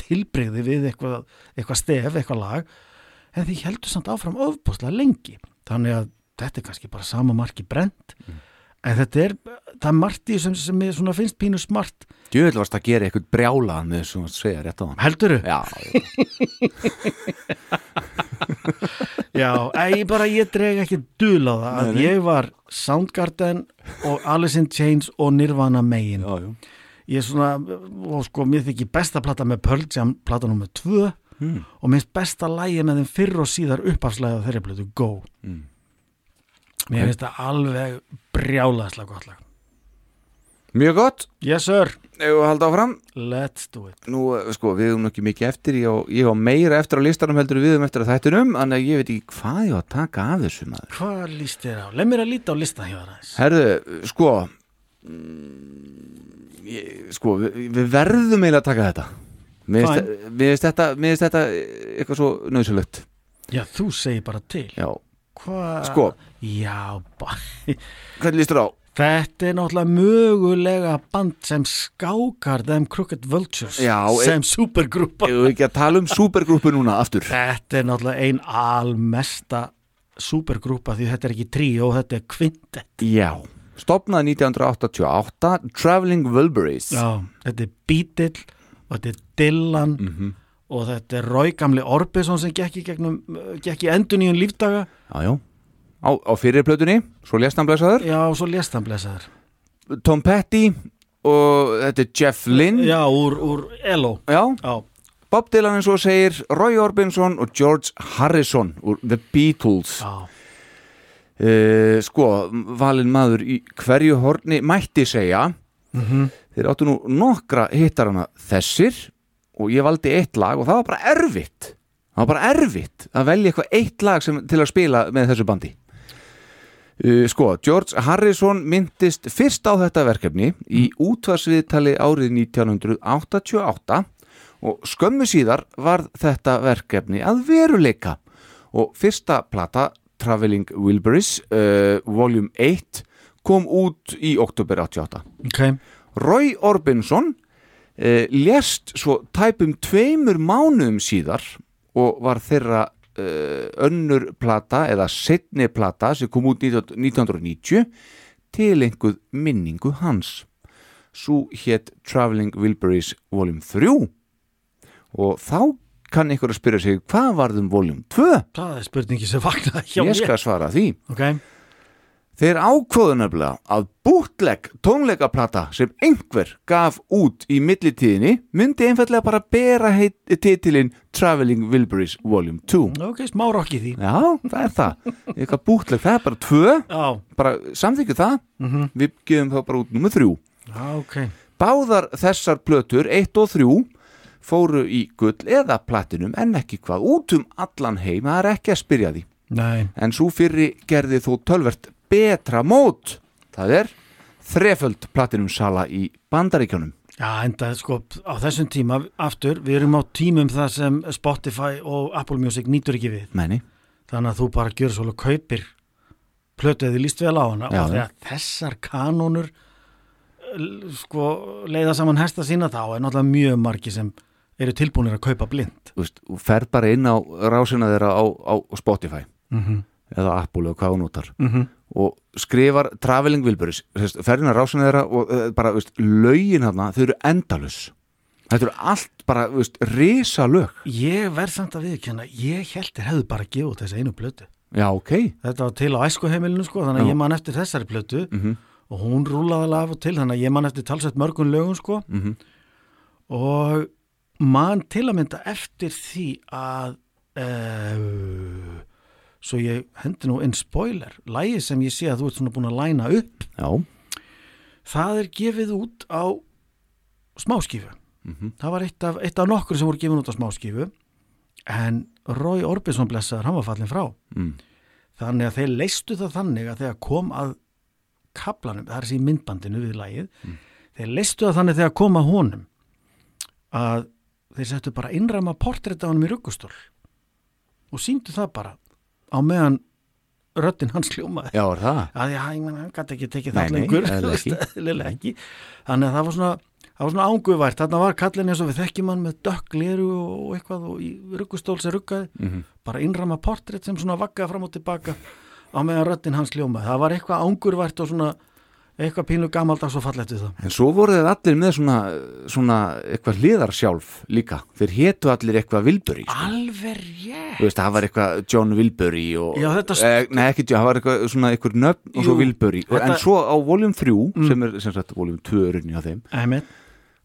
tilbreyði við eitthvað, eitthvað stef, eitthvað lag en því heldur samt áfram ofbúslega lengi. Þannig að þetta er kannski bara sama marki brent en þetta er, það er margt í sem, sem finnst pínu smart.
Djöðl varst að gera eitthvað brjálaðan með þessum að segja rétt á hann
Heldurðu?
Já,
Já, að ég bara, ég dreg ekki dul á það að ég var Soundgarden og Alice in Chains og Nirvana megin.
Já, já.
Ég er svona, og sko, mér þykir besta plata með Pearl Jam, plata nummer 2
Mm.
og minnst besta lægi með þeim fyrr og síðar uppafslæði á þeirri plötu, Go.
Mm.
mér finnst það alveg brjálaðslega gott lag.
Mjög gott.
Yes sir,
við halda áfram?
Let's do it.
Nú, eh, sko, við höfum ekki mikið eftir Ég á, ég á meira eftir á listanum heldur við höfum eftir að þættunum Þannig að ég veit ekki hvað ég á að taka af þessu maður.
Hvað líst þér á? Leð mér að líta á listan hjá það
Herðu, sko ég, Sko, við, við verðum eiginlega að taka þetta. Mér finnst- mér finnst þetta, mér finnst þetta eitthvað svo nöðsulegt
Já, þú segir bara til.
Já,
Hvað?
Sko.
Já, bara
hvernig lístur á?
Þetta er náttúrulega mögulega band sem skákar þeim Crooked Vultures
Já,
sem supergrúpa.
Ég vil ekki að tala um supergrúpu núna aftur?
Þetta er náttúrulega ein almesta supergrúpa því þetta er ekki tríó, þetta er kvintett
Já, stopnað 1988 Traveling Wilburys.
Já, þetta er Beatle og þetta er Dylan
Mhm.
og þetta er Roy Gamli Orbison sem gekk í, gegnum, gekk í endun í lífdaga.
Já, já. Á, á fyrir plötunni, svo blessaður.
Já, svo blessaður.
Tom Petty og þetta er Jeff Lynne.
Já, úr, úr ELO.
Já,
Já,
Bob Dylan eins og segir Roy Orbison og George Harrison úr The Beatles.
Já,
uh, Sko, valin maður í hverju horni mætti segja.
Mhm.
Þeir áttu nú nokkra hittarana þessir og ég valdi eitt lag og það var bara erfitt. Það var bara erfitt að velja eitthvað eitt lag sem, til að spila með þessu bandi. Uh, Sko, George Harrison myndist fyrst á þetta verkefni í útvarsviðtali árið 1988 og skömmu síðar var þetta verkefni að veruleika. Og fyrsta plata Traveling Wilburys uh, Volume 1 kom út í oktober 88
ok.
Roy Orbison eh, lést svo tæpum tveimur mánuðum síðar og var þeirra eh, önnur plata eða setni plata sem kom út 19- 1990 til einhver minningu hans. Svo hétt Traveling Wilburys Volume 3 og þá kann einhver að spyrja sig hvað varðum Volume 2?
Það er spurningi sem vaknaði hjá
Ég skal svara því.
Ok,
Þeir ákvöðu nefnilega að bútlegg tónleikaplata sem einhver gaf út í millitíðinni myndi einfallega bara bera titilinn Traveling Wilburys Volume 2.
ok, smá rokk í því.
Já, það er það. Eitthvað bútlegg, það er bara tvö,
Já,
bara samþykju það,
mhm,
við gefum þá bara út nummer þrjú.
já, ok.
Báðar þessar plötur, 1 og 3, fóru í gull eða platinum en ekki hvað út um allan heim, það er ekki að spyrja því.
Nei,
en svo fyrri gerði þó tölvert betra mót. Það er þreföld platinum sala í bandaríkjónum
já, enda sko á þessum tíma aftur, við erum á tímum það sem Spotify og Apple Music nýtur ekki við.
Meni.
þannig að þú bara gjör svolítið kaupir plötuði líst vel á hana
Já,
og þegar þessar kanónur sko leiða saman hesta sína þá er náttúrulega mjög margi sem eru tilbúinir að kaupa blind.
Þú ferð bara inn á rásina þeirra á, á Spotify
mm
eða Apple eða hvað hún notar
-hmm.
og skrifar Traveling Wilburys ferðin að rásina þeirra og uh, bara veist, lögin þarna, þau eru endalus þetta eru allt bara veist, risa lög
Ég verð samt að viðkjanna, ég held þér hefðu bara gefið út þessi einu plötu.
Já ok.
Þetta var til á æskuheimilinu sko, þannig að ég man eftir þessari plötu
mm
og hún rúlaði alveg af og til, þannig að ég man eftir talsett mörgum lögum sko.
-hmm.
og man til að mynda eftir því að uh, svo ég hendi nú inn spoiler, lægi sem ég sé að þú ert svona búin að læna upp
já.
það er gefið út á smáskífu
mm
það var eitt af, eitt af nokkur sem voru gefið út á smáskífu en Roy Orbison blessaður, hann var fallin frá.
Mm.
þannig að þeir leistu það þannig að þegar kom að kaplanum, það er í myndbandinu við lagið, þeir leistu það þannig þegar kom að honum að þeir settu bara innræma portrétt á honum í ruggustól og síndu það bara á meðan röddinn hans hljómaði.
Já, er það?
Að já, hann gæti ekki tekið það lengur.
eðlilega ekki.
þannig að það var svona það var svona ánguvært, þarna var kallin eins og við þekkjum hann með dökk leru og eitthvað og í ruggustól sem ruggaði.
Mhm.
bara innrama portrétt sem svona vaggaði fram og tilbaka á meðan röddinn hans ljómaði það var eitthvað ánguvært og svona eitthvað pínu gamaldags og fallegt við það
En svo voru þeir allir með svona, svona eitthvað hliðar sjálf líka. Þeir hétu allir eitthvað Wilbury. Sko.
alveg rétt
Þú veist, það var eitthvað John Wilbury og...
Já, þetta-
Eh, nei, ekki það var eitthvað svona eitthvað nöfn og svo
Jú,
Wilbury.
þetta-
En svo á voljum 3,
Mm.
sem er sem sagt voljum 2 örunni á þeim,
Einmitt.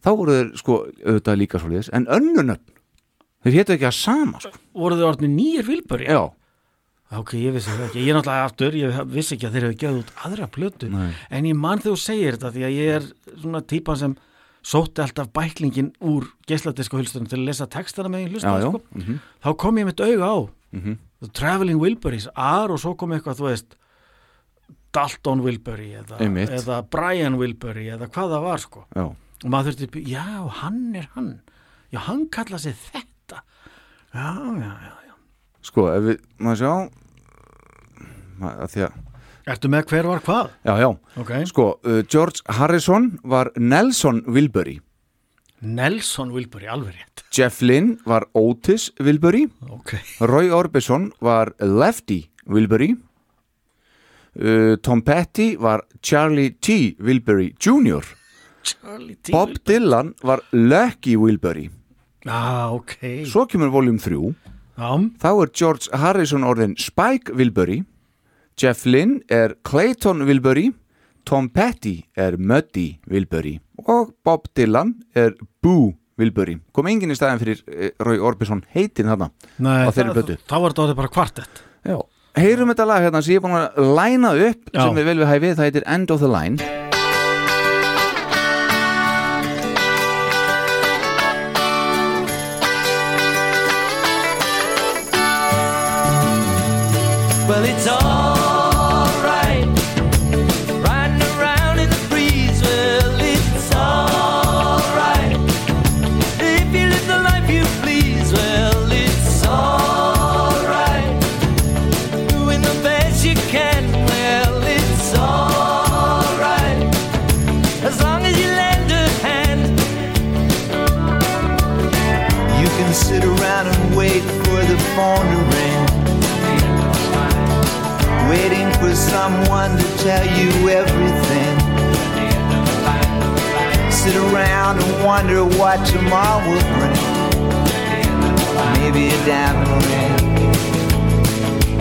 þá voru þeir sko auðvitað líka svo liðis, en önnu nöfn. Þeir hétu ekki að sama, sko.
voru þau orðin nýjir vilbur
Já.
Ok, ég vissi það ekki, ég er náttúrulega aftur ég vissi ekki að þeir hefðu gefið út aðra plötu
Nei.
en ég man þegar þú segir þetta því að ég er svona típan sem sótti alltaf bæklingin úr geisladiska hulstunum til að lesa textana með einn hlusta
Já, já.
sko.
Mhm.
þá kom ég mitt auga á
Mhm.
The Traveling Wilburys, ar og svo kom eitthvað þú veist Dalton Wilbury eða, eða Brian Wilbury eða hvað það var sko
Já.
og maður þurfti, já, hann er hann já, hann kalla sig þetta já, já, já
Sko, ef við, maður sjá, að
Ertu með hver var hvað?
já, já.
Ok.
Sko, uh, George Harrison var Nelson Wilbury.
Nelson Wilbury, alveg rétt
Jeff Lynne var Otis Wilbury
Ok.
Roy Orbison var Lefty Wilbury uh, Tom Petty var Charlie T. Wilbury Jr.
Charlie T.
Bob Dylan var Lucky Wilbury
ah, ok
Svo kemur voljum 3
Já.
Þá er George Harrison orðin Spike Wilbury Jeff Lynne er Clayton Wilbury Tom Petty er Muddy Wilbury og Bob Dylan er Boo Wilbury kom enginn í staðin fyrir eh, Roy Orbison heitin þarna
Nei,
á þeirri blötu
þá var þetta bara kvartett
Já. heyrum þetta lag hérna sem ég er búin að læna upp
Já.
sem er vel við hæfið, það heitir End of the Line
Well, it's alright.
Someone to tell you everything. Sit around and wonder what tomorrow will bring. Maybe a diamond ring.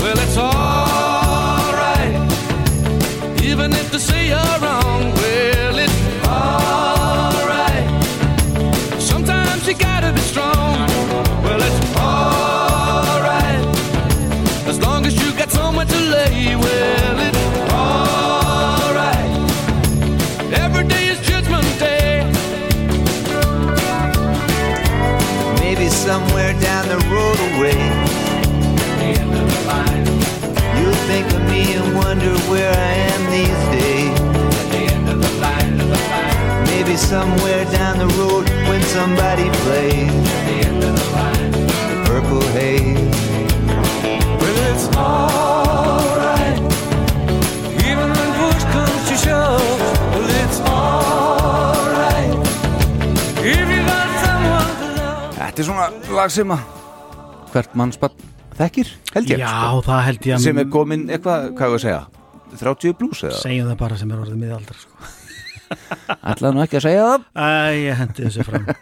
Well, it's alright. Even if they say you're wrong, well, it's alright. Sometimes you gotta be strong.
Road away. You'll think of me and wonder where I am these days. Maybe somewhere down the road when somebody plays the purple haze.
Well, it's alright. Even when push comes to shove, well, it's alright. If you got someone to love.
Þetta er svona lag sem að hvert mannspann þekkir, held ég
Já,
sko.
það held ég að
sem er komin eitthvað, hvað ég að segja 30 blús eða?
segjum það bara sem er orðið miðaldra sko.
Ætlaði nú ekki að segja það
Æ, ég hendi þessu fram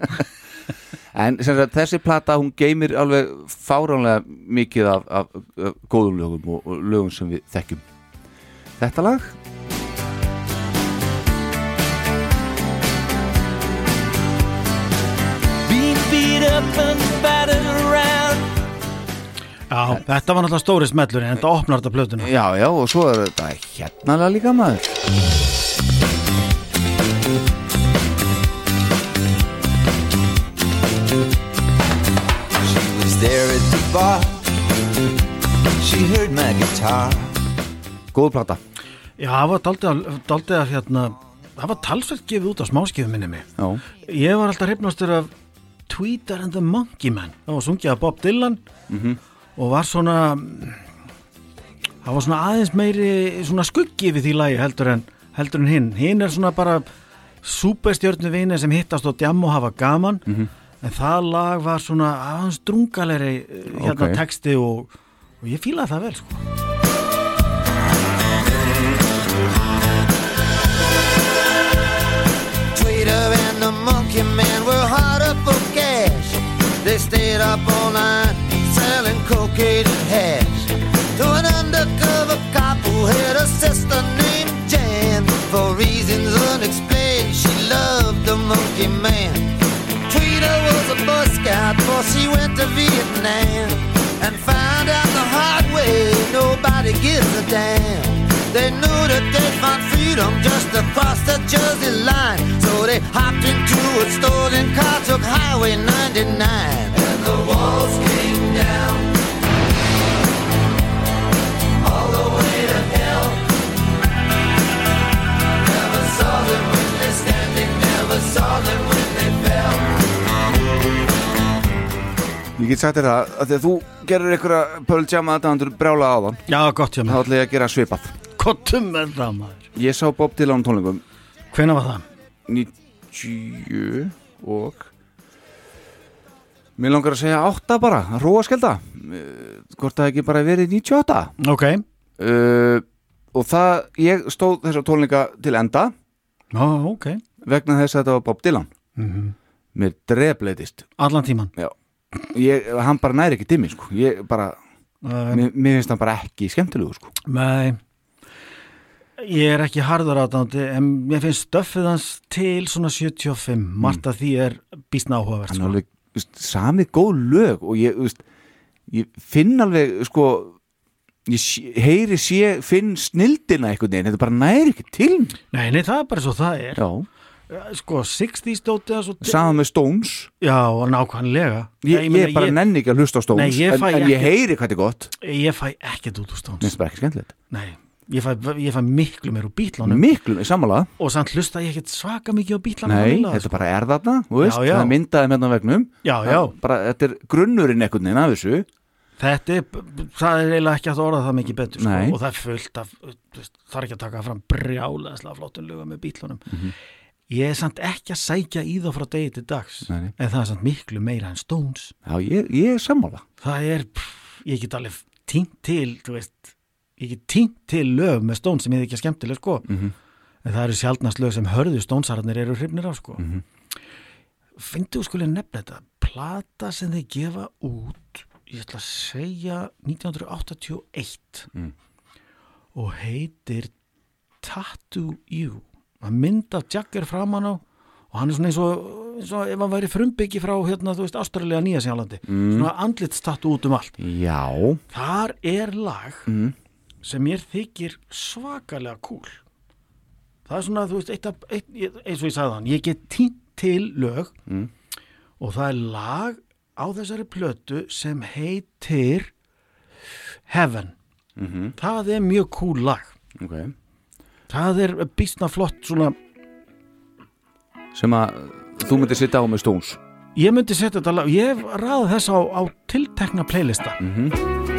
En sem sagt, þessi plata, hún geymir alveg fáránlega mikið af, af, af góðum lögum og, og lögum sem við þekkjum Þetta lag
Being beat up and battered around.
Já, þetta var náttúrulega stóri smellur en þetta opnar þetta plötuna
Já, já, og svo er þetta hérna líka maður.
She was there at the bar. She heard my guitar.
Góð plata.
Já, það var daldið að, hérna, það var talsvert gefið út á smáskifum minni mig.
Já,
Ég var alltaf hrifnastur af Tweeter and the Monkey Man. Það var sungið af Bob Dylan.
Mhm.
Og var svona það var svona aðeins meiri svona skuggi við því lagi heldur en, heldur en hinn hinn er svona bara Superstjörnu vinir sem hittast og djam og hafa gaman
Mhm.
en það lag var svona aðeins drungalegri eh, hérna
Ok.
texti og, og ég fílaði það vel sko.
Tweeter and the monkey man were hard up for cash. They stayed up all night and hash. To an undercover cop who had a sister named Jan. For reasons unexplained, she loved the monkey man. Tweeter was a Boy Scout before she went to Vietnam. And found out the hard way, nobody gives a damn. They knew that they'd find freedom just across the Jersey line. So they hopped into a stolen car, took Highway 99. And the walls came down. Saw them when they're standing, never saw them when they fell.
Ég get sagt þér það að því að þú gerir einhverja Pearl Jam aðdæmandur brjála á þann
Já, gott hjá
Þá ætla ég að gera svipað.
Kottum með það maður.
Ég sá Bob Dylan á tónleikum.
Hvenær var það?
90 og Mér langar að segja 8 bara, róa skelda Hvort það ekki bara verið 98
Ok.
Uh, Og það, ég stóð þessar tónleika til enda
Já, ok.
Vegna þess að þetta var Bob Dylan.
Mhm.
Mér drefleitist
Allan tíman
Já. Ég, Hann bara næri ekki dimmi sko. Ég bara mér, mér finnst hann bara ekki skemmtilegu sko.
Nei. Ég er ekki harður átándi en mér finnst stöffið hans til svona 75 margt af því er býstna áhugavert
hann
sko.
er samið góð lög og ég, ég finn alveg sko ég heyri sé, finn snildina einhvern veginn, þetta bara næri ekki til mér.
Nei, nei, það er bara svo það er.
Já,
Sko, 60s dótið
saman með Stones.
Já, nákvæmlega.
Ég,
Nei,
ég,
meina,
bara nenni ekki að hlusta á Stones
Nei, ég
en, en ég heyri hvað þetta er gott.
Ég fæ ekkert út úr
mér
Stones
finnst bara ekki skemmtilegt.
Nei, ég fæ, ég fæ miklu meir úr bítlánum
miklu, samanlega
og samt hlusta ég ekkert svaka mikið á bítlánum
Nei, þetta bara er þarna, þú veist,
Já, já.
það er myndaði með þarna vegnum
Já,
Það- bara, Þetta er grunnurinn einhvern veginn af þessu
Þetta er, það er eiginlega ekki að orða það mikið betur sko, og það er fullt af þú það er ekki að taka fram brjálega flottum lögum með bítlunum
Mhm.
ég er samt ekki að sækja í þá frá degi til dags
Nei,
en það er samt miklu meira en Stones.
Já, ég, ég er sammála.
Það er, pff, ég get alveg tínt til, þú veist ég get tínt til lög með Stones sem ég ekki skemmtileg sko,
Mhm.
en það eru sjaldnast lög sem hörðu Stonesararnir eru hrifnir af sko.
Mhm.
finnstu skulle nefna þetta. Plata sem þeir gefa út ég ætla að segja 1981
Mm.
og heitir Tattoo You að mynd af Jagger framan á og hann er svona eins og, eins og ef hann væri frumbyggi frá hérna, þú veist, Ástralja Nýja Sjálandi
Mm.
svona andlitstattu út um allt
Já
þar er lag
mm.
sem mér þykir svakalega kúl það er svona, þú veist, eitt af, eitt, ég- eins og ég sagði hann, ég get tínt til lög
Mm.
og það er lag á þessari plötu sem heitir Heaven.
Mhm.
það er mjög kúl lag.
Ok.
Það er býstna flott svona
sem að þú myndir sitta á með Stones?
Ég myndi setja þetta lag, ég hef ræðið þess á, á tiltekna playlista.
Mhm.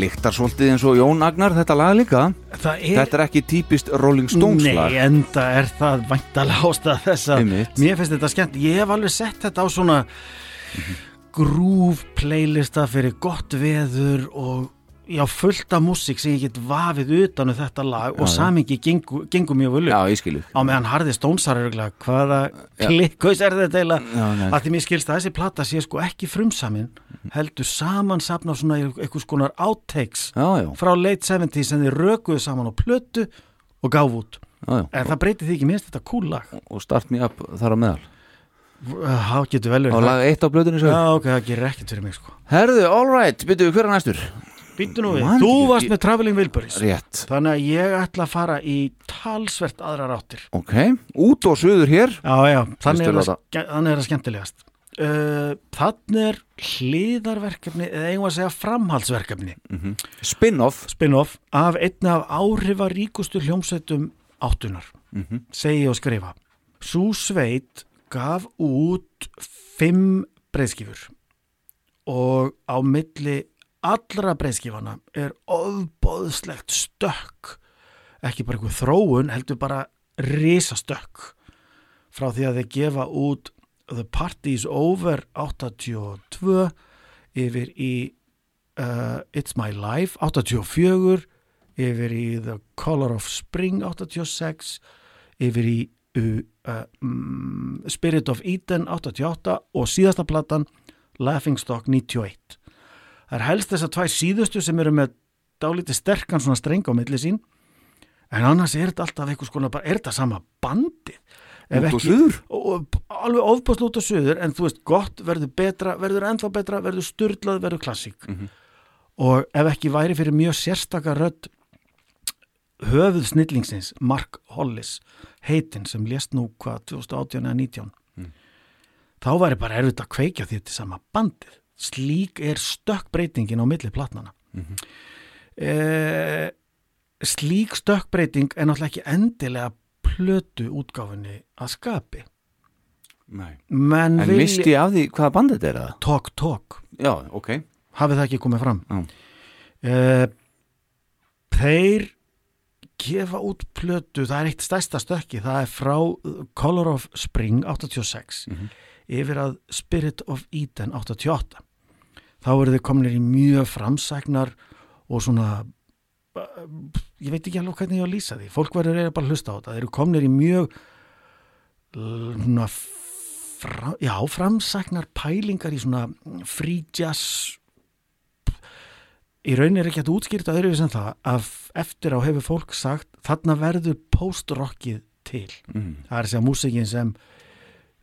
Það líktar svolítið eins og Jón Agnar þetta lag líka.
Er-
Þetta er ekki típist Rolling Stones lag.
Nei, enda er það væntalega ástæða þess að mér finnst þetta skemmt. Ég hef alveg sett þetta á svona grúf playlista fyrir gott veður og já, fullt af músík sem ég get vafið utan um þetta lag
Já,
og samingi gengur, gengur mjög
skilu
á meðan harði stónsar glæð hvaða klikkaus er þetta eiginlega? Að því mér skilst að þessi plata sé sko ekki frumsamin heldur saman safna svona einhvers konar outtakes frá late 70s sem þið rökuðu saman á plötu og gáf út.
Já, já.
en það breytir því ekki? Minnst þetta cool lag.
Og Start Me Up þar á meðal.
Það getur vel verið
Og
það.
lag eitt á blöðunni svo
Já, ok, það gerir ekkert fyrir mig sko.
Herðu, all right, byrjuðu, hver er næstur?
Býttu nú við,
Man
þú varst
ég-
með Traveling Wilburys.
Rétt.
Þannig að ég ætla að fara í talsvert aðrar áttir.
Ok, út og suður hér.
Já, já, þannig er, þannig er það skemmtilegast. Uh, Þannig er hliðarverkefni eða eigum við að segja framhaldsverkefni.
Mhm. Spin-off.
Spin-off af einni af áhrifaríkustu hljómsveitum áttunar
Mhm.
segi ég og skrifa. Sú sveit gaf út fimm breyðskifur og á milli allra breyðskifana er ofbóðslegt stökk. Ekki bara einhver þróun heldur bara risastökk. Frá því að þeir gefa út The Party's Over 82 yfir í uh, It's My Life 84 yfir í The Color of Spring 86 yfir í uh, mm, Spirit of Eden 88 og síðasta platan Laughing Stock 91 það er helst þess að tvær síðustu sem eru með dálítið sterkan svona streng á milli sín. En annars er þetta alltaf eitthvað skona bara, er þetta sama bandið? Ef
Út og
og, alveg ofbásl út og suður en þú veist, gott verður betra, verður ennþá betra verður sturlað, verður klassík. Og ef ekki væri fyrir mjög sérstaka rödd höfuð snillingsins Mark Hollis heitin sem lést nú hvað 2018 eða 19 þá væri bara erfitt að kveikja því til sama bandið slík er stökkbreytingin á milli platnana eh, slík stökkbreyting er náttúrulega ekki endilega plötu útgáfinni að skapi.
Nei. En
vilja-
misti af því hvaða bandið þetta er það?
Talk Talk.
Já, ok.
Hafið það ekki komið fram?
Já.
uh, þeir gefa út plötu það er eitt stærsta stökki það er frá uh, Color of Spring 86 yfir að Spirit of Eden 88 þá eru þið kominir í mjög framsæknar og svona ég veit ekki alveg hvernig ég á að lýsa því. Fólk verður bara að hlusta á þetta. Þeir eru kominir í mjög svona fra, já, framsæknar pælingar í svona free jazz. Í raunin er ekki að útskýrta öðru sem það að eftir á hefur fólk sagt þarna verður post-rockið til.
Mhm.
það er að segja músikin sem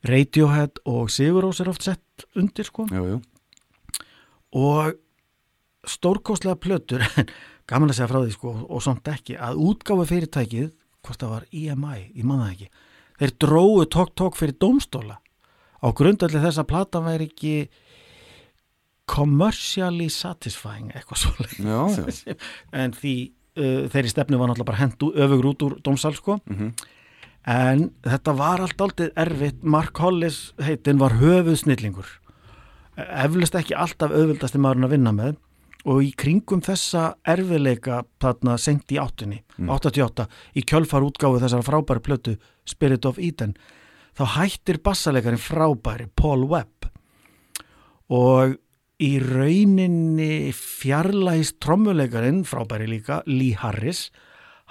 Radiohead og Sigur Rós er oft sett undir sko.
Jú, jú
og stórkostlega plötur gaman að segja frá því sko og samt ekki að útgáfu fyrirtækið hvort það var EMI, ég man það ekki þeir dróðu tók-tók fyrir dómstóla. Á grundalli þess að platan væri ekki commercially satisfying eitthvað svo en því uh, þeirri stefnu var náttúrulega bara hendu öfugur út úr dómsal sko.
Mhm.
en þetta var allt aldrei erfitt. Mark Hollis heitin var höfuð snillingur eflust ekki alltaf auðvildasti maðurinn að vinna með og í kringum þessa erfiðleika þarna sent í áttunni,
Mm.
88 í kjölfar útgáfu þessar frábæri plötu Spirit of Eden þá hættir bassalegarinn frábæri Paul Webb og í rauninni fjarlægist trommulegarinn, frábæri líka Lee Harris,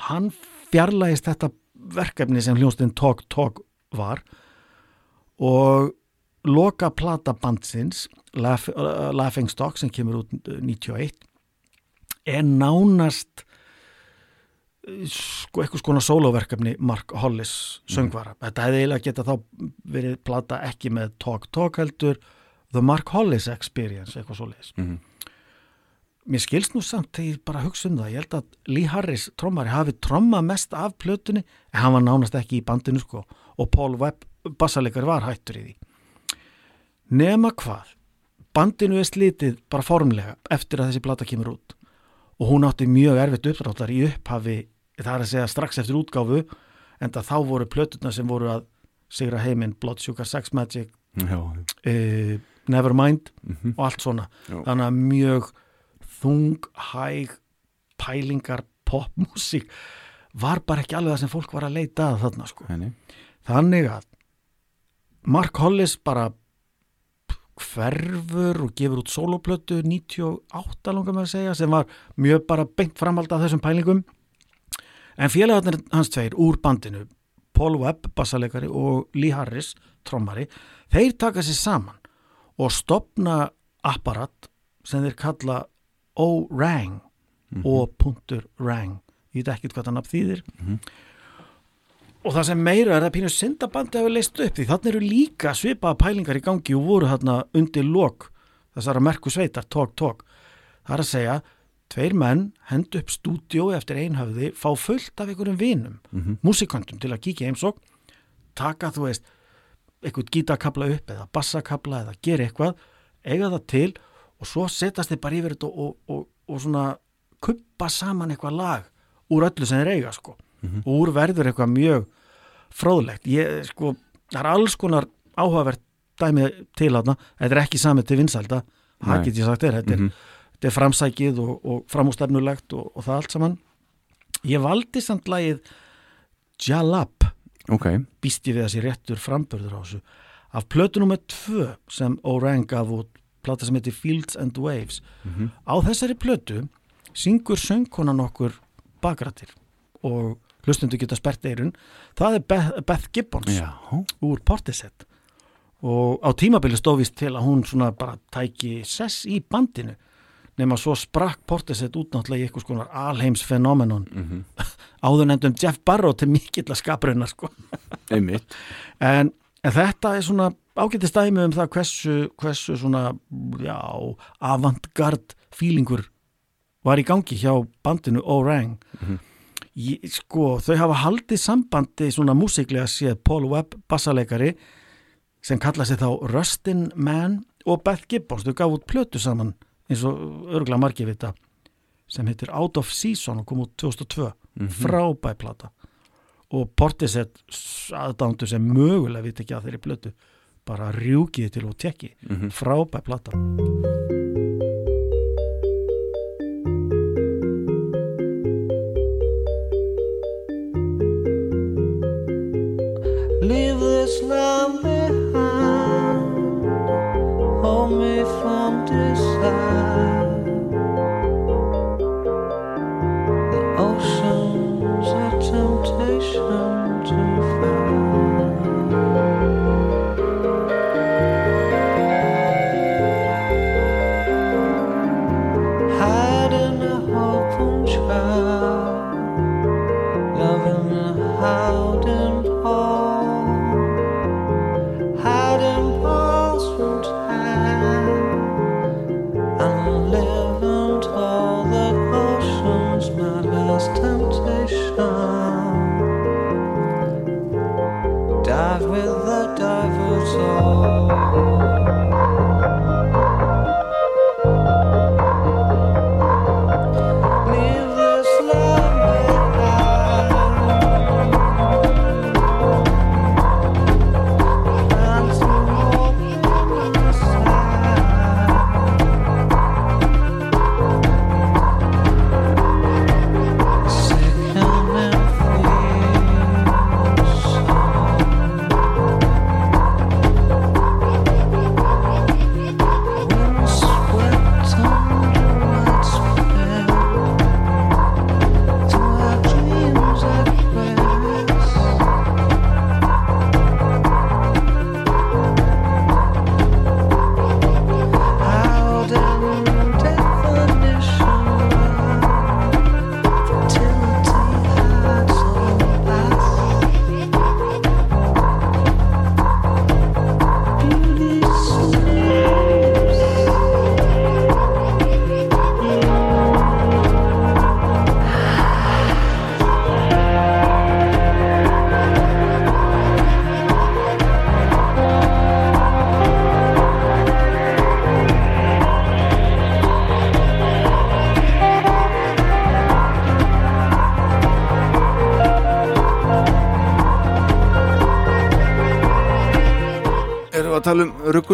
hann fjarlægist þetta verkefni sem hljónstinn Talk Talk var og loka plata bandsins Laugh, uh, Laughing Stock sem kemur út uh, 91 er nánast sko eitthvað skona sóloverkefni Mark Hollis söngvara. Þetta hefði eiginlega geta þá verið plata ekki með Talk Talk heldur The Mark Hollis Experience eitthvað svo leiðis
Mhm.
mér skilst nú samt þegar ég bara hugsa um það ég held að Lee Harris trommari hafi trommað mest af plötunni en hann var nánast ekki í bandinu sko og Paul Webb bassalegari var hættur í því. Nema hvað bandinu er slitið bara formlega eftir að þessi plata kemur út og hún átti mjög erfitt uppdráttar í upphafi það er að segja strax eftir útgáfu en það þá voru plötuna sem voru að sigra heiminn Blood Sugar Sex Magic uh, Nevermind
Mhm.
og allt svona
Já.
þannig að mjög þung, hæg pælingar, popmusík var bara ekki alveg það sem fólk var að leita að þarna sko
Henni.
þannig að Mark Hollis bara hverfur og gefur út soloplötu 98 langar með að segja sem var mjög bara beint framhald af þessum pælingum. En félagarnir hans tveir úr bandinu Paul Webb, bassalegari og Lee Harris, trommari þeir taka sér saman og stopna apparat sem þeir kalla O-Rang O.Rang. Ég veit ekkert hvað það nafn þýðir og það sem meira er að pínu syndabandi hefur leist upp því þannig eru líka svipaða pælingar í gangi og voru þarna undir lok þessara merku sveitar, tók, tók það er að segja, tveir menn hendu upp stúdíó eftir einhafði fá fullt af einhverjum vinum
Mhm.
músikantum til að kíkja heimsók taka þú veist eitthvað gítakabla upp eða bassakabla eða gera eitthvað, eiga það til og svo setast þið bara yfir þetta og, og, og, og svona kuppa saman eitthvað lag úr öllu sem þeir eiga sko
Mhm.
og úr verður eitthvað mjög fróðlegt. Ég sko, það er alls konar áhugavert dæmi til þarna. Þetta er ekki samið til vinsælda. Það get ég sagt þér, þetta er,
Mhm.
þetta er framsækið og, og framústefnulegt og, og það allt saman. Ég valdi samt lagið Jalap.
Ok,
býst ég við sé réttur framburður á þessu. Af plötu nummer tvö sem Orang gaf út plata sem heitir Fields and Waves.
Mhm.
á þessari plötu syngur söngkonan okkur bakrættir og hlustundu geta spert eirun það er Beth, Beth Gibbons
Já.
úr Portishead. Og á tímabili stóðvist til að hún svona bara tæki sess í bandinu. Nema svo sprakk Portishead út náttúrulega í eitthvað skonar alheims fenómenon
Mhm.
áður nefndum Jeff Barrow til mikill að skaprunar sko. En, en þetta er svona ágætti stæmi um það hversu, hversu svona avantgard fílingur var í gangi hjá bandinu Orang.
Mhm.
Ég, sko, þau hafa haldið sambandi svona músiklega séð Paul Webb bassaleikari sem kalla sig þá Rustin Man og Beth Gibbons, þau gaf út plötu saman eins og örgulega margir vita sem heitir Out of Season og kom út 2002
Mhm.
frábæð plata. Og Portishead aðdándu sem mögulega veit ekki að þeirri plötu bara rjúkiði til og tekki
Mhm.
frábæð plata
Leave this land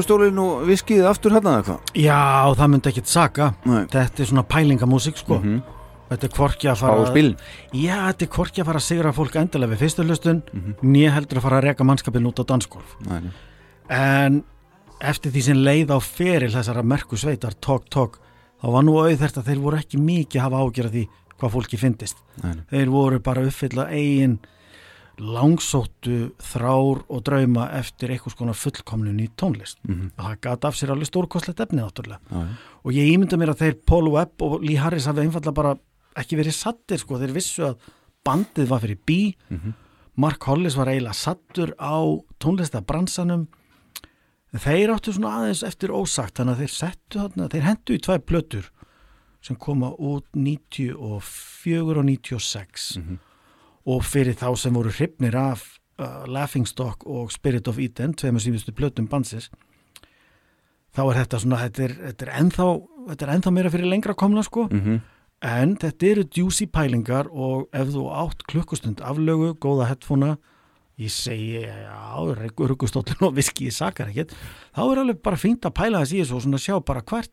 ruggustólinn og viskið aftur hérna eða hvað?
Já, það myndi ekkit saka
Nei.
Þetta er svona pælingamúsík sko
Mhm.
Þetta er hvorki að fara
og spil.
Já, þetta er hvorki að fara að sigra fólk endilega við fyrstu hlustun
Mhm.
Nýja heldur að fara að reka mannskapin út á
nei.
En eftir því sem leið á feril þessara merku sveitar Tók, tók Þá var nú auðvert að þeir voru ekki mikið að hafa ágjörð því hvað fólki fyndist
Nei.
Þeir voru bara uppfylla eigin langsóttu þrár og drauma eftir eitthvað skona fullkomnun í tónlist.
Mhm.
það gata af sér alveg stórkostlegt efni náttúrulega.
Já, já.
og ég ímynda mér að þeir Paul Webb og Lee Harris hafi einfallega bara ekki verið sattir sko, þeir vissu að bandið var fyrir bí.
Mhm.
Mark Hollis var eiginlega sattur á tónlistabransanum. Þeir áttu svona aðeins eftir ósagt þannig að þeir settu þarna, þeir hendu í tvær plötur sem koma út 94 og 96 og fyrir þá sem voru hrifnir af uh, Laughingstock og Spirit of Eden tveimur síðustu plötum bansins þá er þetta svona þetta er, þetta er, ennþá, þetta er ennþá meira fyrir lengra komna sko
Mhm.
en þetta eru juicy pælingar og ef þú átt klukkustund aflögu, góða headphonea ég segi, já, ruggustóllin og viski í sakar ekkert þá er alveg bara fínt að pæla þess í þessu og svona sjá bara hvert,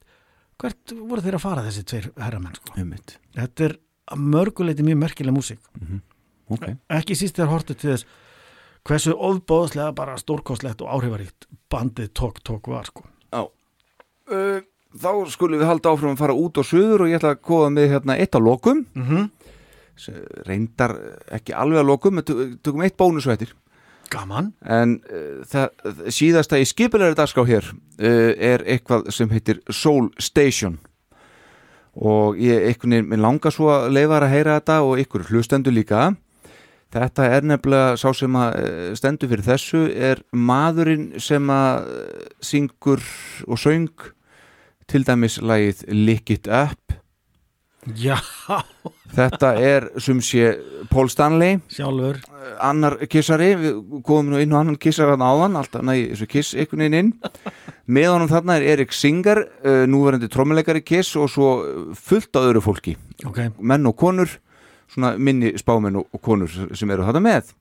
hvert voru þeir að fara þessi tveir herramenn sko. Þetta er mörguleiti mjög merkileg músík
Ok.
ekki síst þegar hortið til þess hversu ofbóðslega bara stórkostlegt og áhrifaríkt bandið Tók Tók var sko.
Já. Uh, þá skulum við halda áfram að fara út og suður og ég ætla að kóða með hérna eitt á lokum.
mm -hmm.
Reyndar ekki alveg að lokum, tökum eitt bónusvættir.
Gaman.
En uh, það, síðasta í skipilegri dagskrá hér uh, er eitthvað sem heitir Soul Station. Og ég, einhvern veginn, mér langar svo að leifa að heyra þetta og ykkur hlustendur líka. Þetta er nefnilega sá sem að eh, stendur fyrir þessu er maðurinn sem að eh, syngur og söng til dæmis lagið Lick It Up.
Já,
Þetta er sem sé Paul Stanley.
Sjálfur.
Annar kissari, við komum nú inn og annan kissar hann áðan, alltaf næ, þessu kiss einhvern veginn inn. Með honum þarna er Erik Singer, núverandi trommuleikari kiss og svo fullt af öðru fólki.
Ok.
menn og konur svona minni spámenn og, konur sem eru þetta með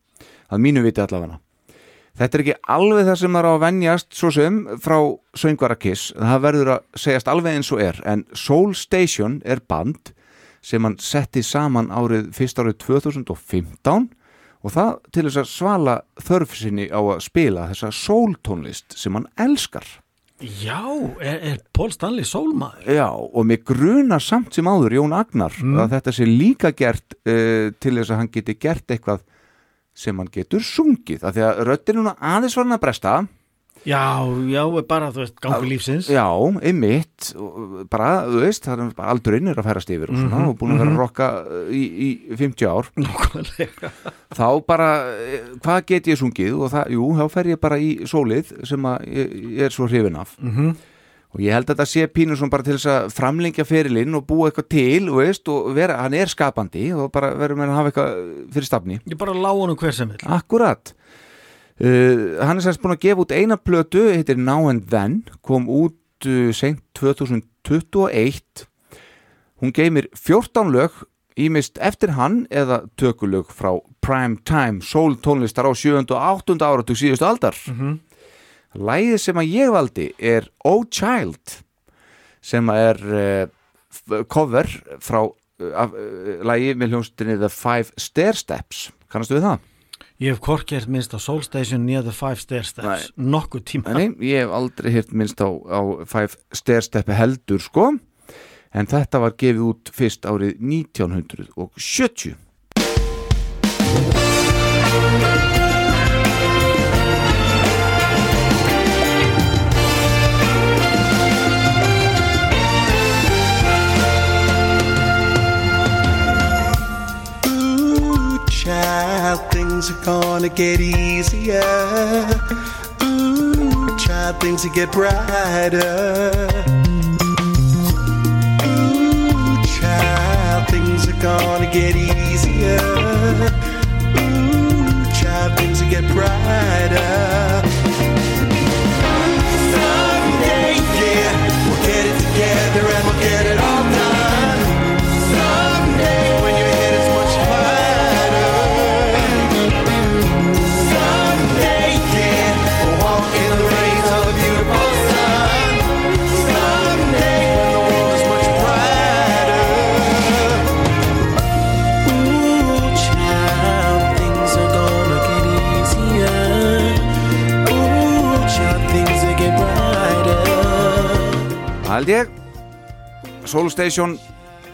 að mínu viti allavega. Þetta er ekki alveg það sem er á að venjast svo sem frá söngvara kiss. Það verður að segjast alveg eins og er en Soul Station er band sem hann setti saman árið fyrst árið 2015 og það til þess að svala þörf sinni á að spila þessa soul tónlist sem hann elskar
Já, er, er Paul Stanley sólmaður?
Já, og mig grunar samt sem áður Jón Agnar að þetta sé líka gert uh, til þess að hann geti gert eitthvað sem hann getur sungið. Af því að röddin núna aðeins var hann að bresta
Já, já, bara, þú veist, gangu lífsins.
Já, einmitt. Bara, þú veist, það er bara aldurinn er að færast yfir og, svona,
Mhm,
og búin að vera
mhm.
að rokka í, í 50 ár.
Nákvæmlega.
Þá bara, eh, hvað get ég sungið? Og það, jú, þá fer ég bara í sólið sem að ég, ég er svo hrifin af.
Mhm.
og ég held að þetta sé pínu svona bara til þess að framlengja ferilinn og búa eitthvað til, þú veist, og vera, hann er skapandi og bara verður með að hafa eitthvað fyrir stafni.
Ég bara lá honum hver sem vil
Akkurat uh, Hann er sérst búin að gefa út eina plötu heitir Now and Then kom út uh, seint 2021 Hún geymir 14 lög ímist eftir hann eða tökulög frá Prime Time Soul tónlistar á 7. og 8. áratug síðustu aldar
Mhm.
Lægið sem að ég valdi er Oh Child sem er uh, cover frá uh, lægi með hljónstinni The Five Stair Steps kannastu við það?
Ég hef korkert minnst á Soul Station near the Five Stair Steps nokkuð tíma.
Nei, ég hef aldrei hirt minnst á, á Five Stair Step heldur sko. En þetta var gefið út fyrst árið 1970
things are gonna get easier. Ooh, child, things will get brighter. Ooh, child, things are gonna get easier. Ooh, child, things will get brighter.
Held ég. Soul Station,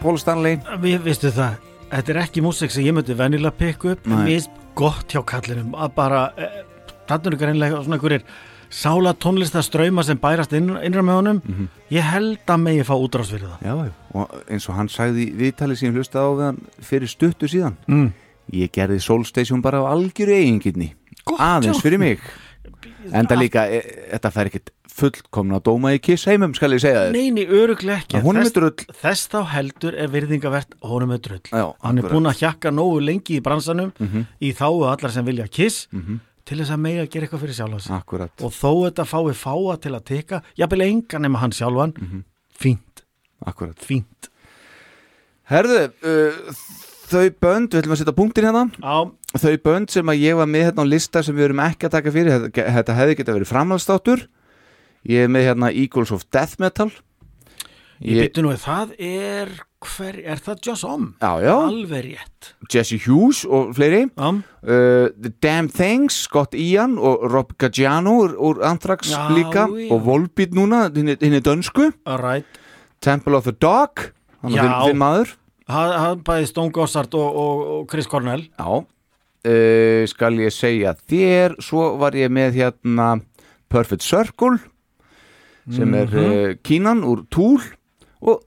Paul Stanley.
Við veistu það, þetta er ekki músík sem ég myndi venjulega pikka upp.
Nei.
Mér finnst gott hjá kallinum að bara, eh, þarna eru greinlega svona einhverjir sála tónlistaströyma sem bærast inn, innra með honum. Ég held að megi fá útrás fyrir það.
Já, og eins og hann sagði í viðtali sem ég hlustaði á við hann fyrir stuttu síðan.
Mm.
Ég gerði Soul Station bara á algjöru eigingirni. Aðeins fyrir mig Enda líka, e, þetta fær ekkert fullkomna dóma í kiss heimum, skal ég segja þér.
Neini, öruglega ekki.
Að honum er
Þess-
drull.
Þess þá heldur er virðingavert honum er drull.
Já,
Hann er búin að hjakka nógu lengi í bransanum
Mhm.
í þáu allar sem vilja kiss
Mhm.
til þess að mega gera eitthvað fyrir sjálfa sig.
Akkurat.
Og þó þetta fái fáa til að teka jafnvel enga nema hann sjálfan
Mhm.
fínt,
Akkurat.
Fínt.
Herðu, uh, þau bönd, við ætlum að setja punktin hérna.
Já.
Þau bönd sem að ég var með hérna á lista sem við erum ekki að taka fyrir Þetta, hefði geta verið framhaldsdáttur Ég er með hérna Eagles of Death Metal.
Ég byttu nú að það er hver, er það Joss Om?
Já, já.
Alveg rétt.
Jesse Hughes og fleiri.
Um.
uh, The Damn Things, Scott Ian og Rob Gaggiano úr, úr Anthrax
Já,
líka.
já.
og Volbeat núna, hinn er dönsku.
Right.
Temple of the Dog hann er fyrir maður.
Það bæði Stone Gossard og, og, og Chris Cornell.
Já, uh, skal ég segja þér, svo var ég með hérna Perfect Circle sem er
Mhm.
uh, Kínan úr Tool og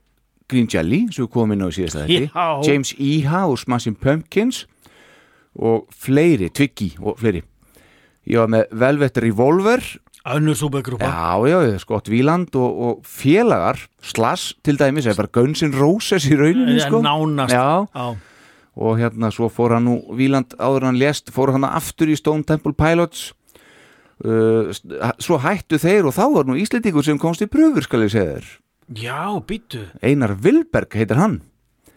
Green Jelly sem við komum inn á í síðasta þetta. James Iha úr Smashing Pumpkins og fleiri, Twiggy og fleiri ég var með Velvet Revolver
Önnur súbegrúpa
Já, já, Scott Wieland og, og félagar Slash til dæmis, eða bara Guns N' Roses í rauninni,
Eh,
sko
nánast.
Já,
Já.
Og hérna svo fór hann nú Wieland áður hann lést, fór hann aftur í Stone Temple Pilots. Uh, svo hættu þeir og þá var nú Íslendingur sem komst í pröfur skal ég segja þér.
Já, byttu
Einar Vilberg heitir hann.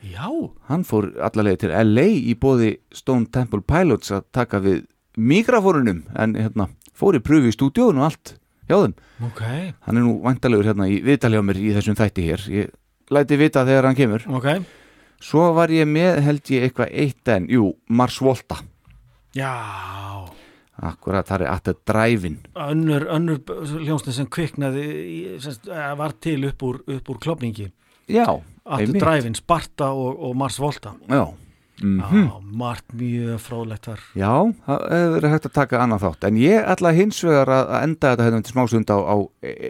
Já,
hann fór allavega til LA í bóði Stone Temple Pilots að taka við mikrafórunum en hérna fór í pröfu í stúdíónu og allt hjá þeim.
Ok.
Hann er nú vantalegur hérna í viðtali á mér í þessum þætti hér. Ég læti vita þegar hann kemur.
Ok
svo var ég með held ég eitthvað eitt en, jú, Mars Volta.
Já.
Akkurat, það er aftur dræfin
Önnur, önnur hljónsni sem kviknaði semst, eh, var til upp úr, upp úr klopningi
já, einmitt.
dræfin, Sparta og, og Mars Volta.
Já, mm
Já, margt mjög fróðlegt þar.
Já, það verið hægt að taka annað þátt. En ég ætla hins vegar að enda þetta hérna til smástund á, á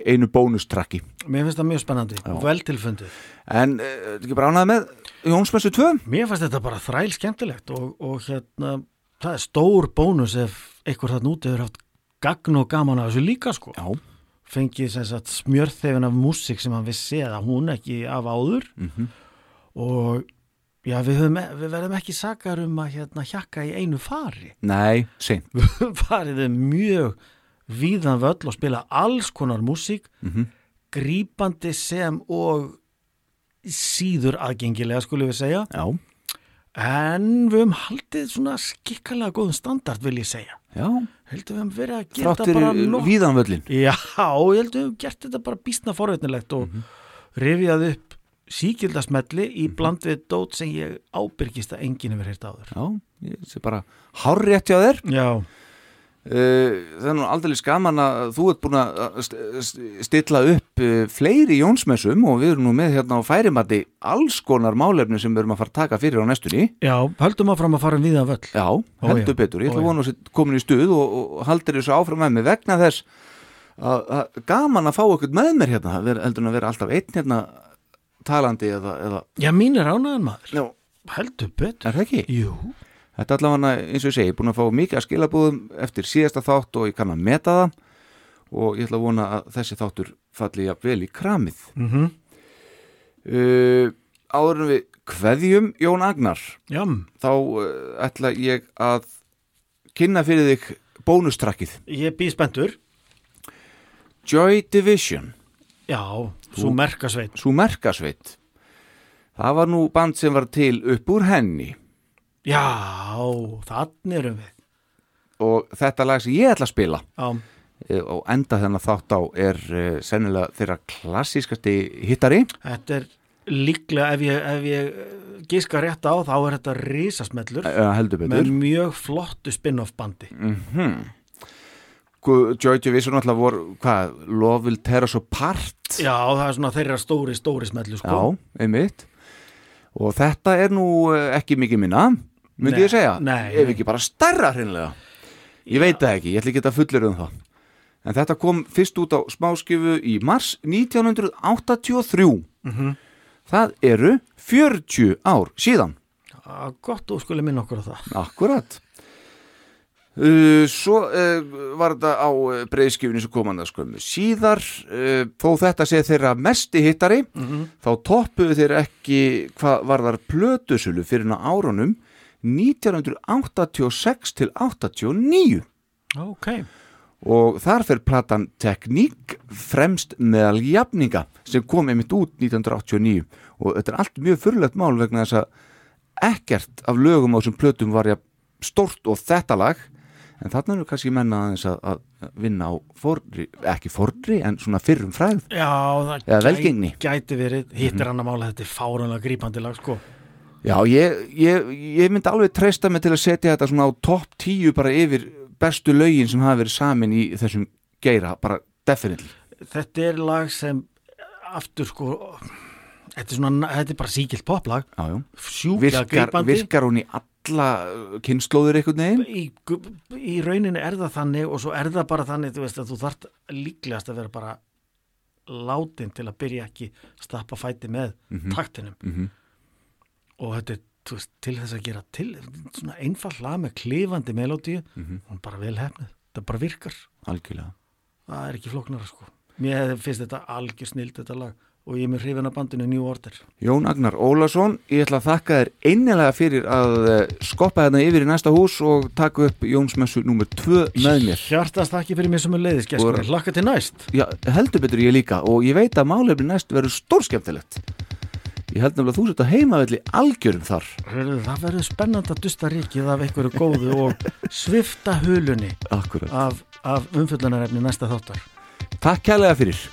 einu bónustrakki.
Mér finnst það mjög spennandi, vel tilfundið.
En uh, ekki bara ánað með Jónsmessu 2
Mér fannst þetta bara þræl skemmtilegt og, og hérna, það er stór bónus ef einhver þarna úti hefur haft gagn og gaman af þessu líka sko
Já.
fengið smjörþefin af músík sem hann vissi eða hún ekki af áður
Mhm.
og já, við, höfum, við verðum ekki sakar um að hérna hjakka í einu fari
nei, seint
farið er mjög víðan völl og spila alls konar músík
Mhm.
grípandi sem og síður aðgengilega skulum við segja.
Já,
en við höfum haldið svona skikkalega góðum standard vil ég segja.
Já,
heldur við höfum verið að gera þetta bara
fyrir
nokk-
víðan völlin
Já, ég held við höfum gert þetta bara býstna forveitnilegt og mm rifjað upp síkildasmelli í bland við dót sem ég ábyrgist að enginn hefur heyrt áður.
Já, ég sé bara hárrétt hjá þér.
Já,
það er nú aldrei skaman að þú ert búin að st- st- stilla upp uh, fleiri jónsmessum og við erum nú með hérna á færimati alls konar málefni sem við erum að fara að taka fyrir á næstunni.
Já, höldum áfram að fara um víðan völl.
Já, heldur betur, ég ætla að vona að komin í stuð og, og haldir þessu áfram með mig vegna þess að, að gaman að fá okkur með mér hérna, heldur en að vera alltaf einn hérna talandi eða, eða
Já, mín er ánæðan maður.
Já.
Heldur betur.
Er það ekki?
Jú
Þetta er allavega, eins og ég segi, búin að fá mikið að skilabúðum eftir síðasta þátt og ég kann að meta það. Og ég ætla að vona að þessi þáttur falli jafn vel í kramið.
mm
Uh, áður en við kveðjum Jón Agnar,
Já,
þá uh, ætla ég að kynna fyrir þig bónustrakkið.
ég býð spenntur.
Joy Division,
Já,
Þú-
merkasveit.
Svo merkasveit. Það var nú band sem var til upp úr henni
Já, þannig erum við.
Og þetta lag sem ég ætla að spila
Já,
eh, og enda þennan þátt á er uh, sennilega þeirra klassískasti hittari.
Þetta er líklega ef ég, ef ég eh, giska rétt á þá er þetta risasmellur. Með mjög flottu spin-off bandi.
Mm Joy Division alltaf voru hvað, Love Will Tear Us Apart?
Já, það er svona þeirra stóri, stóri smellu sko.
Já, einmitt. Og þetta er nú eh, ekki mikið minna myndi ég segja,
nei,
ef ekki bara stærra hreinlega? Ég veit það ekki, ég ætla ekki að fullir um það. En þetta kom fyrst út á smáskifu í mars 1983
Mhm.
það eru 40 ár síðan.
Að gott og skuli minna okkur á það.
Akkurat. Uh, Svo uh, var þetta á uh, breyðskifinu sem koman það skömmu síðar. Uh, þó þetta sé þeirra mesti hittari
Mhm.
þá toppuðu þeir ekki hvað var þar plötusulu fyrir árunum 1986 til 89
Ok.
Og þar fer platan Tekník fremst meðal jafninga sem kom einmitt út 1989 og þetta er allt mjög fyrirlegt mál vegna þess að ekkert af lögum á þessum plötum var ja stort og þetta lag. En þarna eru kannski menna aðeins að, að vinna á forri, ekki forri en svona fyrrum fræð
Já, það
velgengni.
gæti verið hitt er
Mhm.
annar mála þetta er fáránlega grípandi lag sko
Já, ég, ég, ég myndi alveg treysta mig til að setja þetta svona á topp 10 bara yfir bestu lögin sem hafa verið samin í þessum geira, bara definitely
Þetta er lag sem aftur sko þetta er, svona, þetta er bara síkilt poplag
já.
sjúklega
virkar, hún í alla kynnslóður einhvern veginn
í, í rauninni er það þannig og svo er það bara þannig þú veist að þú þarft líklegast að vera bara látin til að byrja ekki stappa fæti með
Mhm.
taktinum
Mhm.
Og þetta er veist, til þess að gera til svona einfall lag með klifandi melódíu
Mhm.
og bara vel hefnið, þetta bara virkar.
Algjörlega.
Það er ekki flóknara sko. Mér finnst þetta algjör snild þetta lag. Og ég er með hrifin af bandinu New Order.
Jón Agnar Ólason, ég ætla að þakka þér einnilega fyrir að eh, skoppa þarna yfir í næsta hús og taka upp Jónsmessu nummer 2 með mér.
Hjartast þakki fyrir mig sem er leiðis
Og-
gestur, hlakka til næst.
Já, heldur betur ég líka. Og ég veit að málefni næst verður stórskemmtilegt Ég held nefnilega að þú sett að heimavelli algjörum þar.
Það verður spennand að dusta ríkið af einhverju góðu og svifta hulunni
Akkurat.
af, af umfyllunarefni næsta þáttar.
Takk kærlega fyrir